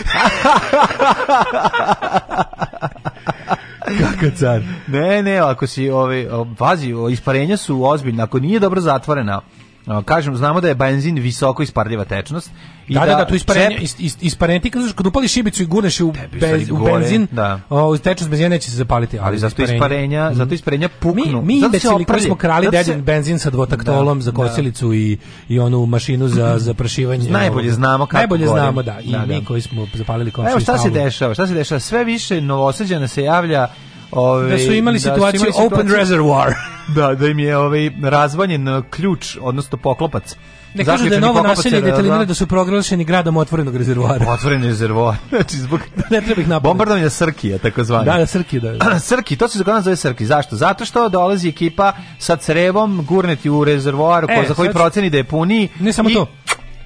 Kakav car. Ne, ne, ako si, ovaj, pazi, o, isparenja su ozbiljna, ako nije dobro zatvorena, kažem, znamo da je benzin visoko isparljiva tečnost. I Da, da, da, tu isparenje, cep- is, is, isparenje, ti kad, kad upališ šibicu i gurneš u, bez, u benzin, da. o, tečnost benzina neće se zapaliti. ali zato isparenja, zato isparenja puknu. Mi, mi imbecili koji smo krali Zato se- dedin benzin sa dvotaktolom Da, za da. kosilicu i, i onu mašinu za, za prašivanje. Najbolje znamo kako Najbolje gori. znamo, da. I Da, da. mi koji smo zapalili komšiju Evo šta se dešava, šta se dešava? Sve više novosađana se javlja ovaj, Da su imali situaciju imali open reservoir. Da, da im je ovaj razvaljen uh, ključ, odnosno poklopac. Ne kažu da je novo naselje je detelinirano da su proglašeni gradom otvorenog rezervoara. Otvoren rezervoar. Znači zbog ne treba ih napadati. bombardovanja Srkija, takozvani. Da, da, Srki, da. Srki, to se za kod nas zove Srki. Zašto? Zato što dolazi ekipa sa crevom gurneti u rezervoar ko, E, za koji sad- proceni da je puniji. Ne samo i to.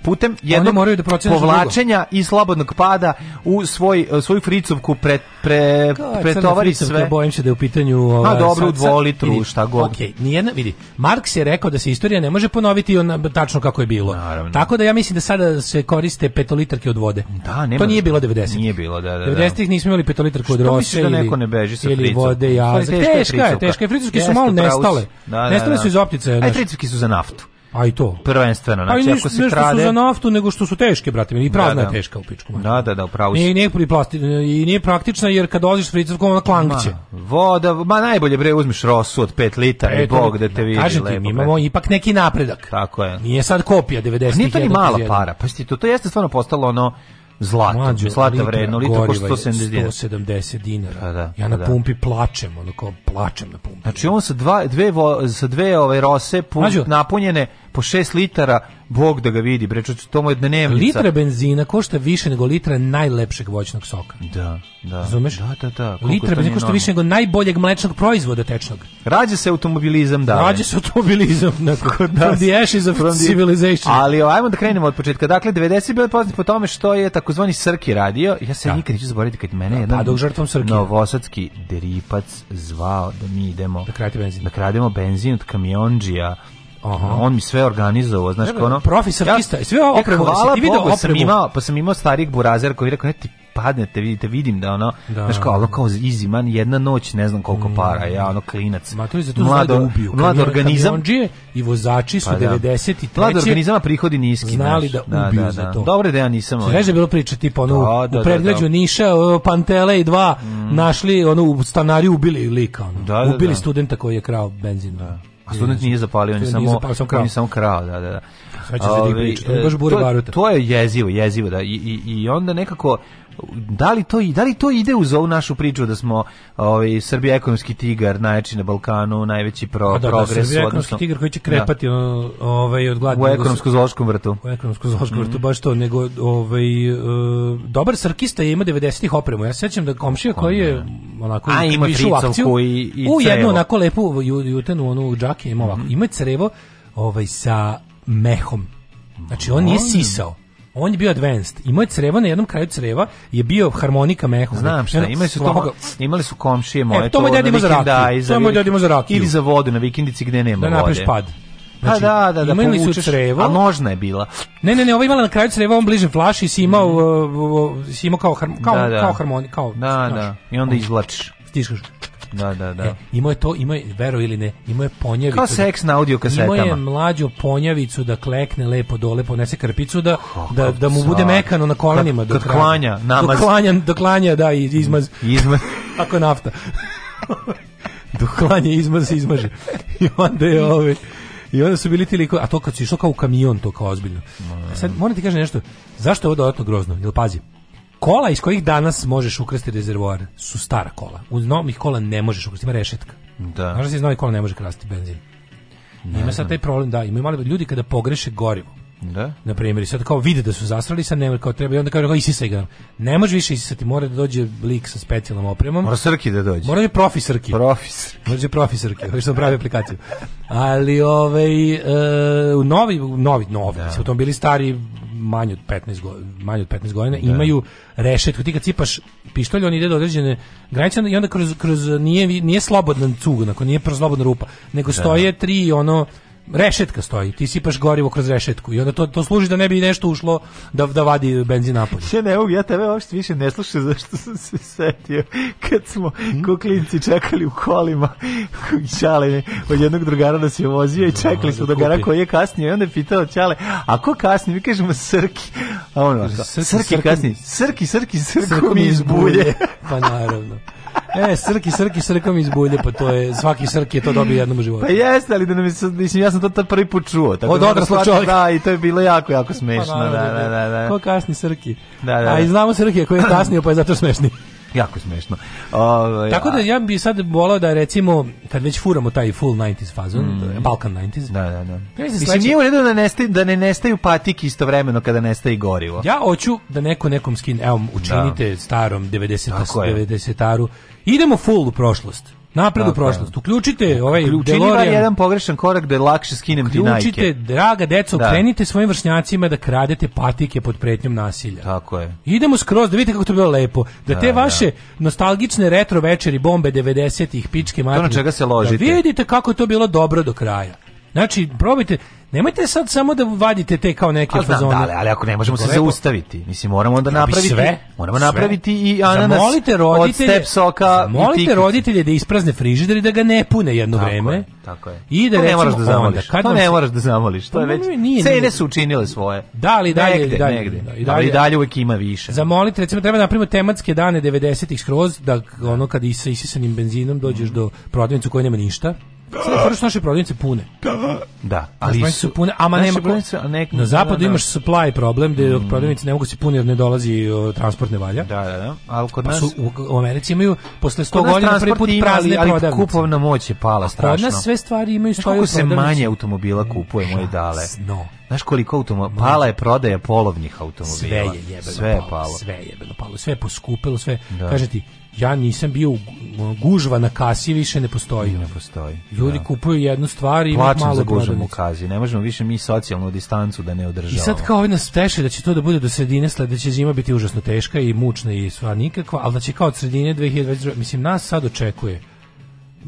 Putem jednog moraju da povlačenja i slobodnog pada u svoj, svoju fricovku pre, pre, Kao pretovari sve. Bojim se da je u pitanju... Ovaj, A, dobro, dvolitru, šta god. okej, nijedna, vidi, Marks je rekao da se istorija ne može ponoviti ona, tačno kako je bilo. Naravno. Tako da ja mislim da sada se koriste petolitarke od vode. Da, nema to nije bilo 90. Nije bilo, da, da. da. 90-ih nismo imali petolitarku od Što rose da ili, neko ne beži sa ili vode azak. teška je Teška je. Fricovke su malo nestale. Da, da, nestale da. su iz optice. Aj, fricovke su za naftu. A i to. Prvenstveno, znači ako se nešto krade... su za naftu, nego što su teške, brate. I prazna Da, je da. teška u pičku. mater. Da, da, da, upravo nije, pri plasti, i nije praktična jer kad s fricovkom ona klangće. Ma, voda, ma najbolje bre uzmeš rosu od 5 litara i Bog da te vidi Kažem ti, lepo. mi bre. imamo ipak neki napredak. Tako je. Nije sad kopija 90. Nije to ni mala para, pa to, to jeste stvarno postalo ono zlato, Mlađo, zlata vredno, litro je 170 dinara. 170 dinara. Pa da, ja na pa da. pumpi plačem, ono kao plačem na pumpi. Znači on sa dva, dve, vo, sa dve ove rose pun, napunjene po 6 litara, Bog da ga vidi, bre, to mu je dnevnica. Litra benzina košta više nego litra najlepšeg voćnog soka. Da, da. Razumeš? Da, da, da. koliko Litra benzina košta više nego najboljeg mlečnog proizvoda tečnog. Rađa se automobilizam, da. Rađe se automobilizam nakon Kod from nas. the ashes of From the- civilization. Ali ajmo da krenemo od početka. Dakle, 90 je bilo poznat po tome što je takozvani Srki radio. Ja se Da. nikad neću zaboraviti kad mene jedan padao žrtvom Srkija. novosadski deripac zvao da mi idemo Da benzin. da krademo benzin od kamionđija. Aha. On mi sve organizovao, znaš kao ono. profi sarkista, sve opremu, hvala jesi ti video Bogu, sam imao, pa sam imao starijeg burazera koji je rekao, e ti padnete, vidite, vidim da ono, Da. znaš kao, ono kao easy man, jedna noć, ne znam koliko para, ja ono klinac. Ma to je za to znali da ubiju. mlad organizam, i vozači su Pa da. 93. Mlad organizama prihodi niski. znali znaš. da ubiju za to. Dobro da ja nisam... Znaš da je bilo priča tipa ono Da, da, u predgrađu da, da. Niša, o, Pantele i dva našli ono u stanari ubili lika ono. Da, da, ubili da. studenta koji je krao benzin. Da. A student nije zapalio, on je samo, zapalio, samo krao. on je samo krao, da, da, da. Ti pričati, to je baš bure to-. To je jezivo, jezivo, da. I, i, I onda nekako, da li to i da li to ide uz ovu našu priču da smo ovaj Srbija ekonomski tigar, najjači na Balkanu, najveći pro, da, da, progres Srbija je odnosno ekonomski tigar koji će krepati ono, ovaj, od da, gladi. u ekonomsko zoološkom vrtu. u ekonomskom zoološkom Mhm. vrtu, baš to, nego ovaj, e, dobar sarkista je ima 90-ih opremu. Ja se sećam da komšija koji je onako A, ima u akciju, i- i u jednu onako lepu ju, jutenu onu džaki ima ovako. Ima crevo ovaj, sa mehom. Znači on Molim. sisao. On je bio advanced. Imao je crevo na jednom kraju creva je bio harmonika mehom. Znam šta, imali su to, imali su komšije moje E, to moj deda ima za rakiju. To moj deda ima za rakiju. Ili za vodu na vikendici gde nema da vode. napraviš pad. Pa da, da, da, imali su povučeš, crevo. a nožna je bila. Ne, ne, ne, ovo imala na kraju creva, on bližem flaši si imao, uh, si imao kao, kao, Da, da. kao harmoni, kao, Da, znaš, da. I onda izvlačiš. stiskaš. Da, da, da. E, imao je to, imao je, vero ili ne, imao je ponjavicu. Kao seks na audio Imao je kasetama. mlađu ponjavicu da klekne lepo dole, ponese krpicu da, da, da mu bude mekano na kolenima. Kad- kad klanja, namaz. Dok klanja, dok klanja, da, izmaz. Izmaz. Ako je nafta. dok klanja, izmaz se izmaže. I onda je ovaj, I onda su bili ti likovi, a to kad si išao kao u kamion, to kao ozbiljno. Sad, moram ti kažem nešto, zašto je ovo dodatno grozno? Jel pazi, kola iz kojih danas možeš ukrasti rezervoar su stara kola. Uz novih kola ne možeš ukrasti, ima rešetka. Da. Znaš da se iz novih kola ne može krasti benzin? ima sad taj problem, da, mali ljudi kada pogreše gorivo. Da. Na primjer, sad kao vide da su zasrali, sad ne kao treba i onda kaže kao isisaj ga. Ne može više isisati, mora da dođe lik sa specijalnom opremom. Mora Srki da dođe. Mora da je profi Srki. Profi Srki. Mora da je profi Srki, hoće da pravi aplikaciju. Ali ovaj e, novi novi novi, da. automobili stari manje od 15 godina, manje od 15 godina imaju rešetku. Ti kad cipaš pištolj, on ide do određene granice i onda kroz kroz nije nije slobodan cug, onako nije slobodna rupa, nego stoje tri ono rešetka stoji, ti sipaš gorivo kroz rešetku i onda to, to služi da ne bi nešto ušlo da, da vadi benzin napolje. Ja ne mogu, ja tebe uopšte više ne slušam zašto sam se setio kad smo ko klinci čekali u kolima i Čale od jednog drugara da se vozio i čekali smo da drugara kupi. koji je kasnije i onda je pitao Čale, a ko kasni? Mi kažemo Srki. A on ovako, Srki, Srki Srki- kasni. Srki, Srki, Srko mi iz bulje. pa naravno. E, srki, srki, srka mi iz bulje, pa to je, svaki srki je to dobio jednom u životu. Pa jeste, ali da nam sad- mislim, ja sam to tad prvi put čuo. Tako Od da shvatiti- čovjeka. Da, i to je bilo jako, jako Pa smešno. Da, naravno, da, da, da. Ko kasni srki. Da, da, A i da. znamo srki koji je kasnio, pa je zato smešni. Jako smešno. Ovaj, Tako da ja bi sad volao da recimo, kad već furamo taj full 90s fazon, Mm. Balkan 90s, Da, da, da. Ja se Mislim, nije u redu da, nestaju, da ne nestaju patike istovremeno kada nestaje gorivo. Ja hoću da neko nekom skine, evo, učinite starom 90 Tako je. 90-aru. Idemo full u prošlost. Napred u prošlost. Uključite ovaj Učini bar jedan pogrešan korak da je lakše skinem ti najke. Uključite, draga deco, Da. krenite svojim vršnjacima da kradete patike pod pretnjom nasilja. Tako je. Idemo skroz, da vidite kako to bilo lepo. Da, Da, te da. vaše nostalgične retro večeri, bombe 90-ih, pičke materine. na čega se ložite. Da vidite kako je to bilo dobro do kraja. Znači, probajte, nemojte sad samo da vadite te kao neke A znam, fazone. da, ali, ali ako ne možemo se zaustaviti, mislim, moramo bi napraviti, sve, moramo sve. napraviti i ananas Zamolite od roditelje, step soka tikice. roditelje da isprazne frižider i da ga ne pune jedno Tako vreme. je, tako je. I da to ne moraš da zamoliš. onda, to ne moraš da zamoliš. To je Pa već, nije, nije, cene su učinile svoje. Da, ali dalje, negde, dalje, negde. da, i ali dalje- dalje uvek ima više. Zamolite, recimo, treba da napravimo tematske dane 90-ih skroz, da ono kad i sa isisanim benzinom dođeš do prodavnice u kojoj nema ništa. Sada fora što naše prodavnice pune. Da, Ali ali su pune, ama naše nema prodavnice, a nek- Na zapadu da, da. imaš supply problem gde dok prodavnice ne mogu se puni jer ne dolazi o, transport ne valja. Da, da, da. Ali kod Pa nas... su u, u Americi imaju posle 100 Kod nas godina prvi put ima, prazne ali, ali prodavnice. kupovna moć je pala Kod strašno. nas sve stvari imaju svoju koliko se manje automobila kupuje, moje dale? No. Znaš koliko automobila? Pala je prodaja polovnih automobila. Sve je jebeno Sve je palo, palo. Sve je jebeno palo, sve je poskupilo, sve. Da. Kaže ti, ja nisam bio u gu- gužva na kasi više ne postoji. Ne postoji. Ljudi Da. kupuju jednu stvar i ima Plačem malo za gužvom u kazi. Ne možemo više mi socijalnu distancu da ne održavamo. I sad kao ovi nas teše da će to da bude do sredine sledeće zima biti užasno teška i mučna i sva nikakva, ali da će kao od sredine 2022, mislim nas sad očekuje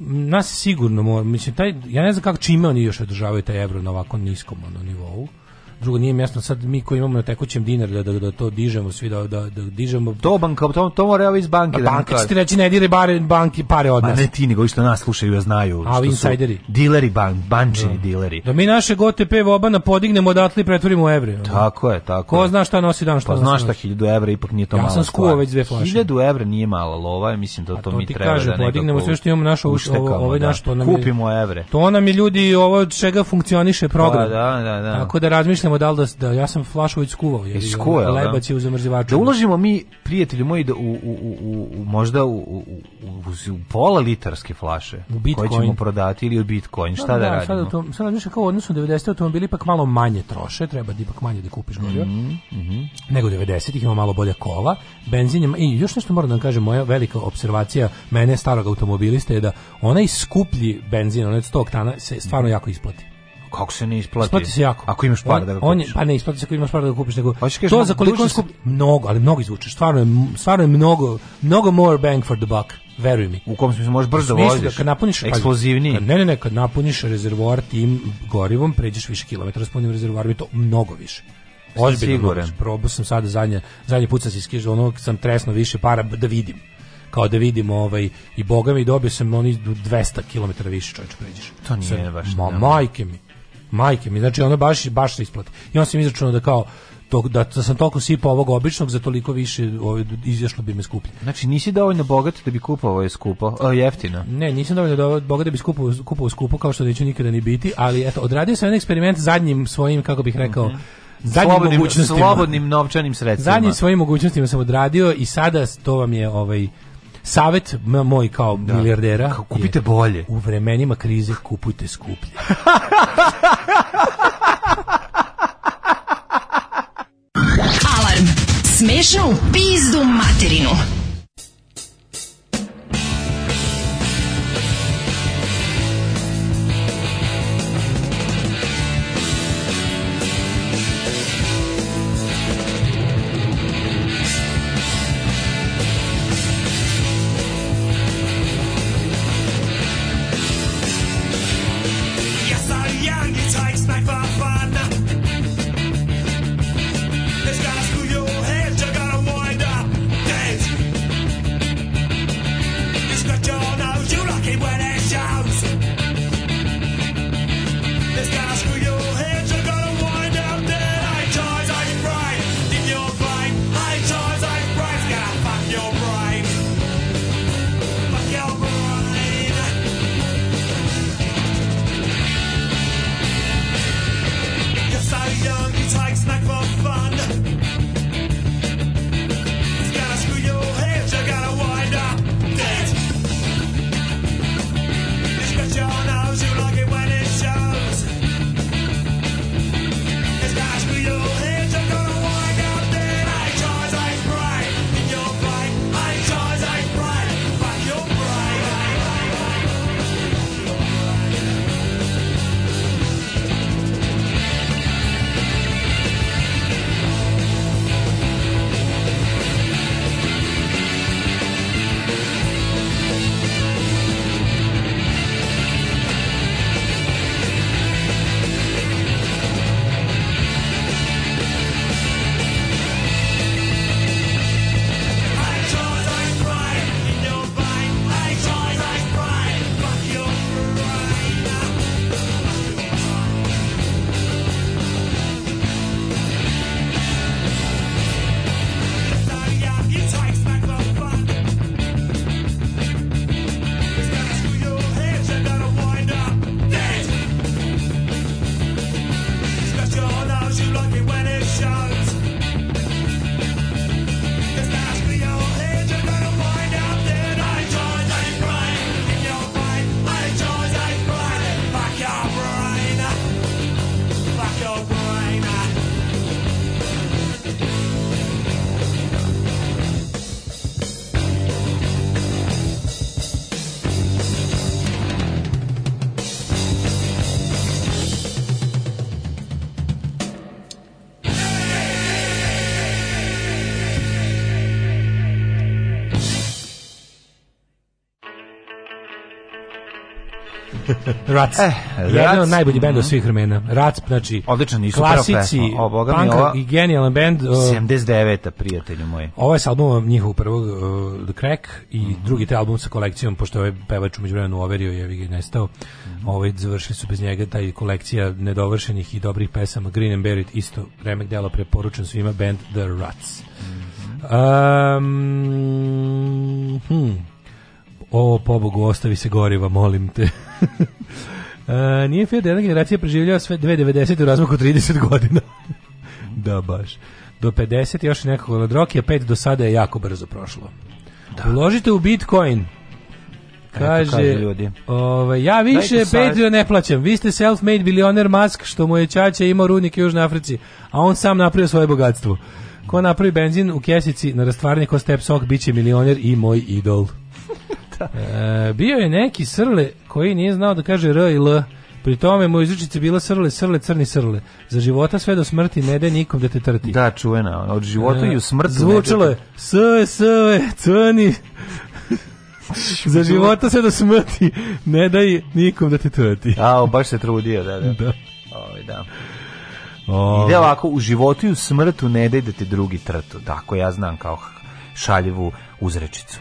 nas sigurno mora, mislim taj ja ne znam kako čime oni još održavaju taj evro na ovako niskom ono nivou. Drugo nije mi jasno sad mi koji imamo na tekućem dinar da, da, da to dižemo svi da, da, da dižemo To banka, to, to mora iz banke da će kažu. ti reći ne dire bare banki pare od nas. ne ti, nego što nas slušaju, ja znaju. A, ovi su insajderi. Dileri, ban, bančini dileri. Da mi naše OTP vobana podignemo odatle i pretvorimo u evre. Tako je, tako Ko je. zna šta nosi dan, šta Pa znaš šta, noć. 1000 evra ipak nije to Ja mala sam skuo već dve flaše. 1000 evra nije mala lova, ja mislim da to, to mi treba kažem, da podignemo sve što imamo naše, ovo- ovaj da. naš, to nam Kupimo evre. To nam je ljudi ovo od čega funkcioniše program. Da, da, da. Tako da razmišljamo da li da, da ja sam flašu već skuvao. Jesi skuvao, da? Lebac je u zamrzivaču. Da uložimo mi, prijatelji moji, da u, u, u, u, možda u, u, u, u pola litarske flaše U Bitcoin. koje ćemo prodati ili u Bitcoin, šta da, Sad, radimo? to, sad razmišljam kao u odnosu na 90. automobili ipak malo manje troše, treba da ipak manje da kupiš goriva. Mhm, Nego 90-ih ima malo bolja kola. Benzin je, i još nešto moram da vam kažem, moja velika observacija mene starog automobilista je da onaj skuplji benzin, onaj od 100 oktana, se stvarno jako isplati. Kako se ne isplati? Isplati se jako. Ako imaš par da ga on je- kupiš. pa ne, isplati se ako imaš par da ga kupiš, nego Hoćeš kažeš to za koliko on skupi, mnogo, ali mnogo izvučeš. Stvarno je, stvarno je mnogo, mnogo more bang for the buck, veruj mi. U kom smislu možeš brzo voziš? Kad napuniš, kad- ne, ne, ne, kad napuniš rezervoar tim gorivom, pređeš više kilometara s punim rezervoarom i to mnogo više. Ozbiljno. Probao sam sada zadnje, zadnji put sam se iskižao, ono sam tresno više para da vidim kao da vidim ovaj i boga mi dobio sam oni 200 km više čovjek pređeš. To nije baš, Ma, majke mi. Majke mi, znači ono baš baš se isplati. I on sam izračunao da kao to, da, da sam toliko sipao ovog običnog, za toliko više ovaj, izašlo bi me skuplje. Znači nisi dovoljno bogat da bi kupovao je skupo, o, jeftino. Ne, nisam dovoljno do, boga da bi skupo, kupovao skupo kao što neću nikada ni biti, ali eto, odradio sam jedan eksperiment zadnjim svojim, kako bih rekao, zadnjim slobodnim, mogućnostima. slobodnim novčanim sredstvima. Zadnjim svojim mogućnostima sam odradio i sada to vam je ovaj savet moj kao milijardera. kupite je, bolje. U vremenima krize kupujte skuplje. Smešno u pizdu materinu. Rac. Eh, Jedan od najboljih bendova Mhm. svih vremena. Rac, znači, Odličan i super klasici. O, boga punk ova- i genijalan bend. uh, 79. prijatelju moj. Ovo je s albumom njihovog prvog uh, The Crack i drugi taj album sa kolekcijom, pošto je ovaj pevač umeđu vremenu overio je ga nestao. Ovaj, završili su bez njega taj kolekcija nedovršenih i dobrih pesama Green and Buried, isto remek dela preporučen svima, band The Ruts. Um, hmm. O, pobogu, ostavi se goriva, molim te. E, nije fair da jedna generacija preživljava sve 2.90 u razmaku 30 godina. da, baš. Do 50 još nekako od roki, a 5 do sada je jako brzo prošlo. Uložite u Bitcoin. Kaže, kažu ljudi. ovaj, ja više. Patreon ne plaćam. Vi ste self-made bilioner Musk, što mu je čača imao rudnik u Južnoj Africi, a on sam napravio svoje bogatstvo. Ko napravi benzin u kesici na rastvaranje ko step sok, bit će milioner i moj idol. E, bio je neki srle koji nije znao da kaže R i L. Pri tome mu izručice bila srle, srle, crni srle. Za života sve do smrti ne de nikom da te trti. Da, čuvena. Od života i u smrtu. Zvučalo je sve, sve, crni. Za života sve do smrti ne daj nikom da te trti. A, baš se trudio, da, da. Da. Ovaj, da. O, Ide ovako, u životu i u smrtu ne daj da te drugi trtu. Tako ja znam kao šaljevu uzrečicu.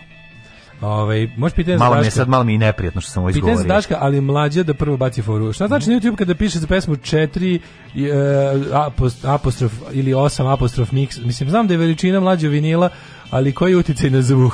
Ovaj, pitati za Malo je Daška. sad, malo mi je neprijatno što sam ovo Pitanje za izgovorio. Daška, ali mlađa da prvo baci foru. Šta znači na YouTube kada piše za pesmu 4 apost, apostrof ili 8 apostrof mix? Mislim, znam da je veličina mlađa vinila, ali koji je uticaj na zvuk?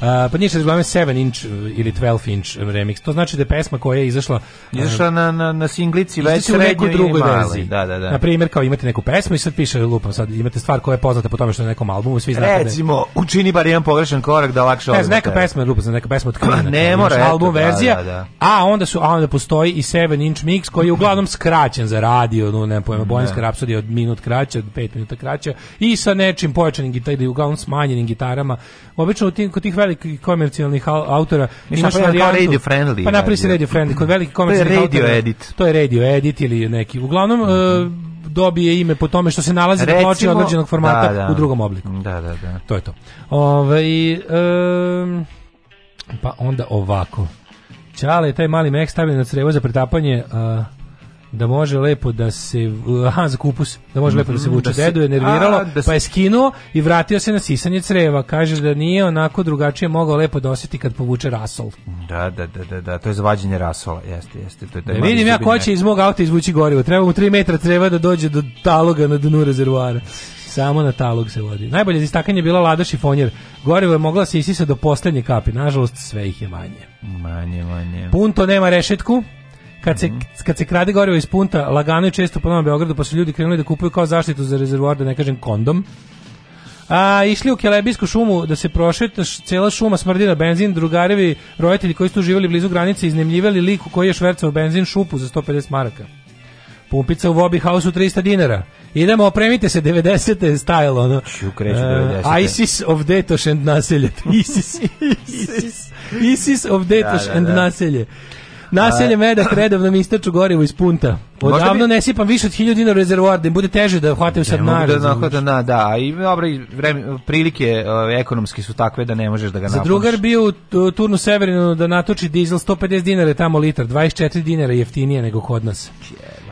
A, pa nije što razgovaram 7 inch ili 12 inch remix. To znači da je pesma koja je izašla Izašla na, na, na singlici već srednjoj i drugoj verziji. Da, da, da. Na primjer, kao imate neku pesmu i sad piše lupam, sad imate stvar koja je poznata po tome što je na nekom albumu, svi znate da je- Recimo, učini bar jedan pogrešan korak da lakše Ne neka pesma je lupa, neka pesma od Queen. Ne mora, eto, album da, verzija. da, da. A onda su a onda postoji i 7 inch mix koji je uglavnom skraćen za radio, no ne pojma, Bojanska rapsodija od minut kraća, od 5 minuta kraća i sa nečim pojačanim gitarama, uglavnom smanjenim gitarama. Obično u tim kod tih velikih komercijalnih au- autora imaš varijantu. radio friendly Pa napravi se radio. friendly kod velikih To je komercijalnih radio autora. edit. To je radio edit ili neki. Uglavnom e, dobije ime po tome što se nalazi na ploči Recimo- određenog formata da, da. u drugom obliku. Da, da, da. To je to. Ovaj em, pa onda ovako. Ćale taj mali mek stavljen na crevo za pretapanje a, da može lepo da se aha za kupus da može lepo da se Mhm, vuče da dedu je nerviralo a, da se- pa je skinuo i vratio se na sisanje creva kaže da nije onako drugačije mogao lepo da osjeti kad povuče rasol Da, da, da, da, da, to je za vađenje rasola, jeste, jeste. To je da vidim ja ko će iz mog auta izvući gorivo treba mu 3 metra creva da dođe do taloga na dnu rezervoara samo na talog se vodi. Najbolje za istakanje je bila lada šifonjer. Gorivo je mogla se isisa do poslednje kapi. Nažalost, sve ih je manje. Manje, manje. Punto nema rešetku. Kad se, kad se krade gorivo iz punta, lagano i često po Novom Beogradu, pa su ljudi krenuli da kupuju kao zaštitu za rezervoar, da ne kažem kondom. A, išli u Kelebijsku šumu da se prošeta, š- cela šuma smrdi na benzin, drugarevi roditelji koji su tu živjeli blizu granice iznemljivali liku koji je švercao benzin šupu za 150 maraka. Pumpica u Bobby House-u 300 dinara. Idemo, opremite se, 90. style, ono. Ću, kreću E, 90.. ISIS of Detoš and naselje. ISIS, ISIS, ISIS of Detoš Da, da, and da. naselje. Naselje Medak redovno mi istaču gorivo iz punta. Odavno bi- ne sipam više od 1000 dinara rezervoar, da im bude teže da hvataju sad mogu na. da nahvata na, da, i dobro, i vreme, prilike uh, ekonomski su takve da ne možeš da ga Za napuniš. drugar bio u tu- turnu Severinu da natoči dizel 150 dinara tamo litar, 24 dinara jeftinije nego kod nas.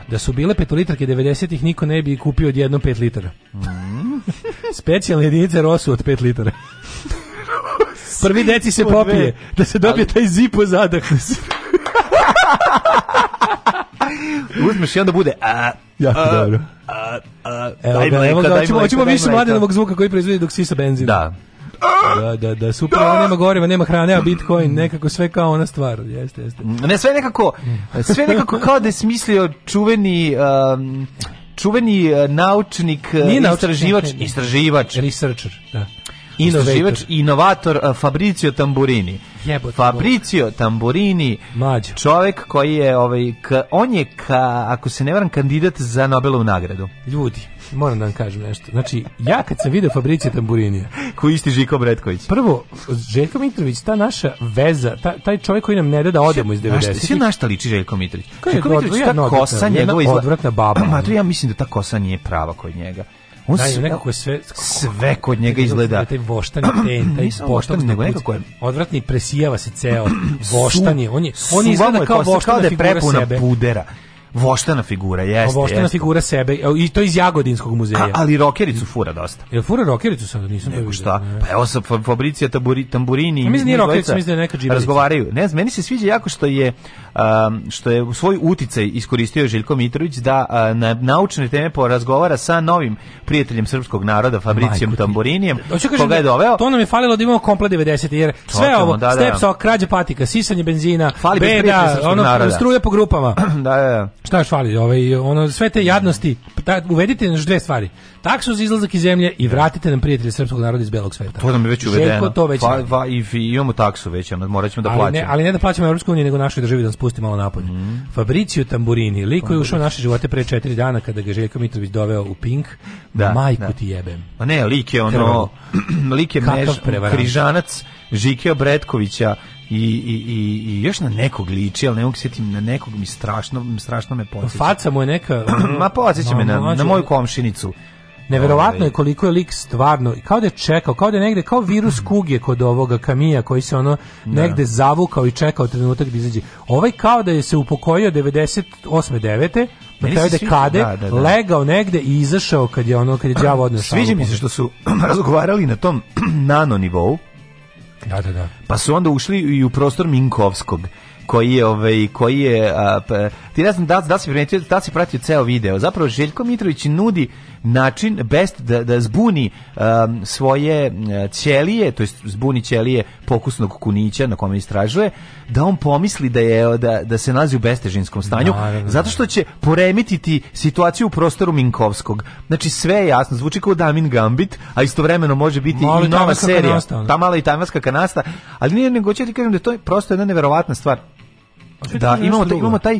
Da su bile petolitrake 90-ih niko ne bi kupio odjednom 5 litara. Specijalne jedinice Rosu od 5 litara. Prvi deci se Po popije, da se dobije taj zipo zadah. Uzmeš i onda bude... A, Jako a, dobro. A, a, Evo daj ga, mleka, evo ga, hoćemo, hoćemo više mladenovog zvuka koji proizvodi dok sisa benzin. Da. Da, da, da, super, ovo nema goriva, nema hrane, a Bitcoin, nekako sve kao ona stvar, jeste, jeste. Ne, sve nekako, sve nekako kao da je smislio čuveni... Um, čuveni uh, naučnik, uh, Nije istraživač, ne, ne. istraživač, Researcher, da. Inovator uh, Fabricio Tamburini. Jebote, Fabricio Tamburini, Mlađo. čovek koji je, ovaj, ka, on je, ka, ako se ne varam, kandidat za Nobelovu nagradu. Ljudi, moram da vam kažem nešto. Znači, ja kad sam video Fabricija Tamburinija, Koji isti Žiko Bretković. prvo, Željko Mitrović, ta naša veza, ta, taj čovjek koji nam ne da da odemo iz Znaš, Svi 90-ih, na šta liči Željko Mitrović? Željko Mitrović, ta kosa njegova izgleda... odvratna baba. Ma, ja mislim da ta kosa nije prava kod njega. On Da, sve- nekako sve- sve kod njega izgleda. taj voštani ten, taj boštan, nego nekako je- Odvratni, presijava se ceo, voštan je, on je, on izgleda kao voštana da je figura prepuna sebe. pudera. Voštana figura, jeste, Kao voštana jeste. figura sebe, i to iz Jagodinskog muzeja. A, ali rokericu fura dosta. Jel fura rokericu sad, nisam Nego šta? Pa evo sa Fa- Fabricija Tamburi, Tamburini. Ja mislim da nije dvojica mislim da je neka džiberica. Razgovaraju. Ne znam, meni se sviđa jako što je um, što je svoj uticaj iskoristio Željko Mitrović da uh, na naučne teme porazgovara sa novim prijateljem srpskog naroda Fabricijom. Tamburinijem, Hoću kažem koga je da- doveo. To nam je falilo da imamo komplet 90 jer sve Totalno, ovo, da, da. step sok, krađa patika, sisanje benzina, Fali beda, ono, struje po grupama. da, da, da. Šta još fali? Ovaj, ono, sve te jadnosti, ta, uvedite još dve stvari. Taksu za izlazak iz zemlje i vratite nam prijatelje srpskog naroda iz belog sveta. To nam je već uvedeno. Željko to već radi. pa, i, i imamo taksu već, morat ćemo da ali, plaćamo. ne, ali ne da plaćamo Evropsku uniju, nego našoj državi da nas pusti malo napolje. Mhm. Fabricio Tamburini, lik koji je ušao u naše živote pre četiri dana kada ga je Željko Mitrović doveo u Pink, Da, majku da. ti jebem. Pa ne, lik je ono, lik je mež, križanac Žikeo Bretkovića i, i, i, i još na nekog liči, ali ne mogu sjetim, na nekog mi strašno, strašno me podsjeća. Faca mu je neka... Ma podsjeća me na, na moju komšinicu. Neverovatno Ovaj, je koliko je lik stvarno, kao da je čekao, kao da je negde, kao virus kuge kod ovoga kamija koji se ono negde zavukao i čekao trenutak da izađe. Ovaj kao da je se upokojio 98. 9. na kraju dekade, da, da, da. legao negde i izašao kad je ono, kad je đavo odneo Sviđa mi se što su razgovarali na tom nano nivou, Da, da, da. Pa su onda ušli i u prostor Minkovskog koji je ovaj koji je a, pa, ti ne znam da da si primetio da si pratio ceo video. Zapravo Željko Mitrović nudi način best da, da zbuni um, svoje e, ćelije to jest zbuni ćelije pokusnog kunića na kome istražuje da on pomisli da je da, da se nalazi u bestežinskom stanju Naravno. zato što će poremetiti situaciju u prostoru Minkovskog. Znači sve je jasno zvuči kao Damin Gambit a istovremeno može biti Mala i nova serija. kanasta, ta mala i tajvanska kanasta ali nije nego ću ti kažem da je to prosto jedna neverovatna stvar. Da kažem imamo taj, imamo taj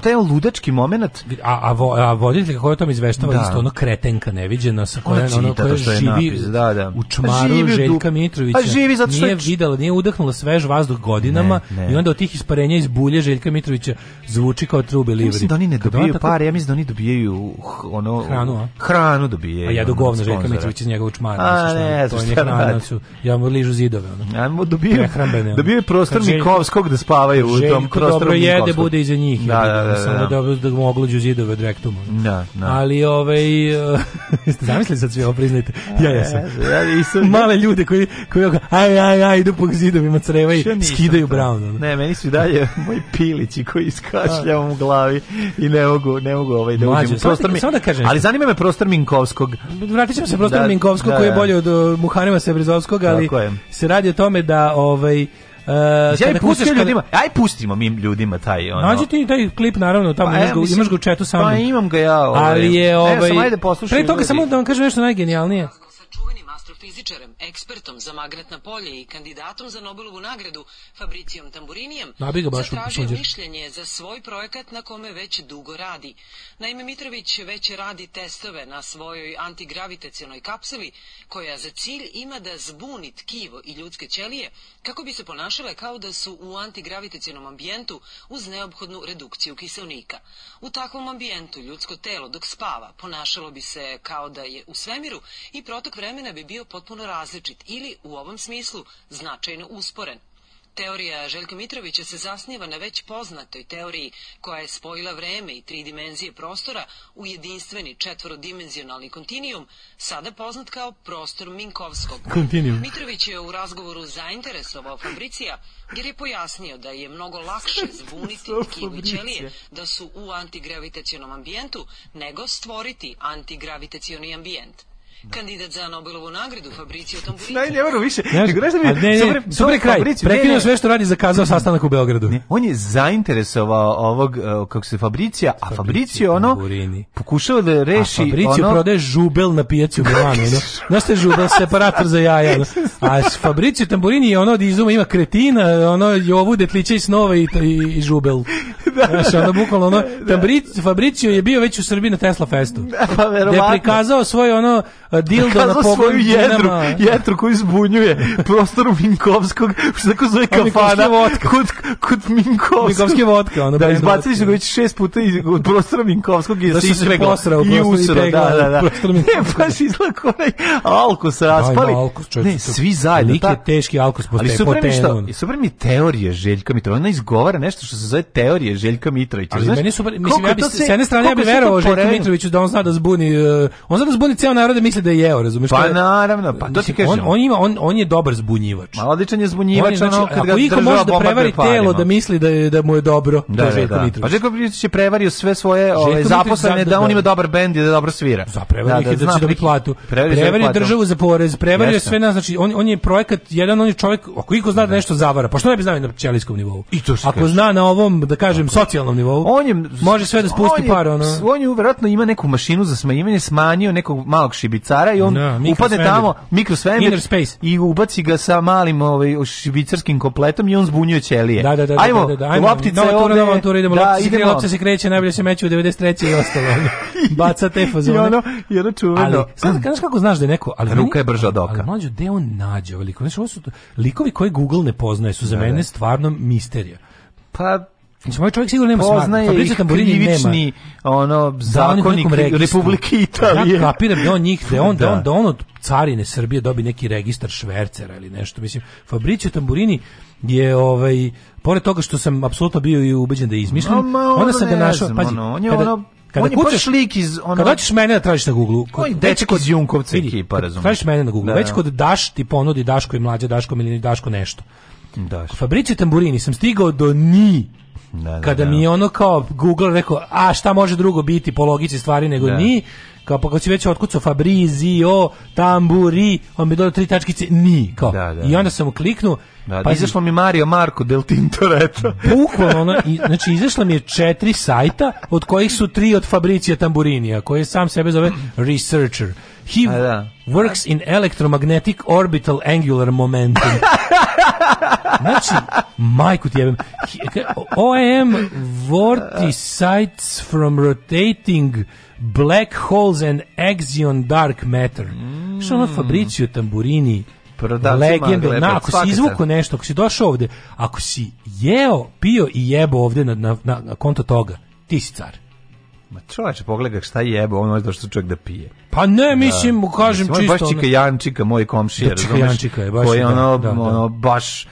taj ludački moment A, a, vo, a voditelj koja o tom izveštava Da. isto ono kretenka neviđena sa koja Ona koja to što je živi napis, da, da. u čmaru živi Željka dup- Mitrovića. Pa živi zato što nije je č- videla, nije udahnula svež vazduh godinama Ne, ne. i onda od tih isparenja iz bulje Željka Mitrovića zvuči kao true Ja believer. mislim da oni ne dobijaju tako- pare, ja mislim da oni dobijaju ono Hranu, a? Hranu dobijaju. A jedu ono, govno od Željka. Mitrovića iz njegovog čmara. A, ne to je hrana, ja mu ližu zidove. Ajmo dobijaju, dobijaju prostor Mikovskog da spavaju u tom prostoru dobro jede, bude iza njih. Da, da, da, Samo da. dobro da mu ogluđu zidove od. Da, da. Ali, ovaj, jeste zamislili sad svi ovo priznajte? Ja jesam. Ja nisam. Male ljude koji, koji aj, aj, aj, idu po zidovima creva i skidaju brown. Ne, meni su i dalje moji pilići koji iskašljavam u glavi i ne mogu, ne mogu ovaj da uđem u samo prostor. da- mi- samo da kažem Ali zanima me prostor Minkovskog. Vratit ćemo se prosto Da, Minkovskog da, koji je da. bolje od uh, Muharema Sebrizovskog, ali se radi o tome da ovaj, uh, Ja kada i pustio kucaš kada- ljudima, aj pustimo mi ljudima taj ono. Nađi ti taj klip naravno tamo Pa, imaš, ja ga, mislim- imaš ga u četu sa Pa imam ga ja, ovaj. Ali je Ne, ovaj samo ajde Pre toga ljudi. samo da vam kažem nešto najgenijalnije. Astrofizičarem, ekspertom za magnetna polja i kandidatom za Nobelovu nagradu Fabricijom Tamburinijem u zatražio mišljenje za svoj projekat na kome već dugo radi. Naime, Mitrović već radi testove na svojoj antigravitacionoj kapsuli koja za cilj ima da zbuni tkivo i ljudske ćelije kako bi se ponašale kao da su u antigravitacionom ambijentu uz neophodnu redukciju kiselnika. U takvom ambijentu ljudsko telo dok spava ponašalo bi se kao da je u svemiru i protok vremena bi bio potpuno različit ili u ovom smislu značajno usporen. Teorija Željka Mitrovića se zasniva na već poznatoj teoriji koja je spojila vreme i tri dimenzije prostora u jedinstveni četvorodimenzionalni kontinijum, sada poznat kao prostor Minkovskog. Kontinijum. Mitrović je u razgovoru zainteresovao Fabricija jer je pojasnio da je mnogo lakše zbuniti tkivo i ćelije da su u antigravitacionom ambijentu nego stvoriti antigravitacioni ambijent. Kandidat za Nobelovu nagradu Fabricio Tamburini Ne, ne moram više. Nego, da mi- ne, ne, super- super kraj. Ne, Prekinuo ne. sve što radi, zakazao sastanak u Beogradu. On je zainteresovao ovog, uh, kako se Fabricija, a Fabricio ono pokušava da reši A Fabricio ono... prodaje žubel na pijaci u Milanu. No? Znaš što je žubel? Separator za jaja. No? A Fabricio Tamburini je ono od izuma ima kretina, ono Jovu detlića i snova i, i, i žubel. Znaš, ono bukvalno ono, Fabricio, Fabricio je bio već u Srbiji na Tesla Festu. pa Gde je verovatno. prikazao svoj ono dildo na svoju jedru, jetru koju zbunjuje prostoru Minkovskog, što tako zove kafana, kod, kod Minkovskog. Minkovski vodka, ono, Da, izbacili su ga već šest puta iz od prostora Minkovskog i Da da su se ispegla. I usro, da, da, da. Ne, baš izgleda kao onaj alkos raspali. Alkos, ne, svi zajedno. lik je teški alkos po Ali tenu. i super mi je teorija Željka Mitrovića. Ona izgovara nešto što se zove teorija Željka Mitrovića. Ali meni super, mislim, ja bi, s jedne strane ja to verovao poredano. Mitroviću da on zna da zbuni, uh, on zna da zbuni ceo narod da misli da je jeo, razumeš? Pa je- naravno, pa to ti kažem. On, on, ima, on, on je dobar zbunjivač. Ma odličan je On zbunjivač, je, znači, kad ga iko može da prevari parima. telo da misli da, je, da mu je dobro, to Da, je da, Željko da. Mitrović. Pa Željko Mitrović je prevario sve svoje ovaj, Mitrović zaposlene za- da on da. ima dobar bend i da dobro svira. Za prevario ih je da zna će dobiti priki- platu. Prevario državu za porez, prevario sve nas, znači on, on je projekat, jedan on je čovjek, ako iko zna da nešto zavara, pa što ne bi znao na ćelijskom nivou? I to Ako zna na ovom, da kažem, socijalnom nivou, On je može sve da spusti on par, ono. On je verovatno ima neku mašinu za smanjivanje, smanjio nekog malog šibicara i on Da, upadne tamo, mikrosvemir, i ubaci ga sa malim ovaj, šibicarskim kompletom i on zbunjuje ćelije. Da, da, da, ajmo, da, da, da, ajmo. loptice nova tura, ovde. nova tura, idemo, da, idemo. loptice se kreće, najbolje se meće u 93. i ostalo. Baca te I fazone. ono, i ono čuveno. Ali, znaš, znaš kako znaš da je neko... Ali Ruka je brža od oka. Ali mlađo, gde on nađe ovaj lik? Znaš, ovo su likovi koje Google ne poznaje su za Da, mene da. stvarno misterija. Pa, Znači, moj čovjek sigurno nema poznaje Fabricio i Tamburini nema. ono, Da, zakonik. Republike Italije. Ja kapiram da on njih, da on, da. Da. on, da on od carine Srbije dobi neki registar švercera ili nešto. Mislim, Fabricio Tamburini je ovaj pored toga što sam apsolutno bio i ubeđen da je izmišljen, ma, onda sam ga našao, znam, pazi, ono, on je kada, ono- Kada On kucaš lik iz ono- Kada hoćeš mene da tražiš na Google, On je već dečko iz Junkovca vidi, ekipa, razumeš? Tražiš mene na Google, Da, već da. kod Daš ti ponudi Daško i mlađa Daško ili Daško nešto. Da. Fabrici Tamburini sam stigao do ni Da, da, kada da. mi je ono kao Google rekao, a šta može drugo biti po logici stvari nego Da. ni, kao pa kad si već otkucao Fabrizio, Tamburi, on mi dodao tri tačkice, ni, kao. Da, da. I onda sam kliknuo, Da, pazi, izašlo mi Mario Marko del Tintoretto. bukvalno ono, i, znači izašla mi je četiri sajta, od kojih su tri od Fabricija Tamburinija, koji sam sebe zove Researcher. He da. works in electromagnetic orbital angular momentum. Znači, majku ti jebem. He- OAM vorticites from rotating black holes and axion dark matter. Što ono Fabricio Tamburini, legenda, magle, na, ako si izvuko nešto, ako si došao ovde, ako si jeo, pio i jebo ovde na, na, na konto toga, ti si car. Ma čoveče, pogledaj šta jebe, on može došao čovjek da pije. Pa ne, mislim, Da. kažem Mislim, je čisto. baš čika ono- Jančika, moj komšija, Da, čika? Jančika je baš, Koji je da, ono, da, da. ono, baš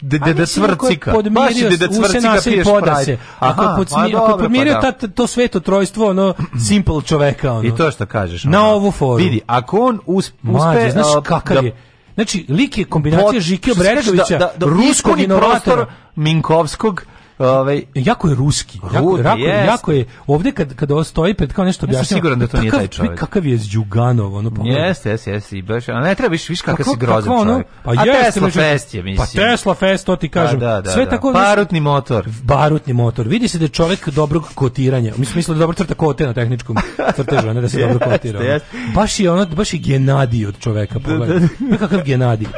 de, A de, da je cvrcika. Baš podmirio je de da use cvrcika piješ se. Ako je podsmi- ma ako je dobro, podmirio pa da. ta- to sveto trojstvo, ono, simple čoveka, ono. I to što kažeš. Na ono. ovu foru. Vidi, ako on uspe... znaš a, kakav da je? Znači, lik je kombinacija Žike da, da, da ruskog inovatora. Minkovskog, ovaj, Jako je ruski. Jako, Rude, jako, jeste. jako je. Ovde kad kad stoji pred kao nešto Ja sam objašnjava. siguran da to nije taj čovjek. Kakav je Đuganov, ono pogledaj. Jeste, jeste, jeste. I baš, a ne treba viš, viš kakav Kako- si grozan kakva ono- čovjek. Pa a jeste, Tesla međutim- Fest je, mislim. Pa Tesla Fest, to ti kažem. Da, da, da, Sve da. tako, Barutni motor. barutni motor. Vidi se da je čovjek dobrog kotiranja. Mi smo mislili da dobro crta kote na tehničkom crtežu, ne da se dobro kotira. ono. Baš je ono, baš je genadij od čoveka, pogledaj. Da, Kakav genadij.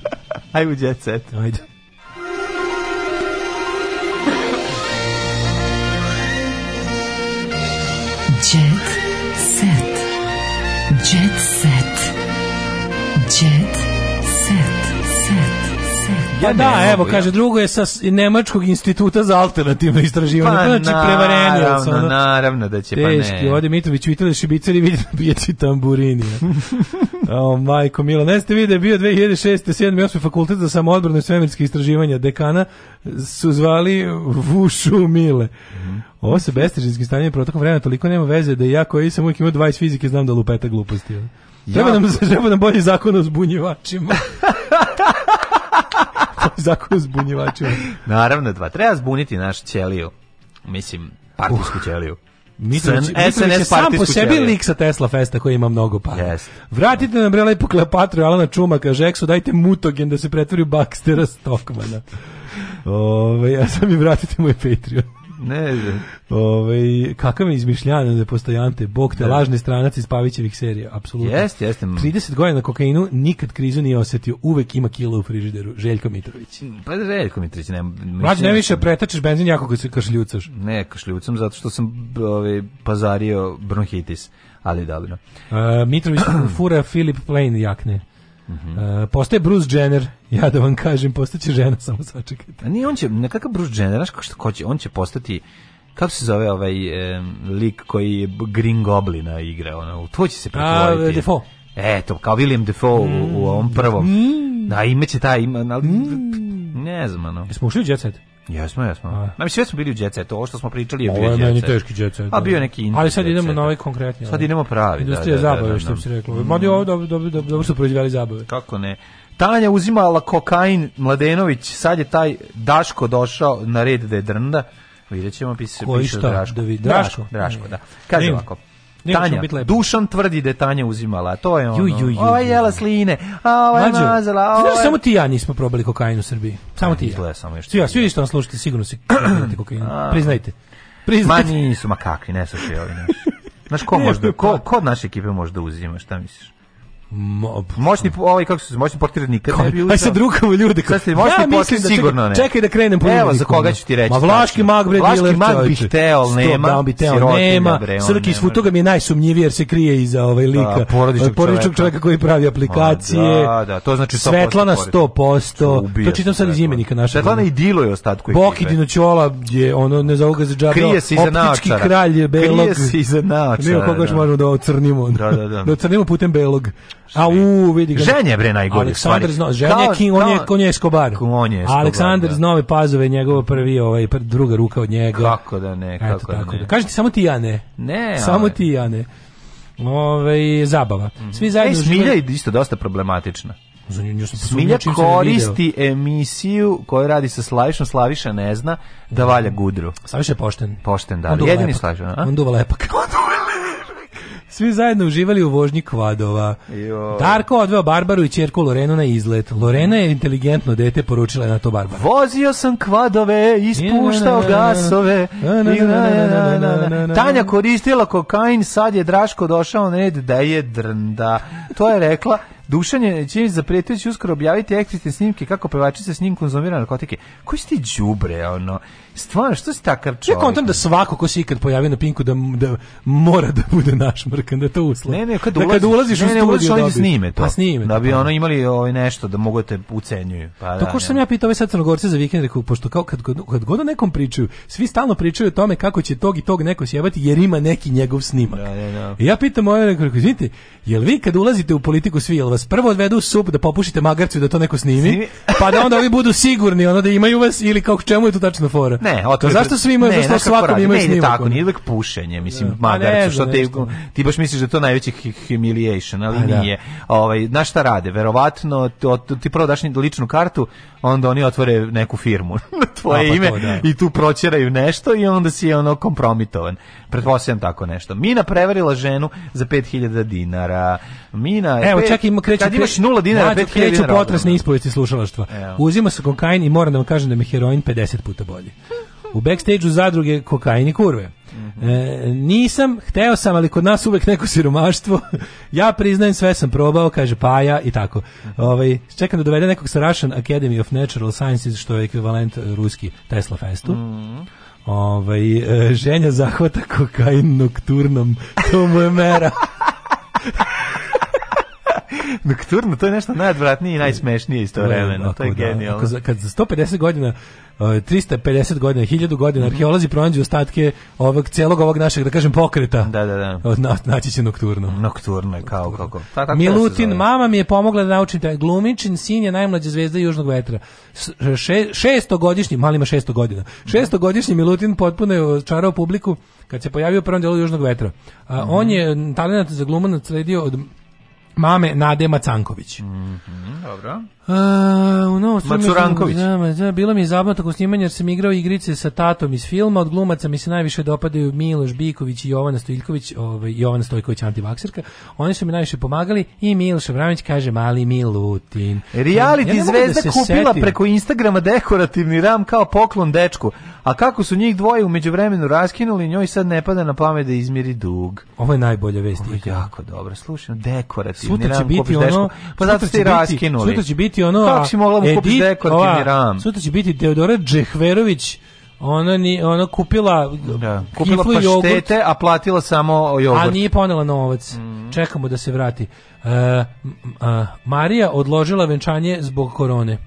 Ajde u jet set. Ajde. Jet set. Jet set. Jet set. Set. Set. Pa Ja da, ne evo, mogu, ja. kaže, drugo je sa Nemačkog instituta za alternativno istraživanje. Pa znači, prevarenje. naravno, naravno da će, pa ne. Teški, ovdje Mitrović vitali šibicari vidi na pijaci tamburini. o, majko Milo, ne ste vidi da je bio 2006. 7. i 8. fakultet za samoodbranu i svemirske istraživanja. Dekana su zvali Vušu Mile. Ovo se bestežinskim stanjem protokom vremena toliko nema veze da ja koji sam uvijek imao 20 fizike znam da lupeta gluposti. Treba nam, treba nam bolji zakon o zbunjivačima. Zakon o zbunjivačima. Naravno, dva. Treba zbuniti naš ćeliju. Mislim, partijsku ćeliju. Mitrović, SNS Mitrović je sam po sebi ćeliju. lik sa Tesla Festa koji ima mnogo para. Jeste. Vratite nam bre lepo Kleopatru i Alana Čuma, kaže Eksu, dajte mutogen da se pretvori u Baxtera Stockmana. Ove, a sad mi vratite moj Patreon. Ne, ne. Ove, kakav je izmišljanje za postojante, bog te Da. lažni stranac iz Pavićevih serija, apsolutno. Jeste, jeste. 30 godina na kokainu, nikad krizu nije osetio, uvek ima kilo u frižideru, Željko Mitrović. Pa Željko Mitrović, ne. Mlađe, ne više pretačeš benzin jako kad se kašljucaš. Ne, kašljucam zato što sam ovaj, pazario bronhitis, ali dobro. Uh, Mitrović fura Philip Plain jakne. Mhm. Uh, postaje Bruce Jenner, ja da vam kažem, postaće žena, samo sačekajte. A nije, on će, nekakav Bruce Jenner, znaš kako što hoće, on će postati, kako se zove ovaj em, lik koji je Green Goblina igra, ono, u to će se pretvoriti. A, Defoe. Eto, kao William Defoe u, u ovom prvom. Da, imaće taj, ima, ali, ne znam, ono. Jesmo ušli u Jet Set? Jesmo, jesmo. Ma mislim, sve smo bili u Jet Setu, ovo što smo pričali je Ovo bio je Jet meni Set. teški Jet Set. A bio je neki indie Ali sad idemo na ovaj konkretni. Sad ovaj. idemo pravi, da, Industrija da, da, zabave, da, što da. bi se reklo. Mm. Je ovo dobro, dobro, dobro, dobro su proizveli zabave. Kako ne? Tanja uzimala kokain, Mladenović, sad je taj Daško došao na red da je drnda. Vidjet ćemo, piše, piše? Draško. Da Draško, Draško? Da. Kaže ovako. Tanja. Dušan tvrdi da je Tanja uzimala, to je ono, Ju, ju, ju, ova je jela sline, a ova je mazala, a ti ova znaš je... samo ti ja nismo probali kokain u Srbiji. Samo ti i izgleda ja. samo još Svi, ja, ti. svi što nas slušate, sigurno si probate kokain. A. Priznajte. Ma Priznajte. nisu, ma kakvi, ne slušaj ovi. Znaš, ko, možda, ko, pa- ko od naše ekipe može da uzima, šta misliš? Mo, Moćni, ovaj, kako se, moćni portir nikad ne bi uzeo. Aj sad rukamo ljude. Sad ste moćni mislim portir da- sigurno ne. Čekaj da krenem po Evo, za koga ću ti reći Ma vlaški mag bre Vlaški mag bi hteo, nema. Da, bi hteo, nema. Srki iz ne Futoga mi je najsumnjiviji jer se krije iza ovaj lika. Da, porodičnog čoveka. čoveka koji pravi aplikacije. Da, da, to znači 100% Svetlana porodičnog. 100%. Ubija To čitam se sad iz imenika našeg. Svetlana i diluje ostatku Boki ekipe. Dinoćola je ono ne zovu ga za džabe. Krije se iza Optički naočara. kralj je belog. Krije se iza naočara, Nema koga da. možemo da ocrnimo. Da, da, da. da ocrnimo putem belog. A u, vidi ga. Ženja je bre najgori. Aleksandar u stvari. Zno, Ženja je Kao- king, on je, kao- on je Escobar. On je Escobar, Aleksandar da. Nove Pazove, njegova prvi, ovaj, druga ruka od njega. Kako da ne, Eto, kako da tako ne. da. Kažete samo ti ja ne. Ne, Samo ali- ti ja ne. Ove, zabava. Svi zajedno E, Smilja je isto dosta problematična. Za nju- nju sam Smilja je koristi emisiju koju radi sa Slavišom, Slaviša ne zna da valja gudru. Slaviša je pošten. Pošten, da. On duva Jedini lepak. Slaviša? On duva lepak. Svi zajedno uživali u vožnji kvadova. Jo. Darko odveo Barbaru i ćerku Lorenu na izlet. Lorena je inteligentno dete poručila je na to Barbara. Vozio sam kvadove, ispuštao gasove. Tanja koristila kokain, sad je Draško došao na red da je drnda. To je rekla Dušan je Ćirić zapretio da će uskoro objaviti ekstremne snimke kako pevačica s njim konzumira narkotike. Koji si ti đubre, ono? Stvarno, što si takav Ja čovjek? kontam da svako ko se ikad pojavio na Pinku da, da mora da bude našmrkan, da je to uslov. Ne, ne, kad da ulaziš, kad ulaziš ne, u ne, studio ulaziš, oni da snime to. Pa snime. Da bi pa. ono imali ovaj nešto da mogu da te ucenjuju. Pa To da, ko što sam ja pitao ove sad crnogorce za vikend, rekao, pošto kao kad, god- kad god o nekom pričaju, svi stalno pričaju o tome kako će tog i tog neko sjebati jer ima neki njegov snimak. Da, da, da. I ja pitam ove, rekao, izvinite, jel vi kad ulazite u politiku svi, jel vas prvo odvedu u sup da popušite magarcu i da to neko snimi, Snimi. pa da onda ovi budu sigurni, ono da imaju vas ili kako čemu je to tačno fora? Ne, to otvori zašto svi imaju, ne, zašto svakom imaju ne ide snimak? tako, nije uvek pušenje, mislim, Da. Pa ne znam što nešto. ti baš misliš da je to najveći hu- humiliation, ali A, da. nije. Ovaj, znaš šta rade? Verovatno, ti prvo daš ličnu kartu, onda oni otvore neku firmu na tvoje A, pa ime to, da. i tu proćeraju nešto i onda si ono kompromitovan. Pretpostavljam tako nešto. Mina prevarila ženu za 5000 dinara. Mina, Evo, pet- čak ima kreću kad imaš 0 dinara, Mlađo, 5000 kreću dinara. potresne ispovesti slušalaštva. Uzima se kokain i moram da vam kažem da mi heroin 50 puta bolji. U backstage-u zadruge kokain i kurve. E, nisam, hteo sam, ali kod nas uvek neko siromaštvo. ja priznajem, sve sam probao, kaže Paja i tako. Ovaj, čekam da dovede nekog sa Russian Academy of Natural Sciences, što je ekvivalent e, ruski Tesla Festu. Ovaj, e, ženja zahvata kokain nokturnom, to mu je mera. Nokturno, to je nešto najodvratnije i najsmešnije istovremeno. To je da, genijalno. za- kad za 150 godina, uh, 350 godina, 1000 godina arheolozi pronađu ostatke ovog celog ovog našeg, da kažem, pokreta. Da, da, da. Od- Na, naći će nokturno. Nokturno je kao kako. Ta, da se Milutin, mama mi je pomogla da naučim taj glumičin, sin je najmlađa zvezda južnog vetra. Še, šestogodišnji, mali ima šesto godina. Šestogodišnji Milutin potpuno je očarao publiku kad se pojavio u prvom delu južnog vetra. A, Mhm. On je talent za glumu nasledio od mame Nade Macanković. Mhm, Dobro. A, u Novom Macuranković. Da, da, bilo mi je zabavno tokom snimanja jer sam igrao igrice sa tatom iz filma. Od glumaca mi se najviše dopadaju Miloš Biković i Jovana Stojković, ovaj, Jovana Stojković antivakserka. Oni su mi najviše pomagali i Miloš Abramović kaže mali Milutin. Reality Ja mogu zvezda da kupila setim. preko Instagrama dekorativni ram kao poklon dečku. A kako su njih dvoje umeđu vremenu raskinuli, njoj sad ne pada na pamet da izmiri dug. Ovo je najbolja vest. Ovo je jako dobro. Slušaj, dekorativni Sutra će ram biti ono, dečku. Pa zato ste raskinuli. Sutra će biti ono, Kako si mogla mu kupiš Edith, dekorativni ram? Sutra će biti Teodora Džehverović, ona ni ona kupila Da, kupila kiflu jogurt, paštete, a platila samo jogurt. a nije ponela novac. Čekamo da se vrati. M- a, Marija odložila venčanje zbog korone.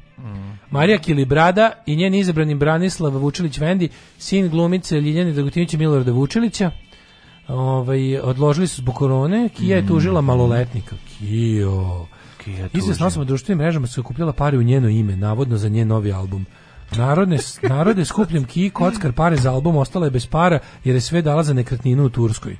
Marija Kilibrada i njen izabrani Branislav Vučilić Vendi, sin glumice Ljiljane Dragutinića Milorada Vučilića, ovaj, odložili su zbog korone. Kija je tužila maloletnika. Kijo. Kija Izvesno osoba na društvenim mrežama su kupljala pare u njeno ime, navodno za njen novi album. Narodne, narode skupljam Kiji kockar pare za album, ostala je bez para jer je sve dala za nekretninu u Turskoj.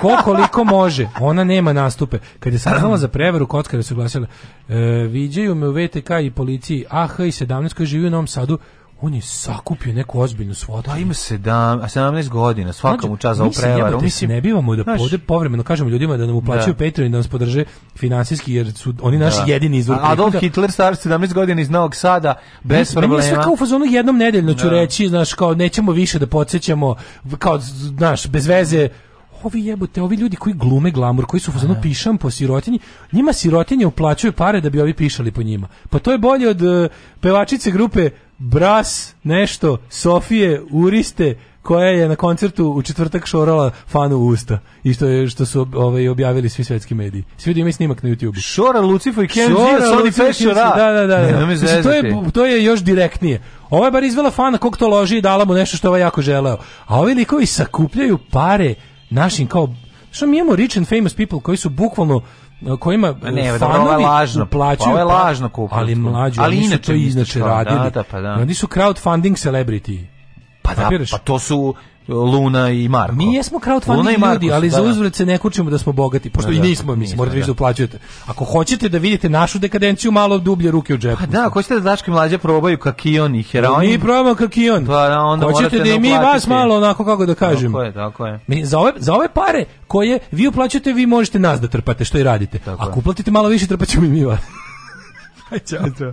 Ko koliko može, ona nema nastupe. Kad je saznala za prevaru, kockare su glasile, e, viđaju me u VTK i policiji AH i 17 koji živi u Novom Sadu, on je sakupio neku ozbiljnu svotu. Da, ima sedam, a 17 godina, svaka mu čast za ovu Mislim, prevaru. jebote, Mislim, ne bivamo da znaš, ovde povremeno kažemo ljudima da nam uplaćuju Da. Patreon i da nas podrže finansijski jer su oni naš da. jedini izvor Adolf. Hitler, star 17 godina iz Novog Sada, bez Meni je sve problema. kao u fazonu jednom nedeljno ću Da. reći, znaš, kao nećemo više da podsjećamo, kao, znaš, bez veze, ovi jebote, ovi ljudi koji glume glamur, koji su u fazonu pišam po sirotinji, njima sirotinje uplaćuju pare da bi ovi pišali po njima. Pa to je bolje od eh, pevačice grupe Bras, nešto, Sofije, Uriste, koja je na koncertu u četvrtak šorala fanu u usta i što je što su ovaj objavili svi svetski mediji. Svi imaju snimak na YouTubeu. Šora, Lucifo i Kenji, Šora, Lucifer, Da, da, da. Ne, da. ne me Mislim, to, je, to je još direktnije. Ovo je bar izvela fana kog to loži i dala mu nešto što ovaj jako želeo. A ovi likovi sakupljaju pare našim kao... Što mi imamo rich and famous people koji su bukvalno kojima Ma ne, dobro, ovo je fanovi lažno. uplaćuju Ovo je pa- lažno kupljeno. ali mlađi Ali oni su to inače kao, radili da, da, pa da. oni su crowdfunding celebrity Pa da, pa to su Luna i Marko. Mi jesmo crowdfunding Marko ljudi, su, ali da, za da. uzvrat se ne kučimo da smo bogati, pošto Da, i da, nismo, mislim, morate više da. da uplaćujete. Ako hoćete da vidite našu dekadenciju, malo dublje ruke u džepu. Pa da, ako hoćete da Daško i mlađe probaju kakion i heroin. Mi probamo kakion. Pa da, onda Hoćete da i mi vas malo onako kako da kažem. Tako je, tako je. Mi, za, ove, za ove pare koje vi uplaćujete, vi možete nas da trpate, što i radite. Ako uplatite malo više, trpat ćemo i mi vas. Aj, čao.